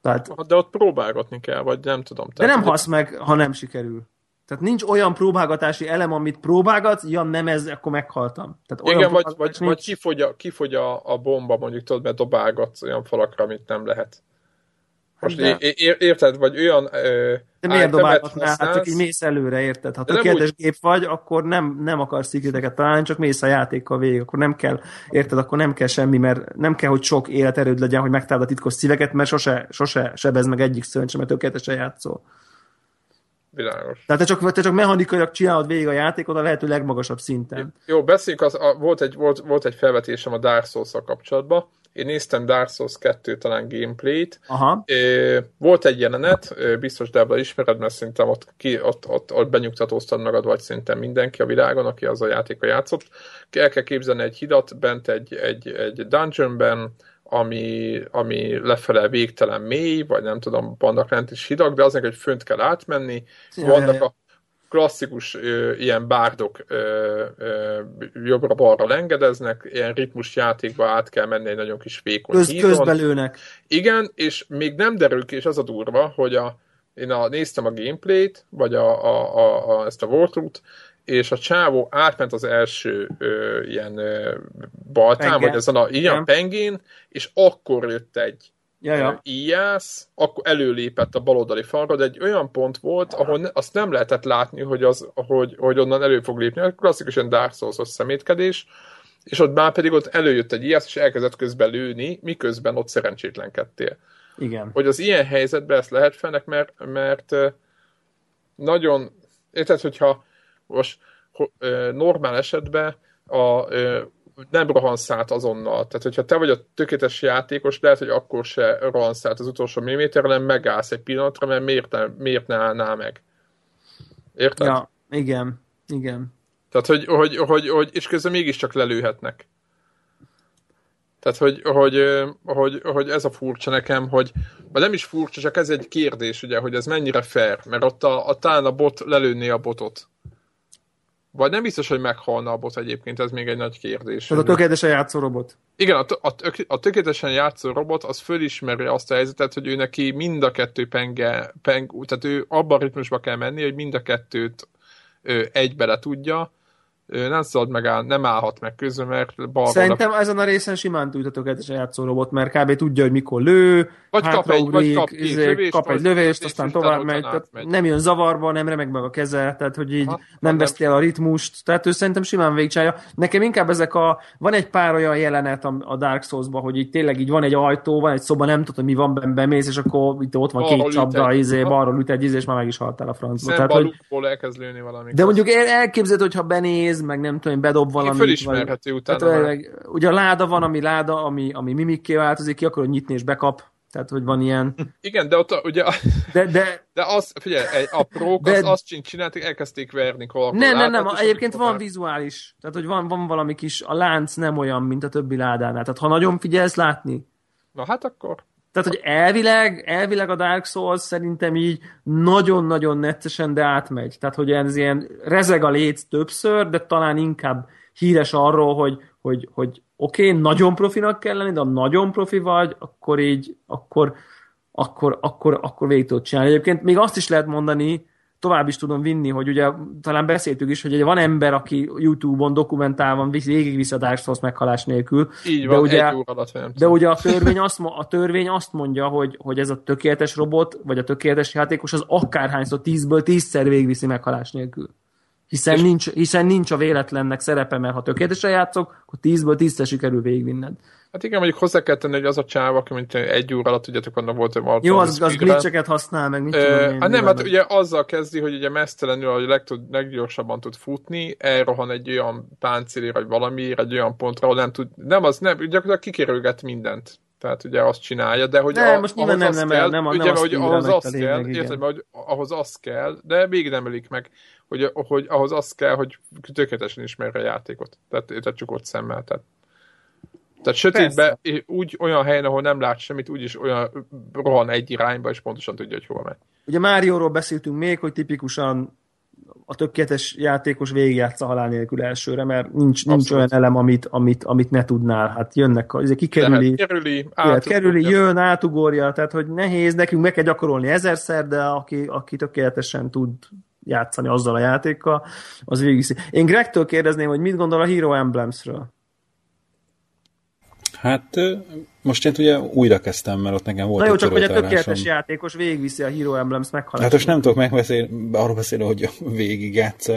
S3: Tehát... De ott próbálgatni kell, vagy nem tudom.
S2: Tehát, de nem hasz meg, ha nem sikerül. Tehát nincs olyan próbálgatási elem, amit próbálgatsz, ja nem ez, akkor meghaltam. Tehát
S3: olyan Igen, vagy, vagy, vagy kifogy, a, kifogy a, a bomba, mondjuk tudod, mert dobálgatsz olyan falakra, amit nem lehet. Most de... é- érted, vagy olyan ö,
S2: De miért dobálgatnál? Hát csak így mész előre, érted? Ha tökéletes úgy... gép vagy, akkor nem, nem akarsz szikriteket találni, csak mész a játékkal végig, akkor nem kell, érted, akkor nem kell semmi, mert nem kell, hogy sok életerőd legyen, hogy megtaláld a titkos szíveket, mert sose, sose sebez meg egyik szörny sem, mert tökéletesen játszol.
S3: Világos.
S2: Tehát te csak, te csak mechanikailag csinálod végig a játékot a lehető legmagasabb szinten.
S3: Jó, beszéljünk, az, a, volt, egy, volt, volt egy felvetésem a Dark souls kapcsolatban. Én néztem Dark Souls 2 talán gameplayt.
S2: Aha.
S3: É, volt egy jelenet, biztos Debla ismered, mert szerintem ott, ki, ott, ott, ott benyugtatóztad magad, vagy szerintem mindenki a világon, aki az a játéka játszott. El kell képzelni egy hidat, bent egy, egy, egy dungeonben, ami, ami lefele végtelen mély, vagy nem tudom, vannak lent is hidak, de azért, hogy fönt kell átmenni. Ja, vannak a klasszikus ö, ilyen bárdok jobbra-balra lengedeznek, ilyen ritmus játékba át kell menni egy nagyon kis vékony Köz,
S2: hídon. Közbelőnek.
S3: Igen, és még nem derül ki, és az a durva, hogy a, én a, néztem a gameplayt, vagy a, a, a, a, ezt a walkthrough és a csávó átment az első ö, ilyen ö, baltán, Pengen. vagy ezen a ilyen pengén, és akkor jött egy
S2: ja, ja.
S3: íjász, akkor előlépett a baloldali falra, de egy olyan pont volt, ahol ne, azt nem lehetett látni, hogy, az, hogy, hogy onnan elő fog lépni. A klasszikus ilyen Dark Souls-os szemétkedés, és ott már pedig ott előjött egy íjász, és elkezdett közben lőni, miközben ott szerencsétlenkedtél.
S2: Igen.
S3: Hogy az ilyen helyzetben ezt lehet fennek, mert, mert nagyon, érted, hogyha most normál esetben a, nem rohansz át azonnal. Tehát, hogyha te vagy a tökéletes játékos, lehet, hogy akkor se rohansz át az utolsó milliméter, hanem megállsz egy pillanatra, mert miért ne, miért ne állná meg? Érted?
S2: Ja, igen, igen.
S3: Tehát, hogy, hogy, hogy, hogy és közben mégiscsak lelőhetnek. Tehát, hogy, hogy, hogy, hogy ez a furcsa nekem, hogy vagy nem is furcsa, csak ez egy kérdés, ugye, hogy ez mennyire fair, mert ott a, a talán a bot lelőné a botot. Vagy nem biztos, hogy meghalna a bot egyébként, ez még egy nagy kérdés.
S2: Ez a tökéletesen játszó robot.
S3: Igen, a, a, a tökéletesen játszó robot az fölismeri azt a helyzetet, hogy ő neki mind a kettő penge, peng, tehát ő abban a ritmusba kell menni, hogy mind a kettőt ő, egybe le tudja, nem szabad megáll, nem állhat meg közben, mert
S2: balra... Szerintem a... ezen a részen simán tudja tökéletesen játszó robot, mert kb. tudja, hogy mikor lő,
S3: vagy kap egy, vagy kap, izé,
S2: lövést, kap egy lövést, aztán tovább megy, tehát megy. nem jön zavarba, nem remeg meg a keze, tehát hogy így ha, nem veszti el a ritmust, tehát ő szerintem simán végigcsinálja. Nekem inkább ezek a, van egy pár olyan jelenet a, Dark Souls-ban, hogy így tényleg így van egy ajtó, van egy szoba, nem tudod, hogy mi van benne, bemész, és akkor itt ott van két csapda, izé, balról üt egy izé, és már meg is haltál a francba.
S3: Tehát, hogy... elkezd lőni valami.
S2: De mondjuk elképzeled, hogyha benéz, meg nem tudom, bedob valamit.
S3: Fölismerhető
S2: utána. Tehát, ugye a láda van, ami láda, ami, ami mimikké változik ki, akkor nyitni és bekap. Tehát, hogy van ilyen...
S3: Igen, de ott ugye...
S2: De, de...
S3: De az, figyelj, egy, a prók de... az azt csinálták, elkezdték verni
S2: kolakol Nem, nem, nem, egyébként van vizuális. Tehát, hogy van, van valami kis, a lánc nem olyan, mint a többi ládánál. Tehát, ha nagyon figyelsz látni.
S3: Na hát akkor.
S2: Tehát, hogy elvileg, elvileg a Dark Souls szerintem így nagyon-nagyon neccesen, de átmegy. Tehát, hogy ez ilyen rezeg a léc többször, de talán inkább híres arról, hogy, hogy, hogy oké, okay, nagyon profinak kell lenni, de ha nagyon profi vagy, akkor így, akkor, akkor, akkor, akkor végig tudod csinálni. Egyébként még azt is lehet mondani, tovább is tudom vinni, hogy ugye talán beszéltük is, hogy ugye van ember, aki YouTube-on dokumentálva végigvisz a Dark Souls meghalás nélkül.
S3: Így
S2: van,
S3: de ugye, egy
S2: alatt, de ugye a törvény, azt, a törvény azt mondja, hogy, hogy ez a tökéletes robot, vagy a tökéletes játékos az akárhányszor tízből tízszer végigviszi meghalás nélkül. Hiszen nincs, hiszen nincs a véletlennek szerepe, mert ha tökéletesen játszok, akkor tízből tízszer sikerül végigvinned.
S3: Hát igen, mondjuk hozzá kell tenni, hogy az a csáv, aki mint egy óra alatt, tudjátok, annak volt
S2: egy Jó, az, az glitcheket használ, meg mit tudom
S3: én. Hát nem, hát ugye azzal kezdi, hogy ugye mesztelenül, hogy legtud, leggyorsabban tud futni, elrohan egy olyan páncélére, vagy valamiért, egy olyan pontra, ahol nem tud, nem az, nem, gyakorlatilag kikerülget mindent tehát ugye azt csinálja, de hogy
S2: nem, a, most ahhoz nem, az nem, kell, nem, nem,
S3: ugye, nem hogy ahhoz az kell, lényeg, érted, hogy ahhoz az kell, de még nem elik meg, hogy, hogy ahhoz az kell, hogy tökéletesen ismerje a játékot. Tehát, tehát csak ott szemmel. Tehát, tehát sötétbe, úgy olyan helyen, ahol nem lát semmit, úgyis olyan rohan egy irányba, és pontosan tudja, hogy hol megy.
S2: Ugye Márióról beszéltünk még, hogy tipikusan a tökéletes játékos végigjátsza halál nélkül elsőre, mert nincs, nincs olyan elem, amit, amit, amit ne tudnál. Hát jönnek, a, ezek kikerüli,
S3: hát kerüli,
S2: át, kerüli jön, átugorja, tehát hogy nehéz, nekünk meg kell gyakorolni ezerszer, de aki, aki tökéletesen tud játszani azzal a játékkal, az végigviszi. Én Gregtől kérdezném, hogy mit gondol a Hero Emblemsről?
S4: Hát most én ugye újra kezdtem, mert ott nekem volt
S2: Na jó, csak hogy a tökéletes játékos végigviszi a Hero Emblems meghalását.
S4: Hát most nem tudok megbeszélni, arról beszélni, hogy végig játsz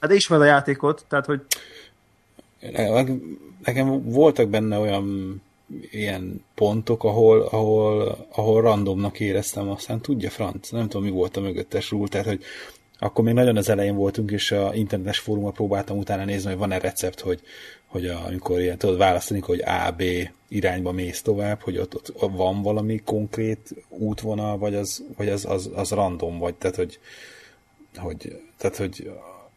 S2: Hát ismered a játékot, tehát hogy...
S4: Nekem voltak benne olyan ilyen pontok, ahol, ahol, ahol randomnak éreztem, aztán tudja franc, nem tudom, mi volt a mögöttes rúl, tehát hogy akkor még nagyon az elején voltunk, és a internetes fórumon próbáltam utána nézni, hogy van-e recept, hogy, hogy a, amikor ilyen tudod választani, hogy A, B irányba mész tovább, hogy ott, ott van valami konkrét útvonal, vagy az, vagy az, az, az random, vagy tehát, hogy, hogy, tehát, hogy,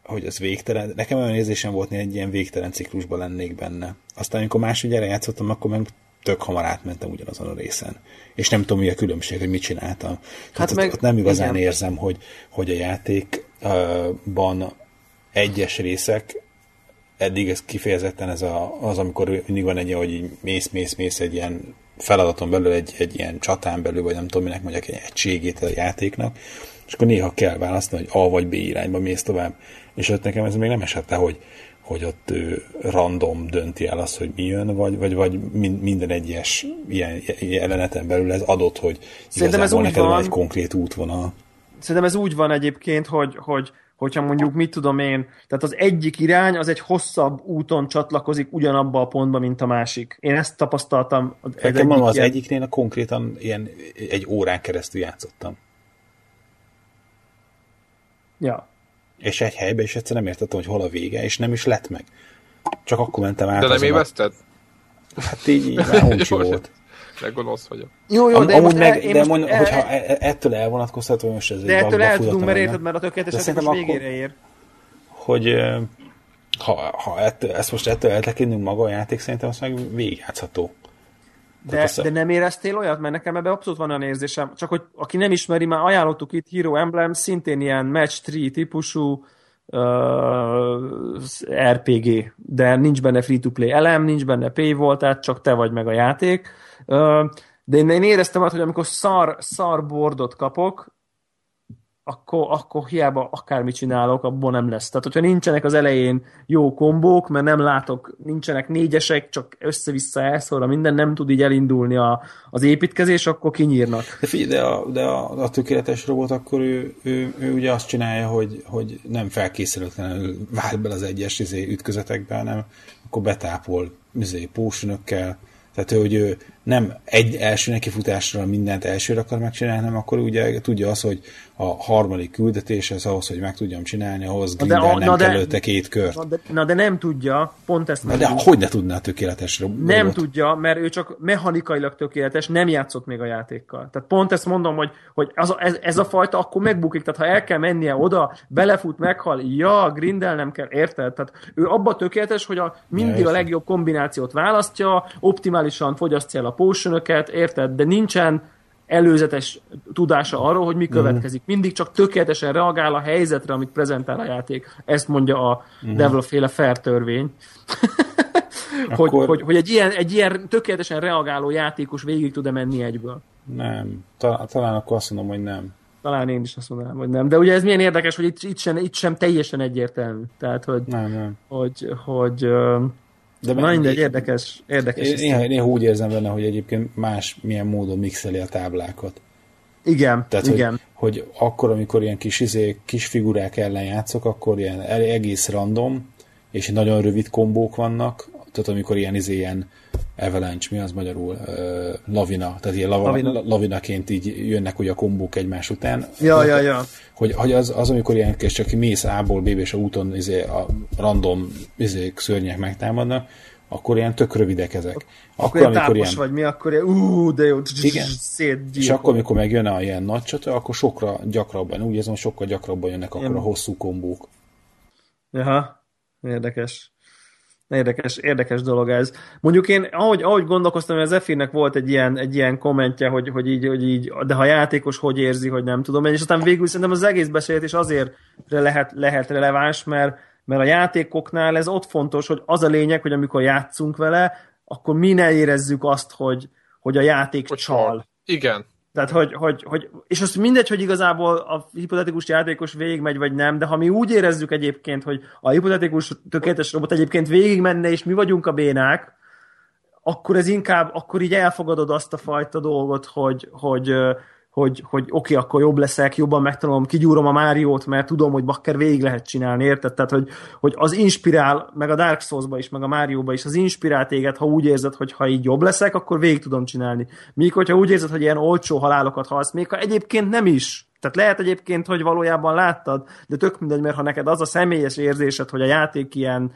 S4: hogy ez végtelen. Nekem olyan érzésem volt, hogy egy ilyen végtelen ciklusban lennék benne. Aztán, amikor másodjára játszottam, akkor meg tök hamar átmentem ugyanazon a részen. És nem tudom, mi a különbség, hogy mit csináltam. Hát meg, ott, ott nem igazán igen. érzem, hogy, hogy a játékban egyes részek eddig ez kifejezetten ez a, az, amikor mindig van egy, hogy mész, mész, mész egy ilyen feladaton belül, egy, egy ilyen csatán belül, vagy nem tudom, minek mondjak, egy egységét a játéknak, és akkor néha kell választani, hogy A vagy B irányba mész tovább. És ott nekem ez még nem esett hogy, hogy ott random dönti el azt, hogy mi jön, vagy, vagy, vagy minden egyes ilyen jeleneten belül ez adott, hogy Szerintem ez úgy van, egy konkrét útvonal.
S2: Szerintem ez úgy van egyébként, hogy, hogy hogyha mondjuk, mit tudom én, tehát az egyik irány az egy hosszabb úton csatlakozik ugyanabba a pontba, mint a másik. Én ezt tapasztaltam.
S4: Az, egyik mondom, az ilyen... egyiknél a konkrétan ilyen egy órán keresztül játszottam.
S2: Ja.
S4: És egy helybe, és egyszer nem értettem, hogy hol a vége, és nem is lett meg. Csak akkor mentem át.
S3: De nem éveszted?
S4: Hát így, így már volt
S3: de gonosz vagyok.
S2: Jó, jó, de
S4: Amúgy meg, el, de mond, el, hogyha e- e- ettől elvonatkoztatva, most ez
S2: De ettől el tudunk, mert érted, mert a tökéletes most végére ér.
S4: Hogy ha, ha ettől, ezt most ettől eltekintünk maga a játék, szerintem azt meg végigjátszható.
S2: De, de nem éreztél olyat? Mert nekem ebben abszolút van olyan érzésem. Csak hogy aki nem ismeri, már ajánlottuk itt Hero Emblem, szintén ilyen match 3 típusú uh, RPG, de nincs benne free-to-play elem, nincs benne paywall, tehát csak te vagy meg a játék. Uh, de én, én éreztem azt, hogy amikor szar, szar bordot kapok, akkor, akkor hiába akármit csinálok, abból nem lesz. Tehát, hogyha nincsenek az elején jó kombók, mert nem látok, nincsenek négyesek, csak össze-vissza elszóra minden, nem tud így elindulni a, az építkezés, akkor kinyírnak.
S4: De figyelj, de a, de a, a tökéletes robot akkor ő, ő, ő, ugye azt csinálja, hogy, hogy nem felkészületlenül vált be az egyes izé, ütközetekbe, hanem akkor betápol izé, pósnökkel, tehát, hogy ő nem egy első nekifutásra mindent elsőre akar megcsinálni, hanem akkor ugye tudja azt, hogy a harmadik küldetés az ahhoz, hogy meg tudjam csinálni, ahhoz
S2: Na de
S4: nem
S2: na de-
S4: kell előtte két kört.
S2: Na de, na de nem tudja, pont ezt
S4: Na de
S2: mondom.
S4: hogy ne tudná a tökéletes ro-
S2: Nem tudja, mert ő csak mechanikailag tökéletes, nem játszott még a játékkal. Tehát pont ezt mondom, hogy, hogy az ez, ez a fajta akkor megbukik, tehát ha el kell mennie oda, belefut, meghal, ja, grindel nem kell, érted? Tehát ő abban tökéletes, hogy a, mindig a legjobb kombinációt választja, optimálisan fogyasztja el a potionöket, érted? De nincsen előzetes tudása arról, hogy mi
S4: Mhm.
S2: következik. Mindig csak tökéletesen reagál a helyzetre, amit prezentál a játék. Ezt mondja a
S4: Mhm.
S2: Devil féle fair törvény. hogy,
S4: Akkor-
S2: hogy, hogy egy, ilyen, egy ilyen tökéletesen reagáló játékos végig tud-e menni egyből.
S4: Nem. Ta- talán akkor azt mondom, hogy nem.
S2: Talán én is azt mondanám, hogy nem. De ugye ez milyen érdekes, hogy itt, itt, sem, itt sem teljesen egyértelmű. Tehát, hogy,
S4: Nem, nem.
S2: hogy, hogy ö,
S4: De
S2: mindegy, érdekes. érdekes
S4: Én néha, néha úgy érzem benne, hogy egyébként más milyen módon mixeli a táblákat.
S2: Igen,
S4: Tehát,
S2: igen.
S4: Hogy, hogy akkor, amikor ilyen kis, izé, kis figurák ellen játszok, akkor ilyen egész random, és nagyon rövid kombók vannak, tehát amikor ilyen, izé, ilyen avalanche, mi az magyarul, uh, lavina, tehát ilyen lava,
S2: Lavina.
S4: lavina. lavinaként így jönnek ugye a kombók egymás után.
S2: Ja, ja, ja.
S4: Hogy, hogy az, az, amikor ilyen és csak mész A-ból B-be, és a úton izé, a random izé, szörnyek megtámadnak, akkor ilyen tök rövidek ezek.
S2: Akkor ilyen tápos vagy mi, akkor ilyen, ú, de jó,
S4: Igen.
S2: szétgyilkol.
S4: És akkor, amikor megjön a ilyen nagy csata, akkor sokra gyakrabban, úgy érzem, sokkal gyakrabban jönnek akkor a hosszú kombók.
S2: Jaha, érdekes. Érdekes, érdekes dolog ez. Mondjuk én, ahogy, ahogy gondolkoztam, hogy az Efirnek volt egy ilyen, egy ilyen kommentje, hogy, hogy, így, hogy így, de ha játékos hogy érzi, hogy nem tudom és aztán végül szerintem az egész beszélgetés azért lehet, lehet releváns, mert, mert a játékoknál ez ott fontos, hogy az a lényeg, hogy amikor játszunk vele, akkor mi ne érezzük azt, hogy, hogy a játék
S3: Hogy
S2: csal.
S3: Igen.
S2: Tehát, hogy, hogy, hogy, és azt mindegy, hogy igazából a hipotetikus játékos végigmegy, vagy nem, de ha mi úgy érezzük egyébként, hogy a hipotetikus tökéletes robot egyébként végigmenne, és mi vagyunk a bénák, akkor ez inkább, akkor így elfogadod azt a fajta dolgot, hogy, hogy, hogy, hogy oké, okay, akkor jobb leszek, jobban megtanulom, kigyúrom a Máriót, mert tudom, hogy bakker végig lehet csinálni, érted? Tehát, hogy, hogy az inspirál, meg a Dark Souls-ba is, meg a Márióba is, az inspirál téged, ha úgy érzed, hogy ha így jobb leszek, akkor végig tudom csinálni. Míg hogyha úgy érzed, hogy ilyen olcsó halálokat halsz, még ha egyébként nem is. Tehát lehet egyébként, hogy valójában láttad, de tök mindegy, mert ha neked az a személyes érzésed, hogy a játék ilyen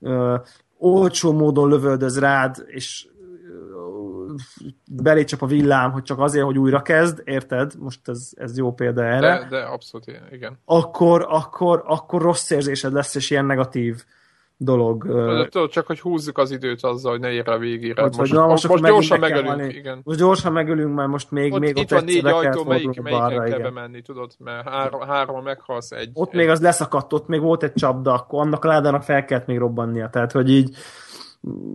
S2: ö, olcsó módon lövöldöz rád, és belé csap a villám, hogy csak azért, hogy újra kezd, érted? Most ez, ez jó példa erre.
S3: De, de abszolút igen.
S2: Akkor, akkor, akkor rossz érzésed lesz, és ilyen negatív dolog.
S3: De tudod, csak hogy húzzuk az időt azzal, hogy ne ér a végére.
S2: hogy-
S3: Most,
S2: na,
S3: most, most gyorsan
S2: megint meg kell
S3: megelünk,
S2: halni.
S3: igen.
S2: Most gyorsan megölünk, mert most még,
S3: Ott,
S2: még
S3: itt van
S2: egyszer
S3: négy ajtó, melyik, melyiken kell bemenni, tudod? Mert három, három meghalsz egy.
S2: Ott
S3: egy,
S2: még az leszakadt, ott még volt egy csapda, akkor annak a ládának fel kellett még robbannia. Tehát, hogy így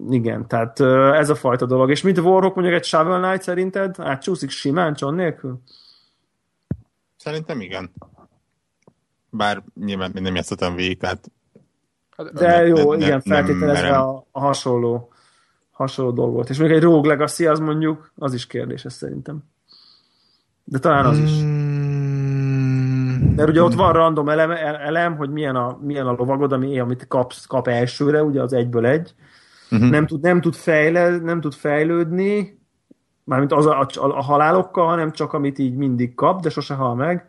S2: igen, tehát ez a fajta dolog. És mint Warhawk mondjuk egy Shovel Knight szerinted? Átcsúszik simán, cson nélkül?
S1: Szerintem igen. Bár nyilván nem játszottam végig, tehát
S3: Hát,
S2: De
S1: Nem-
S2: jó,
S1: nem-
S2: igen, feltételezve a, a hasonló, hasonló dolog volt. És még egy Rogue Legacy az mondjuk, az is kérdés ez szerintem. De talán az is.
S1: Mm,
S2: Mert ugye ott van random elem, elem hogy milyen a, milyen a lovagod, ami, amit kapsz, kap elsőre, ugye az egyből egy.
S1: Mhm.
S2: Nem, tud, nem, tud fejle, nem tud fejlődni, mármint az a, a, a halálokkal, hanem csak amit így mindig kap, de sose hal meg.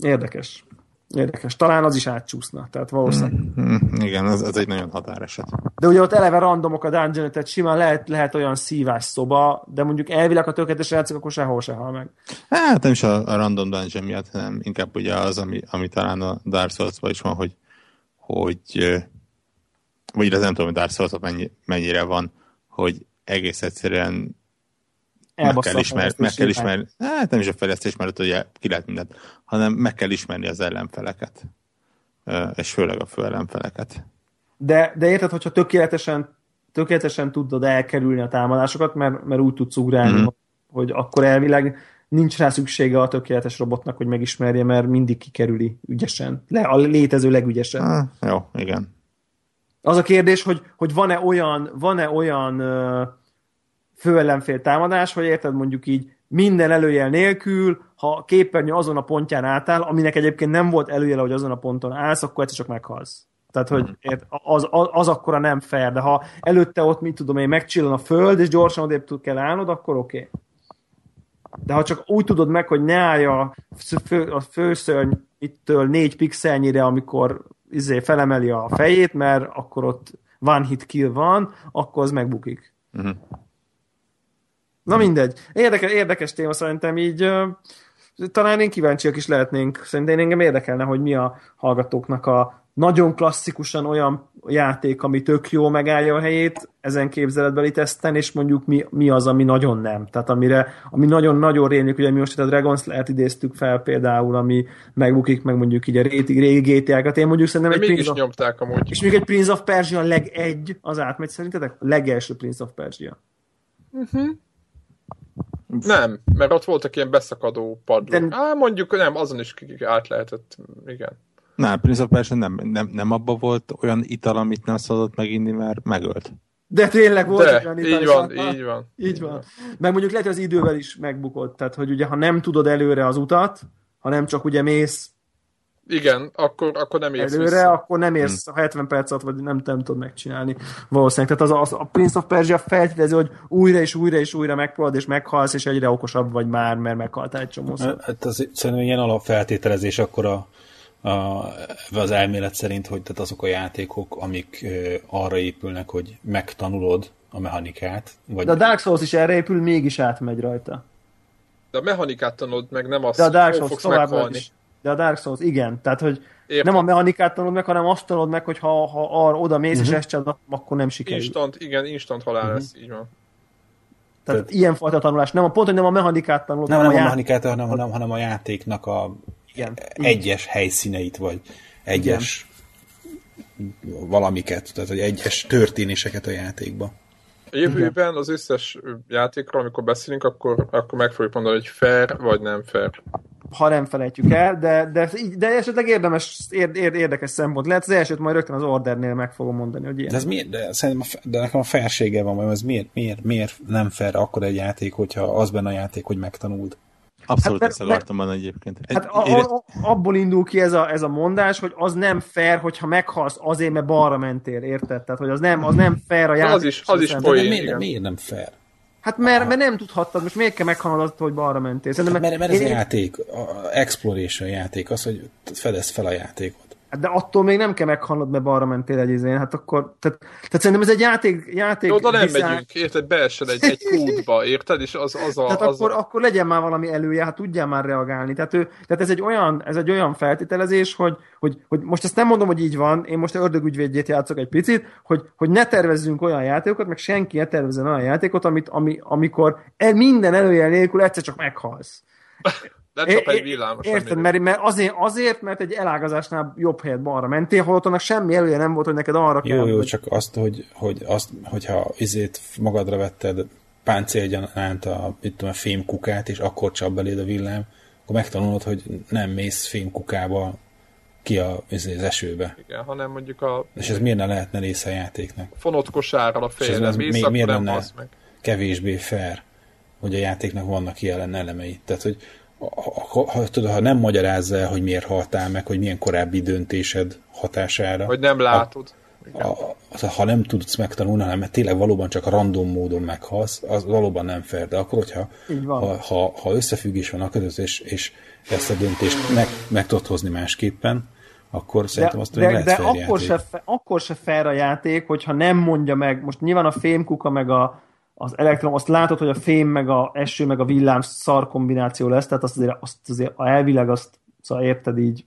S2: Érdekes. Érdekes. Talán az is átcsúszna, tehát valószínűleg.
S1: Mm, Igen, az, az egy nagyon határeset.
S2: De ugye ott eleve randomok a dungeon tehát simán lehet, lehet olyan szívás szoba, de mondjuk elvileg a tökéletes játszik, akkor sehol se hal meg.
S1: Hát nem is a, a random dungeon miatt, hanem inkább ugye az, ami, ami talán a Dark souls is van, hogy, hogy vagy nem tudom, hogy Dark souls mennyi, mennyire van, hogy egész egyszerűen meg kell, ismer, meg kell ismerni, hát nem is a fejlesztés, mert ott ugye ki lehet mindent, hanem meg kell ismerni az ellenfeleket. És főleg a fő ellenfeleket.
S2: De, de érted, hogyha tökéletesen, tökéletesen tudod elkerülni a támadásokat, mert, mert úgy tudsz ugrálni,
S1: Mhm.
S2: mm. hogy akkor elvileg nincs rá szüksége a tökéletes robotnak, hogy megismerje, mert mindig kikerüli ügyesen. Le, a létező legügyesebb.
S1: Ah, jó, igen.
S2: Az a kérdés, hogy, hogy van-e olyan, van-e olyan ö, főellenfél támadás, hogy érted mondjuk így minden előjel nélkül, ha a képernyő azon a pontján átáll, aminek egyébként nem volt előjele, hogy azon a ponton állsz, akkor egyszer csak meghalsz. Tehát, hogy ért, az, az, az akkora nem fair, de ha előtte ott, mit tudom én, megcsillan a föld, és gyorsan odébb kell állnod, akkor oké. Okay. De ha csak úgy tudod meg, hogy ne állj a, fő, a főszörny ittől négy pixelnyire, amikor izé felemeli a fejét, mert akkor ott one hit kill van, akkor az megbukik. Uh-huh. Na mindegy. Érdekes, érdekes téma szerintem így uh, talán én kíváncsiak is lehetnénk. Szerintem engem érdekelne, hogy mi a hallgatóknak a nagyon klasszikusan olyan játék, ami tök jó megállja a helyét ezen képzeletbeli teszten, és mondjuk mi, mi az, ami nagyon nem. Tehát amire, ami nagyon-nagyon rémlik, ugye mi most itt a Dragon's lehet idéztük fel például, ami megbukik, meg mondjuk így a régi, régi GTA-kat. Én mondjuk szerintem
S3: De
S2: egy
S3: mégis
S2: Prince of,
S3: nyomták amúgy.
S2: és még egy Prince of Persia legegy az átmegy szerintetek? A legelső Prince of Persia.
S3: Nem, mert ott voltak ilyen beszakadó padlók.
S2: De-
S3: Á, mondjuk nem, azon is át lehetett, igen.
S1: Nem, Prince of Persia nem, nem, nem abban volt olyan ital, amit nem szabadott meginni, mert megölt.
S2: De tényleg volt
S3: De,
S2: olyan
S3: így
S2: ital, és
S3: van,
S2: akkor-
S3: így van.
S2: Így van. Meg mondjuk lehet, hogy az idővel is megbukott. Tehát, hogy ugye, ha nem tudod előre az utat, hanem csak ugye mész
S3: Igen, akkor, akkor nem érsz
S2: előre,
S3: vissza.
S2: akkor nem érsz a 70 perc alatt, vagy nem, nem tudod megcsinálni valószínűleg. Tehát az, az, a Prince of Persia feltételezi, hogy újra és újra és újra megpróbálod, és meghalsz, és egyre okosabb vagy már, mert meghaltál egy csomószor.
S4: Hát az, szerintem ilyen alapfeltételezés akkor a, a, az elmélet szerint, hogy tehát azok a játékok, amik ö, arra épülnek, hogy megtanulod a mechanikát, vagy
S2: De a Dark Souls is erre épül, mégis átmegy rajta.
S3: De a mechanikát tanulod meg, nem azt,
S2: De a Dark Souls
S3: fogsz meghalni.
S2: is. De a Dark Souls, igen. Tehát, hogy
S3: Értem.
S2: nem a mechanikát tanulod meg, hanem azt tanulod meg, hogy ha, ha arra oda mész,
S3: Mhm.
S2: és ezt csinálod, akkor nem sikerül.
S3: Instant, igen, instant halál
S2: Mhm.
S3: lesz, így van.
S2: Tehát
S4: Tehát-
S2: ilyen fajta tanulás. Nem a pont, hogy nem a mechanikát tanulod,
S4: nem, nem a
S2: já-
S4: mechanikát, hanem, hanem, hanem a játéknak a
S2: Igen.
S4: egyes helyszíneit, vagy egyes valamiket, tehát hogy egyes történéseket a játékba.
S3: A jövőben az összes játékról, amikor beszélünk, akkor, akkor meg fogjuk mondani, hogy fair vagy nem fair.
S2: ha nem felejtjük el, de, de, de esetleg érdemes, ér, ér, érdekes szempont lehet. Az elsőt majd rögtön az ordernél meg fogom mondani, hogy ilyen.
S4: De, ez miért, de, szerintem a, de nekem a felsége van, vagy ez miért, miért, miért nem fair akkor egy játék, hogyha az benne a játék, hogy megtanuld?
S1: Abszolút
S2: Hát, mert-
S1: akartam mondani egyébként. Egy,
S2: Hát a, a, a, abból indul ki ez a, ez a mondás, hogy az nem fair, hogyha meghalsz azért, mert balra mentél, érted? Tehát, hogy az nem, az nem fair a játék.
S3: az is- az is poén.
S4: Miért,
S3: igen.
S4: miért nem fair?
S2: Hát mert, mert nem tudhattad, most miért kell meghalnod azt, hogy balra mentél? Szerintem,
S4: Hát mert, mert ez a játék, a exploration játék, az, hogy fedez fel a játékot.
S2: De attól még nem kell meghalnod, mert balra mentél egy izén. Hát akkor, tehát, tehát szerintem ez egy játék, játék
S3: oda nem
S2: design-
S3: megyünk, érted? Beesel egy, egy kódba, érted? És az, az a...
S2: Tehát
S3: az
S2: akkor,
S3: a...
S2: akkor legyen már valami elője, hát tudjál már reagálni. Tehát, ő, tehát ez, egy olyan, ez egy olyan feltételezés, hogy, hogy, hogy most ezt nem mondom, hogy így van, én most ördögügyvédjét játszok egy picit, hogy, hogy ne tervezzünk olyan játékokat, meg senki ne tervezzen olyan játékot, amit, ami, amikor el, minden előjel nélkül egyszer csak meghalsz.
S3: Nem csak
S2: É-
S3: egy villamos.
S2: Érted, mert, mert azért, azért, mert egy elágazásnál jobb helyet balra mentél, holott annak semmi elője nem volt, hogy neked arra kell.
S4: Jó, jó,
S2: hogy-
S4: csak azt, hogy, hogy azt, hogyha izét magadra vetted páncélgyanánt a, mit tudom, a fémkukát, és akkor csap beléd a villám, akkor megtanulod, hogy nem mész fémkukába ki a, izé, az esőbe.
S3: Igen, hanem mondjuk a
S4: És ez miért ne lehetne része a játéknak?
S3: fonott kosárral a
S4: És ez,
S3: mész,
S4: mi,
S3: akkor
S4: miért
S3: nem
S4: lenne
S3: meg.
S4: kevésbé fair, hogy a játéknak vannak ilyen elemei? Tehát, hogy ha, tudod, ha nem magyarázza el, hogy miért haltál meg, hogy milyen korábbi döntésed hatására,
S3: Vagy nem látod.
S4: A, a, ha nem tudsz megtanulni, hanem tényleg valóban csak a random módon meghalsz, az valóban nem fair. De akkor, hogyha ha, ha, ha összefüggés van a között, és, és ezt a döntést meg, meg tudod hozni másképpen, akkor szerintem azt
S2: de,
S4: még
S2: de,
S4: lehet
S2: de akkor,
S4: játék.
S2: se, fe- akkor se fair a játék, hogyha nem mondja meg, most nyilván a fémkuka meg a, az elektron, azt látod, hogy a fém meg a eső meg a villám szar kombináció lesz, tehát azt azért, azt azért elvileg azt szóval érted így,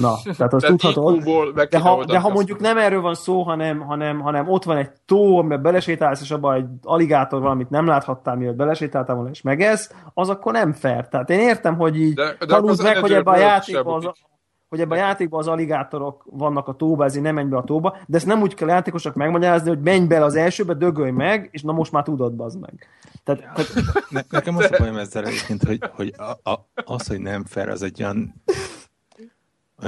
S2: na, tehát azt tudhatod. De ha, de ha mondjuk nem erről van szó, hanem, hanem, hanem ott van egy tó, amiben belesétálsz, és abban egy aligátor valamit nem láthattál, mielőtt belesétáltál volna, és megesz, az akkor nem fair. Tehát én értem, hogy így
S3: De- de
S2: meg, hogy ebben a játékban az, hogy ebben a játékban az aligátorok vannak a tóba, ezért nem menj be a tóba, de ezt nem úgy kell játékosok megmagyarázni, hogy menj bele az elsőbe, dögölj meg, és na most már tudod, bazd meg. Tehát, tehát
S1: Ne, nekem az a bajom ezzel egyébként, hogy, hogy a, a, az, hogy nem fair, az egy olyan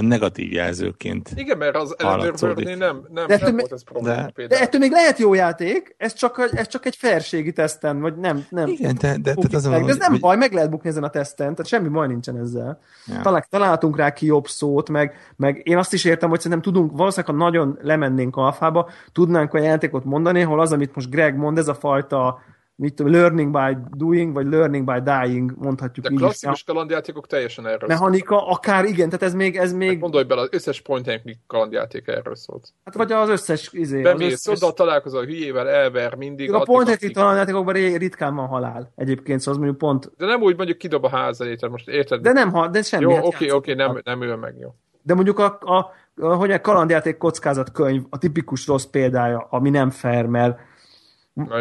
S1: negatív jelzőként.
S3: Igen, mert az előbb nem, nem,
S2: De
S3: nem volt ez probléma
S1: de-
S2: De ettől még lehet jó játék, ez csak, ez csak egy fairségi teszten, vagy nem, nem.
S1: Igen, de, de,
S2: bukik
S1: az
S2: meg. De ez nem
S1: hogy,
S2: baj, meg lehet bukni ezen a teszten, tehát semmi baj nincsen ezzel.
S1: Ja.
S2: Talán, találtunk rá ki jobb szót, meg, meg én azt is értem, hogy szerintem tudunk, valószínűleg ha nagyon lemennénk alfába, tudnánk olyan játékot mondani, hol az, amit most Greg mond, ez a fajta mit tudom, learning by doing, vagy learning by dying, mondhatjuk
S3: De
S2: így is.
S3: klasszikus kalandjátékok teljesen erről szól.
S2: Mechanika, akár igen, tehát ez még, ez még
S3: Gondolj bele, az összes point and click kalandjáték erről szólt.
S2: hát vagy az összes, izé, az
S3: Bemész
S2: összes,
S3: oda, találkozol a hülyével, elver mindig.
S2: a point
S3: addig.
S2: talán játékokban ré- ritkán van halál. Egyébként, szóval az mondjuk pont,
S3: De nem úgy mondjuk kidob a ház elé, tehát most érted?
S2: de nem, ha, de semmi.
S3: jó,
S2: hát
S3: oké,
S2: játszok
S3: oké,
S2: tovább.
S3: nem, nem ül meg, jó.
S2: De mondjuk a, a, a, hogy a kalandjáték kockázatkönyv a tipikus rossz példája, ami nem fair, mert.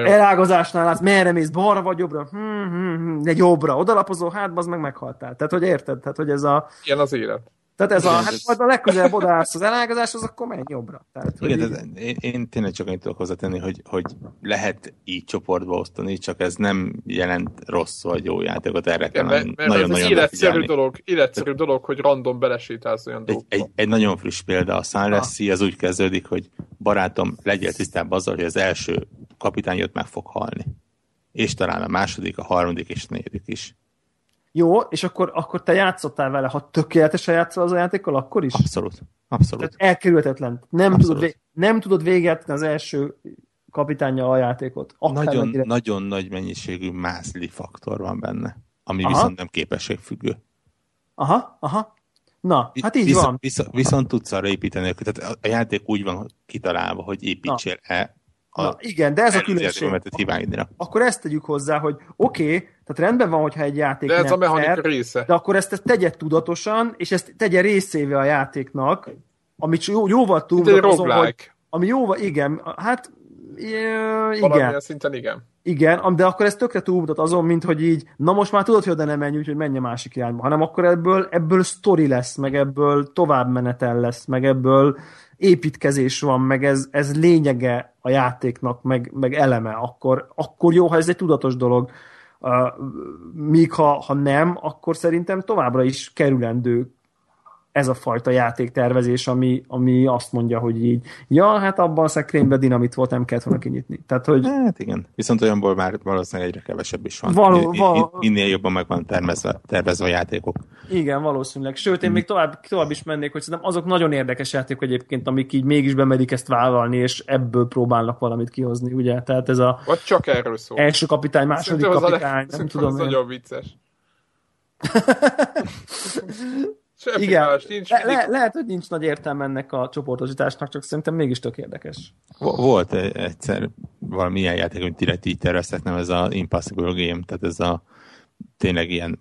S2: Elágazásnál látsz, merre mész, balra vagy jobbra, hm, hm, hm, de jobbra, odalapozó, hát az meg meghaltál. Tehát, hogy érted? Tehát, hogy ez a,
S3: Ilyen az élet.
S2: tehát ez a,
S1: Igen,
S2: hát
S1: ez-
S2: majd a legközelebb odaállsz az elágazáshoz, akkor menj jobbra. Tehát,
S1: igen,
S2: így-
S1: de én, én tényleg csak annyit tudok hozzátenni, hogy, hogy lehet így csoportba osztani, csak ez nem jelent rossz vagy jó játékot, erre kell
S3: ez
S1: nagyon-nagyon
S3: egy életszerű
S1: odafigyelni.
S3: dolog, életszerű dolog, hogy random belesétálsz olyan
S1: Egy, egy, egy nagyon friss példa, a Sunless Sea, az úgy kezdődik, hogy barátom, legyél tisztában azzal, hogy az első kapitányot meg fog halni. És talán a második, a harmadik és a negyedik is.
S2: Jó, és akkor, akkor te játszottál vele, ha tökéletesen játszol az a játékkal, akkor is?
S1: Abszolút. Abszolút.
S2: Tehát elkerülhetetlen. Nem
S1: Abszolút.
S2: tudod, nem tudod végigjátszani az első kapitányja a játékot.
S1: Nagyon,
S2: mennyire-
S1: nagyon nagy mennyiségű mászli faktor van benne, ami
S2: Aha.
S1: viszont nem képességfüggő.
S2: Aha, aha. Na, hát így
S1: viszont,
S2: van.
S1: Viszont, viszont tudsz arra építeni, tehát a- játék úgy van kitalálva, hogy építsél e a
S2: Na, igen, de ez a különbség. Akkor ezt tegyük hozzá, hogy oké, okay, tehát rendben van, hogyha egy játék
S3: De ez
S2: nem
S3: a mechanika
S2: fair,
S3: része.
S2: de akkor ezt, ezt tegye tudatosan, és ezt tegye részévé a játéknak, amit jó, jóval túl azon, hogy, ami jóval, igen, hát ö,
S3: Valamilyen
S2: igen,
S3: szinten igen.
S2: Igen, de akkor ez tökre túlmutat azon, mint hogy így, na most már tudod, hogy oda nem menj, úgyhogy menj a másik irányba, hanem akkor ebből, ebből story lesz, meg ebből továbbmenetel lesz, meg ebből építkezés van, meg ez, ez lényege a játéknak, meg, meg eleme, akkor, akkor jó, ha ez egy tudatos dolog. Uh, míg ha, ha nem, akkor szerintem továbbra is kerülendő ez a fajta játéktervezés, ami, ami azt mondja, hogy így, ja, hát abban a szekrényben dinamit volt, nem kellett volna kinyitni. Tehát, hogy
S1: Hát igen, viszont olyanból már valószínűleg egyre kevesebb is van.
S2: Való- val-
S1: mi- Minél jobban meg van tervezve, tervezve a játékok.
S2: Igen, valószínűleg. Sőt, én még tovább, tovább is mennék, hogy szerintem azok nagyon érdekes játékok egyébként, amik így mégis bemerik ezt vállalni, és ebből próbálnak valamit kihozni, ugye? Tehát ez a
S3: Vagy csak erről szól.
S2: első kapitány, második
S3: Szerintem a leg-
S2: kapitány, nem tudom.
S3: Ez nagyon vicces. Semmi
S2: Igen,
S3: más, nincs
S2: le, le, lehet, hogy nincs nagy értelme ennek a csoportosításnak, csak szerintem mégis tök érdekes.
S1: Vo- Volt egy- egyszer valami ilyen játék, amit direkt így terveztek, nem ez a Impossible Game, tehát ez a tényleg ilyen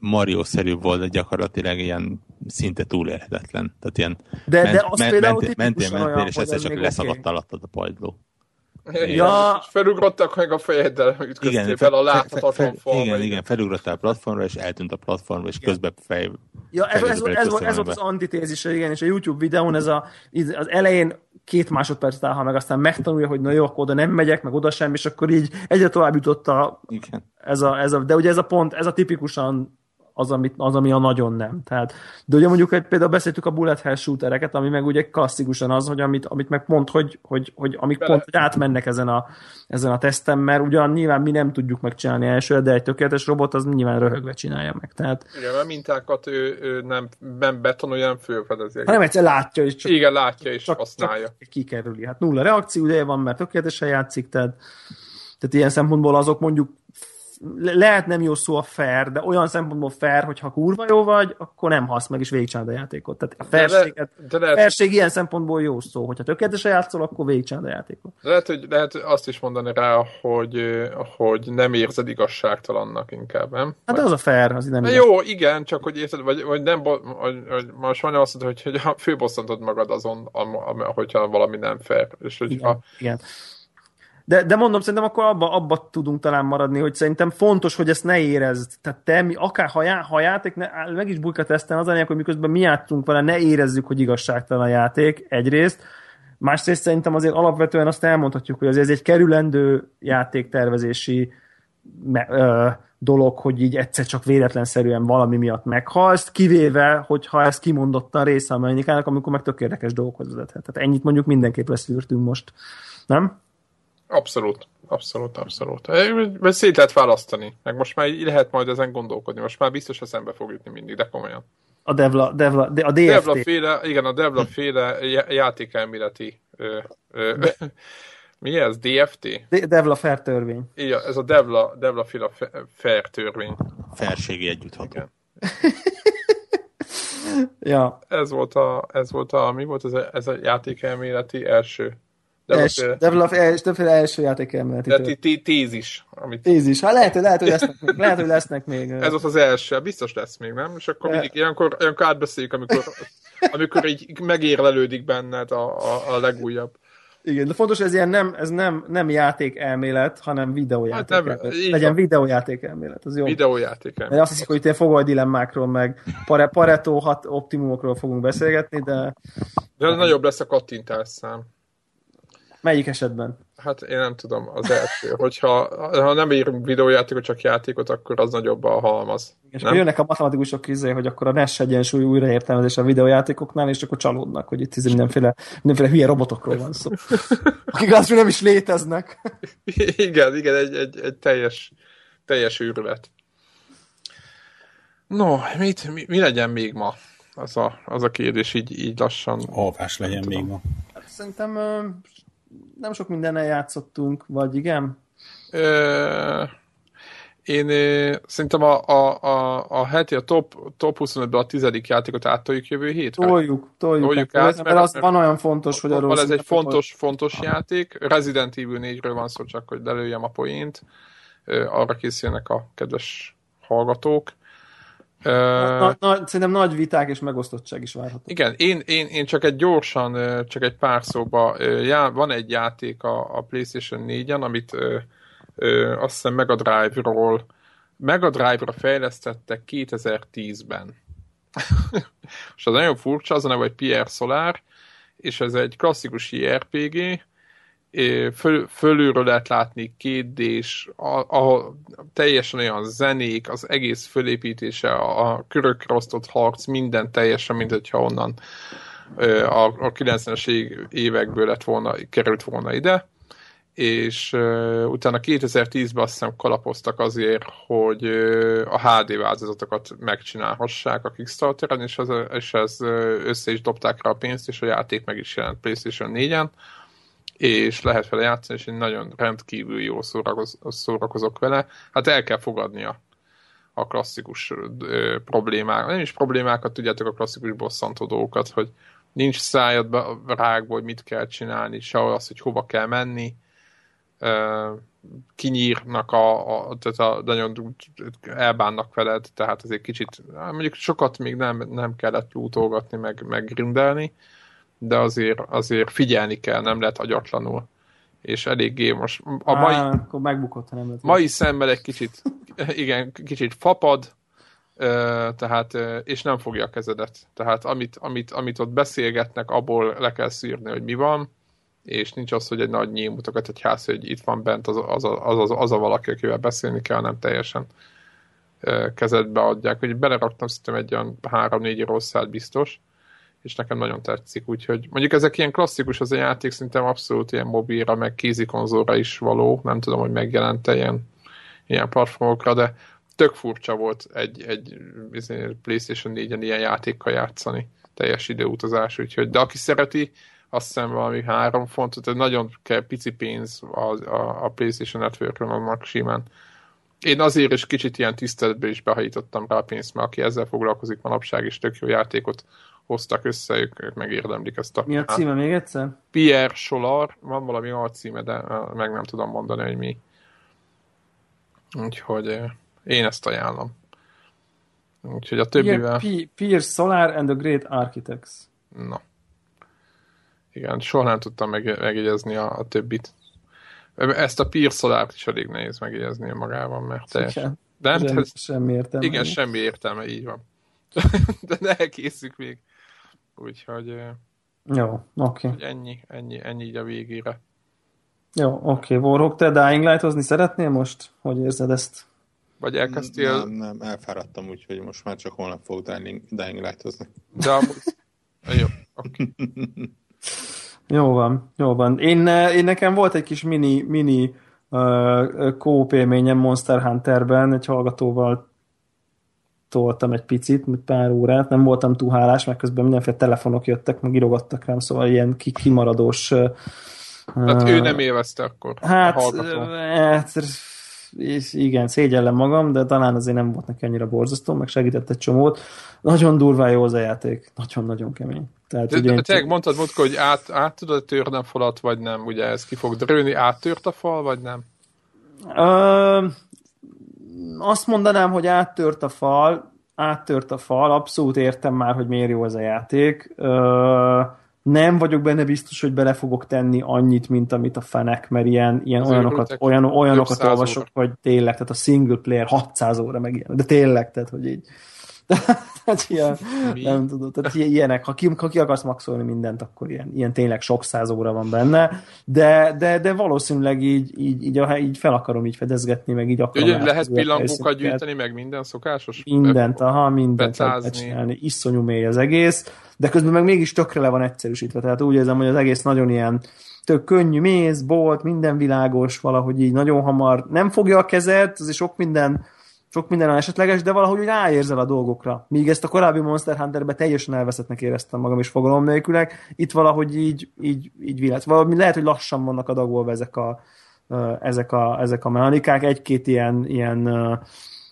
S1: Mario-szerű volt, de gyakorlatilag ilyen szinte túlélhetetlen. Tehát ilyen
S2: De- de az például
S1: mentél, mentél, mentél, és egyszer
S2: ez
S1: csak
S2: még
S1: leszakadt alattad a pajtló.
S3: Igen,
S2: Ja.
S3: és felugrottak meg a fejeddel, ütköztél fel a láthatatlan falba.
S1: igen, igen, felugrottál a platformra, és eltűnt a platformra, és közben fej...
S2: Ja, ez, ez, ez, volt- ez volt az antitézise, igen, és a YouTube videón ez a, az elején két másodpercet áll, meg aztán megtanulja, hogy na jó, akkor oda nem megyek, meg oda sem, és akkor így egyre tovább jutott a,
S1: Igen.
S2: ez a, ez a, de ugye ez a pont, ez a tipikusan az, amit, az, ami a nagyon nem. Tehát, de ugye mondjuk hogy például beszéltük a bullet hell shootereket, ami meg ugye klasszikusan az, hogy amit, amit meg pont, hogy, hogy, hogy amik
S3: Bele-
S2: pont hogy átmennek ezen a, ezen a teszten, mert ugyan nyilván mi nem tudjuk megcsinálni elsőre, de egy tökéletes robot az nyilván röhögve csinálja meg. Tehát,
S3: Igen, mert mintákat ő, ő nem, nem betonolja, nem fölfedezi.
S2: hanem egyszer látja, és csak
S3: Igen, látja és
S2: csak,
S3: használja.
S2: csak kikerüli. Hát nulla reakció ideje van, mert tökéletesen játszik, tehát, tehát ilyen szempontból azok mondjuk lehet nem jó szó a fair, de olyan szempontból fair, hogy ha kurva jó vagy, akkor nem hasz meg, és végigcsinálod a játékot. Tehát a fairséget,
S3: de lehet,
S2: fairség ilyen szempontból jó szó, hogyha tökéletesen játszol, akkor végigcsinálod a játékot.
S3: lehet, hogy, lehet azt is mondani rá, hogy, hogy nem érzed igazságtalannak inkább, nem?
S2: Hát az a fair, az nem igaz.
S3: jó, igen, csak hogy érted, vagy, vagy nem, vagy, vagy most majdnem azt mondod, hogy, hogy főbosszantod magad azon, am, am, hogyha valami nem fair. És hogyha,
S2: Igen, igen. De, de mondom, szerintem akkor abba, abba tudunk talán maradni, hogy szerintem fontos, hogy ezt ne érezd. Tehát te, mi, akár ha, já, ha játék ne, meg is bujka teszten, az a lényeg, hogy miközben mi játszunk vele, ne érezzük, hogy igazságtalan a játék, egyrészt. Másrészt szerintem azért alapvetően azt elmondhatjuk, hogy azért ez egy kerülendő játéktervezési ö, dolog, hogy így egyszer csak véletlenszerűen valami miatt meghalsz, kivéve, hogyha ez kimondottan része a mechanikának, amikor meg tök érdekes dolgokhoz vezethet. Tehát ennyit mondjuk mindenképp leszűrtünk most. Nem?
S3: Abszolút, abszolút, abszolút. Mert szét lehet választani, meg most már lehet majd ezen gondolkodni, most már biztos eszembe fog jutni mindig, de komolyan.
S2: A Devla, Devla, de a DFT.
S3: Devla féle, igen, a Devla féle játékelméleti ö, ö, de... mi ez? DFT?
S2: De, Devla Fair törvény.
S3: Igen, ez a Devla, Devla féle Fair törvény.
S1: Felségi együttható. Igen.
S2: ja.
S3: Ez volt a, ez volt a, mi volt ez a, ez a játékelméleti első
S2: Develop többféle első játék elméleti.
S3: De tézis.
S2: Amit... Tézis. Hát lehet, hogy, lehet, hogy lesznek, még, lehet, hogy lesznek még.
S3: Ez az az első, biztos lesz még, nem? És akkor mindig, ilyenkor, ilyenkor átbeszéljük, amikor, amikor így megérlelődik benned a, a, a legújabb.
S2: Igen, de fontos, hogy ez ilyen nem, ez nem, nem játék elmélet, hanem videójáték hát nem, elmélet. Legyen videójáték elmélet, az jó.
S3: Videójáték elmélet.
S2: Mert azt hiszik, hogy itt ilyen fogoly dilemmákról, meg pare, Pareto hat optimumokról fogunk beszélgetni, de...
S3: De nagyobb lesz a kattintás szám.
S2: Melyik esetben?
S3: Hát én nem tudom, az első. Hogyha ha nem írunk videójátékot, csak játékot, akkor az nagyobb a halmaz.
S2: És akkor jönnek a matematikusok közé, hogy akkor a NES egyensúly újraértelmezés a videójátékoknál, és akkor csalódnak, hogy itt mindenféle, mindenféle hülye robotokról van szó. Akik azt nem is léteznek.
S3: igen, igen, egy, egy, egy teljes, teljes űrület. No, mit, mi, mi legyen még ma? Az a, az a kérdés így, így lassan.
S4: Alvás legyen még ma.
S2: Hát szerintem nem sok mindennel játszottunk, vagy igen?
S3: Ö, én ö, szerintem a, a, a, a heti, a top, top 25-ben a tizedik játékot áttoljuk jövő hétre.
S2: Toljuk, toljuk. toljuk át, mert, mert, az van olyan fontos, hogy arról...
S3: Ez egy fontos, fontos játék. Resident Evil 4-ről van szó, csak hogy lelőjem a poént. Arra készülnek a kedves hallgatók.
S2: Na, na, szerintem nagy viták és megosztottság is várható.
S3: Igen, én, én, én csak egy gyorsan, csak egy pár szóba, já, van egy játék a, a PlayStation 4-en, amit ö, ö, azt hiszem Mega Drive-ról Mega Drive-ra fejlesztettek 2010-ben. és az nagyon furcsa, az a neve, hogy Pierre Solar, és ez egy klasszikus JRPG, föl, fölülről lehet látni kétdés, ahol teljesen olyan zenék, az egész fölépítése, a körökre osztott harc, minden teljesen, mint hogyha onnan a, a 90-es évekből lett volna, került volna ide, és uh, utána 2010-ben azt hiszem kalapoztak azért, hogy uh, a HD változatokat megcsinálhassák a Kickstarteren, és, az, és ez össze is dobták rá a pénzt, és a játék meg is jelent PlayStation 4-en, és lehet vele játszani, és én nagyon rendkívül jól szórakoz, szórakozok vele. Hát el kell fogadnia a klasszikus ö, problémák, nem is problémákat, tudjátok a klasszikus bosszantó dolgokat, hogy nincs szájad rágba, hogy mit kell csinálni, sehol az, hogy hova kell menni, kinyírnak a, a, tehát a, nagyon elbánnak veled, tehát azért kicsit, mondjuk sokat még nem, nem kellett lútolgatni, meg, meg grindelni, de azért, azért figyelni kell, nem lehet agyatlanul. És eléggé most a mai, Á,
S2: akkor megbukott, nem lehet.
S3: mai szemmel egy kicsit, igen, kicsit fapad, tehát, és nem fogja a kezedet. Tehát amit, amit, amit ott beszélgetnek, abból le kell szűrni, hogy mi van, és nincs az, hogy egy nagy nyím mutogat egy ház, hogy itt van bent az, az, az, az, az a valaki, akivel beszélni kell, nem teljesen kezedbe adják. Hogy beleraktam szerintem egy olyan három-négy rosszát biztos, és nekem nagyon tetszik, úgyhogy mondjuk ezek ilyen klasszikus, az a játék szerintem abszolút ilyen mobilra, meg kézikonzolra is való, nem tudom, hogy megjelente ilyen, ilyen platformokra, de tök furcsa volt egy, egy izé, PlayStation 4-en ilyen játékkal játszani, teljes időutazás, úgyhogy, de aki szereti, azt hiszem valami három fontot, tehát nagyon kell pici pénz a, a, a PlayStation Network-ön annak simán. Én azért is kicsit ilyen tiszteletbe is behajítottam rá a pénzt, mert aki ezzel foglalkozik manapság, és tök jó játékot hoztak össze, ők, ők megérdemlik ezt a...
S2: Mi a címe még egyszer?
S3: Pierre Solar, van valami alcíme, de meg nem tudom mondani, hogy mi. Úgyhogy én ezt ajánlom. Úgyhogy a többivel...
S2: Pierre, Pierre Solar and the Great Architects.
S3: Na. Igen, soha nem tudtam meg, megjegyezni a, a többit. Ezt a Pierre Solar is elég nehéz megjegyezni magában, mert teljes...
S2: Igen. De nem, semmi értelme.
S3: Igen, semmi értelme, így van. de ne elkészük még. Úgyhogy...
S2: Jó, oké. Okay.
S3: Ennyi, ennyi, ennyi így a végére.
S2: Jó, oké, okay. Warhawk, te Dying Light-ozni szeretnél most? Hogy érzed ezt?
S3: Vagy elkezdtél...
S1: Nem, nem, elfáradtam, úgyhogy most már csak holnap fogok Dying, Dying Light-ozni.
S3: De amúgy... Jó, okay.
S2: jó van, jó van. Én, én nekem volt egy kis mini, mini uh, kóp élményem Monster Hunterben, egy hallgatóval toltam egy picit, pár órát, nem voltam túl hálás, mert közben mindenféle telefonok jöttek, meg írogattak rám, szóval ilyen kimaradós...
S3: Hát uh, ő nem élvezte akkor.
S2: Hát, hát és igen, szégyellem magam, de talán azért nem volt neki annyira borzasztó, meg segített egy csomót. Nagyon durvá jó az a játék, nagyon-nagyon kemény.
S3: Tehát, de, ugye, de te mondtad múltkor, hogy át, át tudod törni a falat, vagy nem? Ugye ez ki fog drőni, áttört a fal, vagy nem?
S2: Ö, azt mondanám, hogy áttört a fal, áttört a fal, abszolút értem már, hogy miért jó ez a játék. Ö, nem vagyok benne biztos, hogy bele fogok tenni annyit, mint amit a fenek, mert ilyen, ilyen olyanokat, olyan, olyanokat olvasok, óra. hogy tényleg, tehát a single player 600 óra meg ilyen, de tényleg, tehát hogy így tehát ilyen, nem tudom, tehát ilyenek, ha ki, ha ki akarsz maxolni mindent, akkor ilyen, ilyen tényleg sok száz óra van benne, de, de, de valószínűleg így, így, így, így fel akarom így fedezgetni, meg így akarom.
S3: Ugye lehet pillangókat gyűjteni, meg minden szokásos?
S2: Mindent, aha, mindent lehet csinálni. Iszonyú mély az egész, de közben meg mégis tökre le van egyszerűsítve, tehát úgy érzem, hogy az egész nagyon ilyen tök könnyű, mész, bolt, minden világos, valahogy így nagyon hamar nem fogja a kezed, azért sok minden sok minden esetleges, de valahogy úgy ráérzel a dolgokra. Míg ezt a korábbi Monster Hunterben teljesen elveszettnek éreztem magam, és fogalom nélkülek. Itt valahogy így, így, így világ. Valami lehet, hogy lassan vannak adagolva ezek a, ezek a, ezek a mechanikák. Egy-két ilyen, ilyen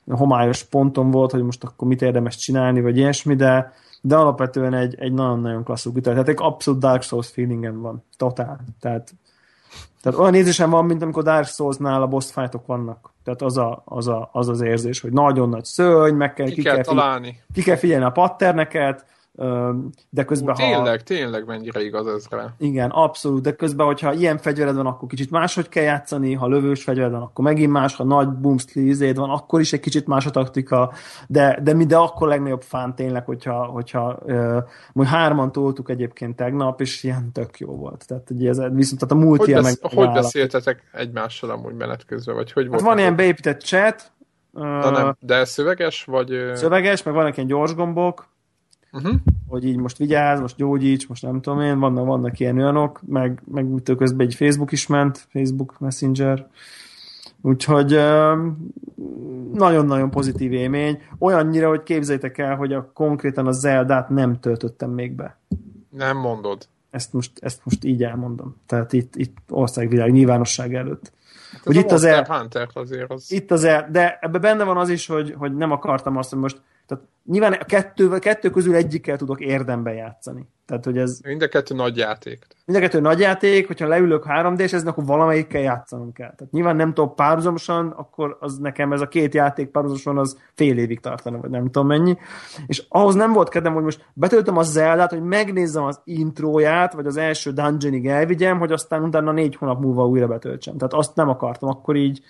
S2: homályos ponton volt, hogy most akkor mit érdemes csinálni, vagy ilyesmi, de, de alapvetően egy, egy nagyon-nagyon klasszú gitar. Tehát egy abszolút Dark Souls feelingem van. Totál. Tehát, tehát olyan érzésem van, mint amikor Dark Souls-nál a boss fightok vannak. Tehát az, a, az, a, az az érzés, hogy nagyon nagy szörny, meg kell,
S3: ki, ki kell, találni.
S2: Ki kell figyelni a patterneket, de közben,
S3: Ú, tényleg, ha... tényleg mennyire igaz ez rá.
S2: Igen, abszolút, de közben, hogyha ilyen fegyvered van, akkor kicsit máshogy kell játszani, ha lövős fegyvered van, akkor megint más, ha nagy boomsli van, akkor is egy kicsit más a taktika, de, de de akkor legnagyobb fán tényleg, hogyha, hogyha uh, majd hárman toltuk egyébként tegnap, és ilyen tök jó volt. Tehát, ugye ez, viszont tehát a múlt
S3: hogy, besz- meg hogy beszéltetek egymással amúgy menet közben, vagy hogy hát volt?
S2: van ilyen beépített chat,
S3: de, nem, de szöveges, vagy...
S2: Szöveges, meg vannak ilyen gyors gombok, uh-huh. hogy így most vigyázz, most gyógyíts, most nem tudom én, vannak, vannak ilyen olyanok, meg, meg közben egy Facebook is ment, Facebook Messenger, úgyhogy nagyon-nagyon pozitív élmény, olyannyira, hogy képzeljétek el, hogy a, konkrétan a Zeldát nem töltöttem még be.
S3: Nem mondod.
S2: Ezt most, ezt most így elmondom. Tehát itt, itt országvilág nyilvánosság előtt.
S3: Hát hogy itt az el... Azért az...
S2: Itt az el... De ebben benne van az is, hogy, hogy nem akartam azt, hogy most tehát nyilván a kettő, kettő közül egyikkel tudok érdemben játszani. Tehát, hogy ez...
S3: Mind a kettő nagy játék.
S2: Mind a kettő nagy játék, hogyha leülök 3 d ezen, akkor valamelyikkel játszanom kell. Tehát nyilván nem tudok párhuzamosan, akkor az nekem ez a két játék párhuzamosan az fél évig tartana, vagy nem tudom mennyi. És ahhoz nem volt kedvem, hogy most betöltöm a Zeldát, hogy megnézzem az intróját, vagy az első dungeonig elvigyem, hogy aztán utána négy hónap múlva újra betöltsem. Tehát azt nem akartam, akkor így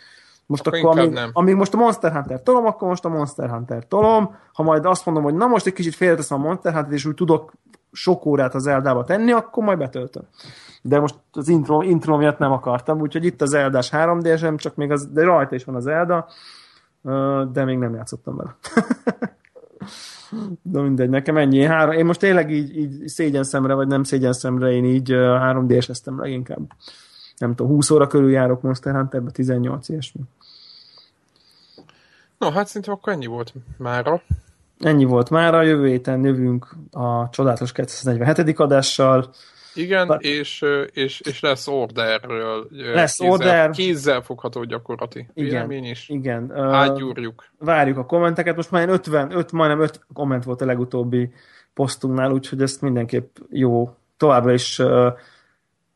S2: most akkor, akkor amíg, nem. amíg most a Monster Hunter tolom, akkor most a Monster Hunter tolom. Ha majd azt mondom, hogy na most egy kicsit félreteszem a Monster Hunter, és úgy tudok sok órát az Eldába tenni, akkor majd betöltöm. De most az intro, intro miatt nem akartam, úgyhogy itt az Eldás 3 d csak még az, de rajta is van az Elda, de még nem játszottam vele. De mindegy, nekem ennyi. Három, én most tényleg így, így szégyen szemre, vagy nem szégyen szemre, én így 3 d leginkább. Nem tudom, 20 óra körül járok Monster Hunterbe, 18 ilyesmi.
S3: No, hát szerintem akkor ennyi volt mára.
S2: Ennyi volt mára, jövő héten jövünk a csodálatos 247. adással.
S3: Igen, But... és, és, és lesz orderről.
S2: Lesz kézzel, order.
S3: Kézzel fogható gyakorlati igen, vélemény is.
S2: Igen.
S3: Átgyúrjuk.
S2: Várjuk a kommenteket. Most már 50, 5, majdnem 5 komment volt a legutóbbi posztunknál, úgyhogy ezt mindenképp jó. Továbbra is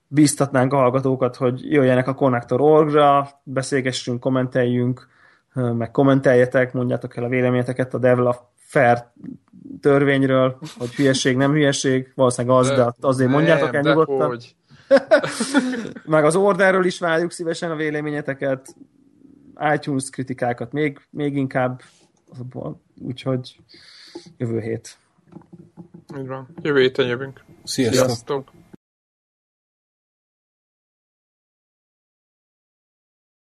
S2: bíztatnánk a hallgatókat, hogy jöjjenek a Connector orgra, beszélgessünk, kommenteljünk, meg kommenteljetek, mondjátok el a véleményeteket a Devla Fair törvényről, hogy hülyeség, nem hülyeség, valószínűleg az, de, de azért nem, mondjátok el nyugodtan. Hogy. meg az orderről is várjuk szívesen a véleményeteket, iTunes kritikákat még, még inkább, úgyhogy jövő hét.
S3: Így van. Jövő héten jövünk.
S4: Sziasztok! Sziasztok.